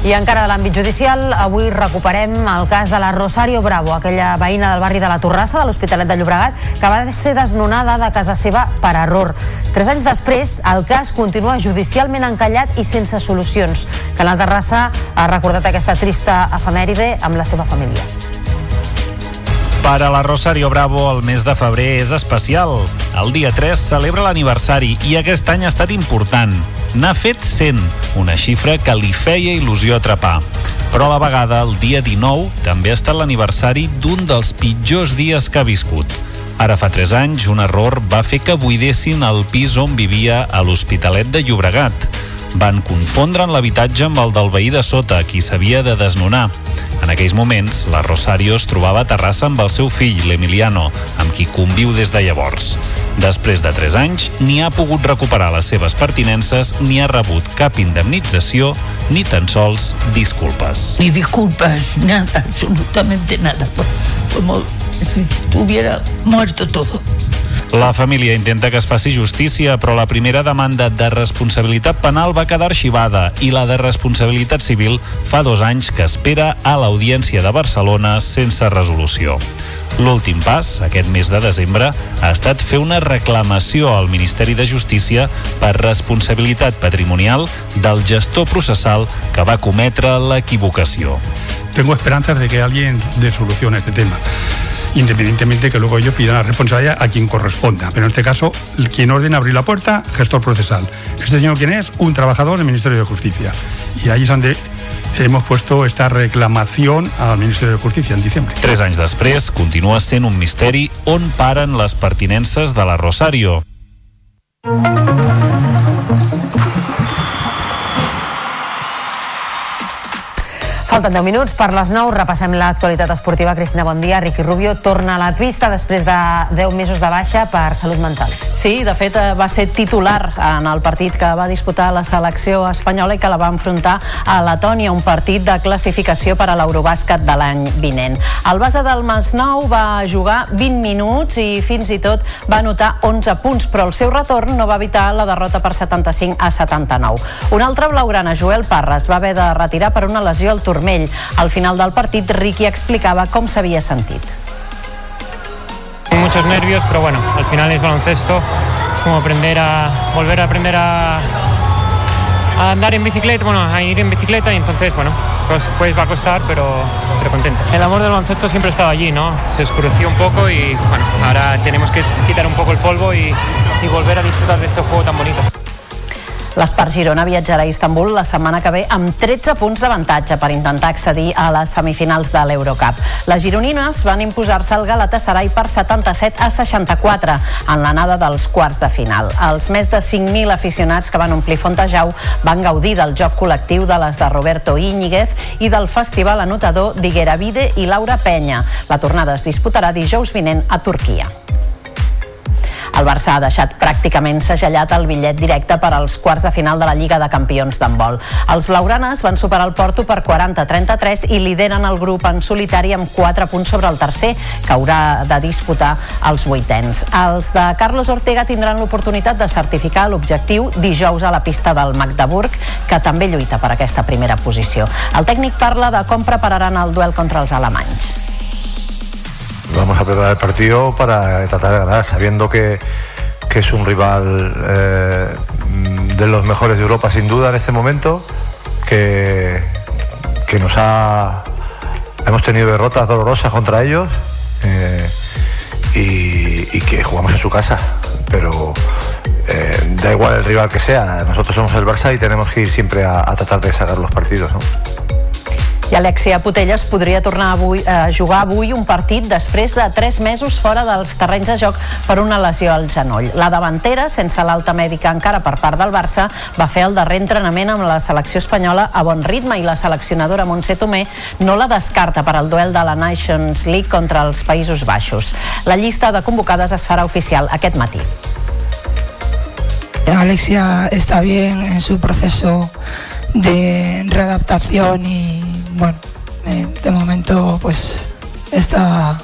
I encara de l'àmbit judicial, avui recuperem el cas de la Rosario Bravo, aquella veïna del barri de la Torrassa, de l'Hospitalet de Llobregat, que va ser desnonada de casa seva per error. Tres anys després, el cas continua judicialment encallat i sense solucions. Canal Terrassa ha recordat aquesta trista efemèride amb la seva família. Per a la Rosario Bravo, el mes de febrer és especial. El dia 3 celebra l'aniversari i aquest any ha estat important. N'ha fet 100, una xifra que li feia il·lusió atrapar. Però a la vegada, el dia 19 també ha estat l'aniversari d'un dels pitjors dies que ha viscut. Ara fa 3 anys, un error va fer que buidessin el pis on vivia a l'Hospitalet de Llobregat. Van confondre'n l'habitatge amb el del veí de sota, qui s'havia de desnonar. En aquells moments, la Rosario es trobava a Terrassa amb el seu fill, l'Emiliano, amb qui conviu des de llavors. Després de 3 anys, ni ha pogut recuperar les seves pertinences ni ha rebut cap indemnització ni tan sols disculpes. Ni disculpas, nada, absolutamente nada. Como si estuviera muerto todo. La família intenta que es faci justícia, però la primera demanda de responsabilitat penal va quedar arxivada i la de responsabilitat civil fa dos anys que espera a l'Audiència de Barcelona sense resolució. L'últim pas, aquest mes de desembre, ha estat fer una reclamació al Ministeri de Justícia per responsabilitat patrimonial del gestor processal que va cometre l'equivocació. Tengo esperanzas de que alguien dé solución a este tema independientemente de que luego ellos pidan la responsabilidad a quien corresponda. Pero en este caso, quien ordena abrir la puerta, gestor procesal. ¿Este señor quién es? Un trabajador del Ministerio de Justicia. Y ahí es donde hemos puesto esta reclamación al Ministerio de Justicia en diciembre. Tres anys després, continua sent un misteri on paren les pertinences de la Rosario. Falten 10 minuts per les 9, repassem l'actualitat esportiva. Cristina, bon dia. Riqui Rubio torna a la pista després de 10 mesos de baixa per salut mental. Sí, de fet eh, va ser titular en el partit que va disputar la selecció espanyola i que la va enfrontar a Letònia, un partit de classificació per a l'Eurobàsquet de l'any vinent. El base del Masnou va jugar 20 minuts i fins i tot va anotar 11 punts, però el seu retorn no va evitar la derrota per 75 a 79. Un altre blaugrana, Joel Parres, va haver de retirar per una lesió al turmell. Al final del partit, Ricky explicava com s'havia sentit. muchos nervios, pero bueno, al final es baloncesto, es como aprender a volver a aprender a, a andar en bicicleta, bueno, a ir en bicicleta y entonces, bueno, pues, pues va a costar, pero, pero contento. El amor del baloncesto siempre ha estado allí, ¿no? Se oscureció un poco y bueno, ahora tenemos que quitar un poco el polvo y, y volver a disfrutar de este juego tan bonito. L'Espart Girona viatjarà a Istanbul la setmana que ve amb 13 punts d'avantatge per intentar accedir a les semifinals de l'Eurocup. Les gironines van imposar-se al Galatasaray per 77 a 64 en l'anada dels quarts de final. Els més de 5.000 aficionats que van omplir Fontejau van gaudir del joc col·lectiu de les de Roberto Íñiguez i del festival anotador d'Igueravide i Laura Penya. La tornada es disputarà dijous vinent a Turquia. El Barça ha deixat pràcticament segellat el bitllet directe per als quarts de final de la Lliga de Campions d'handbol. Els blaugranes van superar el Porto per 40-33 i lideren el grup en solitari amb 4 punts sobre el tercer, que haurà de disputar els vuitens. Els de Carlos Ortega tindran l'oportunitat de certificar l'objectiu dijous a la pista del Magdeburg, que també lluita per aquesta primera posició. El tècnic parla de com prepararan el duel contra els alemanys. Vamos a preparar el partido para tratar de ganar, sabiendo que, que es un rival eh, de los mejores de Europa sin duda en este momento, que, que nos ha... Hemos tenido derrotas dolorosas contra ellos eh, y, que jugamos en su casa, pero eh, da igual el rival que sea, nosotros somos el Barça y tenemos que ir siempre a, a tratar de sacar los partidos. ¿no? I Alexia Putelles podria tornar avui, a jugar avui un partit després de 3 mesos fora dels terrenys de joc per una lesió al genoll. La davantera, sense l'alta mèdica encara per part del Barça, va fer el darrer entrenament amb la selecció espanyola a bon ritme i la seleccionadora Montse Tomé no la descarta per al duel de la Nations League contra els Països Baixos. La llista de convocades es farà oficial aquest matí. Alexia está bien en su proceso de readaptación y bueno, eh, de momento pues está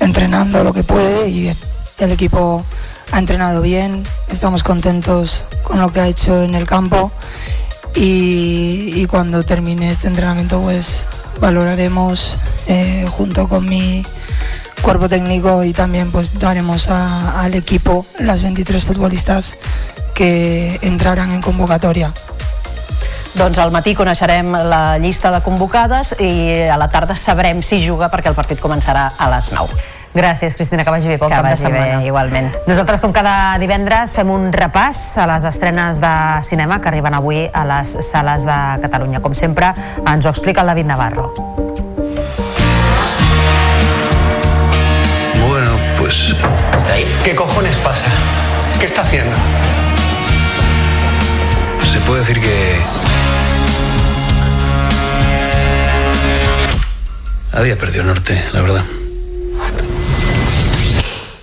entrenando lo que puede y. El equipo ha entrenado bien, estamos contentos con lo que ha hecho en el campo y, cuando termine este entrenamiento pues valoraremos eh, junto con mi cuerpo técnico y también pues daremos al equipo las 23 futbolistas que entrarán en convocatoria. Doncs al matí coneixerem la llista de convocades i a la tarda sabrem si juga perquè el partit començarà a les 9. Gràcies, Cristina, que vagi bé pel Que cap de vagi bé, setmana. igualment. Nosaltres, com cada divendres, fem un repàs a les estrenes de cinema que arriben avui a les sales de Catalunya. Com sempre, ens ho explica el David Navarro. Bueno, pues... ¿Está ahí? ¿Qué cojones pasa? ¿Qué está haciendo? Se puede decir que... Había perdido el norte, la verdad.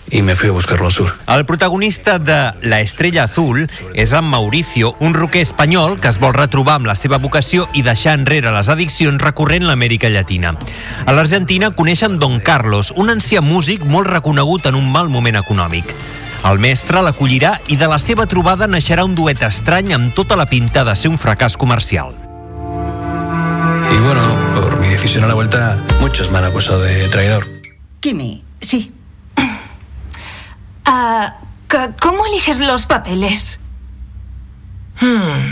Y me fui a buscarlo al sur. El protagonista de La Estrella Azul és en Mauricio, un roquer espanyol que es vol retrobar amb la seva vocació i deixar enrere les addiccions recorrent l'Amèrica Llatina. A l'Argentina coneixen Don Carlos, un ancià músic molt reconegut en un mal moment econòmic. El mestre l'acollirà i de la seva trobada naixerà un duet estrany amb tota la pinta de ser un fracàs comercial. Y bueno, decisión a la vuelta, muchos me han acusado de traidor. Kimi, sí. Ah, ¿Cómo eliges los papeles? Hmm.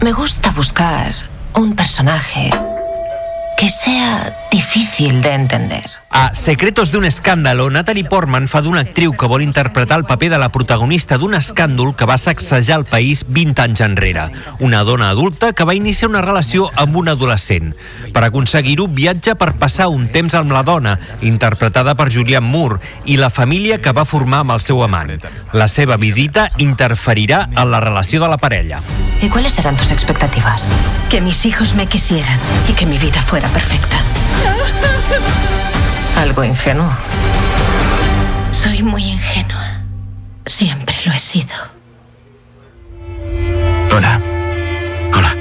Me gusta buscar un personaje que sea difícil de entender. A Secretos d'un escàndalo, Natalie Portman fa d'una actriu que vol interpretar el paper de la protagonista d'un escàndol que va sacsejar el país 20 anys enrere. Una dona adulta que va iniciar una relació amb un adolescent. Per aconseguir-ho, viatja per passar un temps amb la dona, interpretada per Julianne Moore, i la família que va formar amb el seu amant. La seva visita interferirà en la relació de la parella. ¿Y cuáles eran tus expectativas? Que mis hijos me quisieran y que mi vida fuera perfecta. Algo ingenuo. Soy muy ingenua. Siempre lo he sido. Hola. Hola.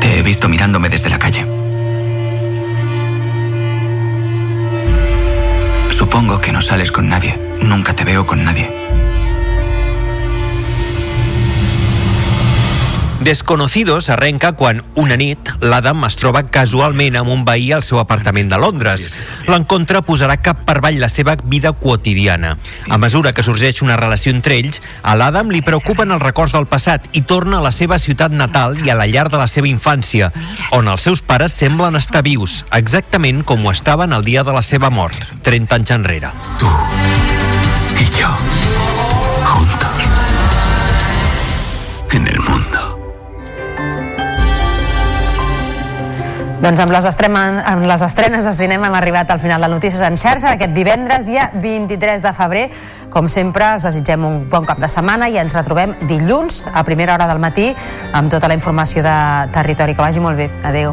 Te he visto mirándome desde la calle. Supongo que no sales con nadie. Nunca te veo con nadie. Desconocidos arrenca quan, una nit, l'Adam es troba casualment amb un veí al seu apartament de Londres. L'encontre posarà cap per avall la seva vida quotidiana. A mesura que sorgeix una relació entre ells, a l'Adam li preocupen els records del passat i torna a la seva ciutat natal i a la llar de la seva infància, on els seus pares semblen estar vius, exactament com ho estaven el dia de la seva mort, 30 anys enrere. Y yo. Juntos. Doncs amb les, estrema, amb les estrenes de cinema hem arribat al final de Notícies en xarxa d'aquest divendres, dia 23 de febrer. Com sempre, us desitgem un bon cap de setmana i ens retrobem dilluns a primera hora del matí amb tota la informació de territori. Que vagi molt bé. Adéu.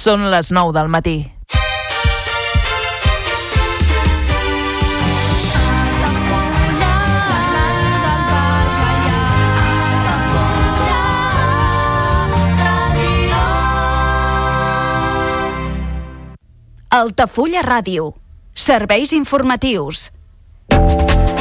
Són les 9 del matí. Altafulla Ràdio. Serveis informatius.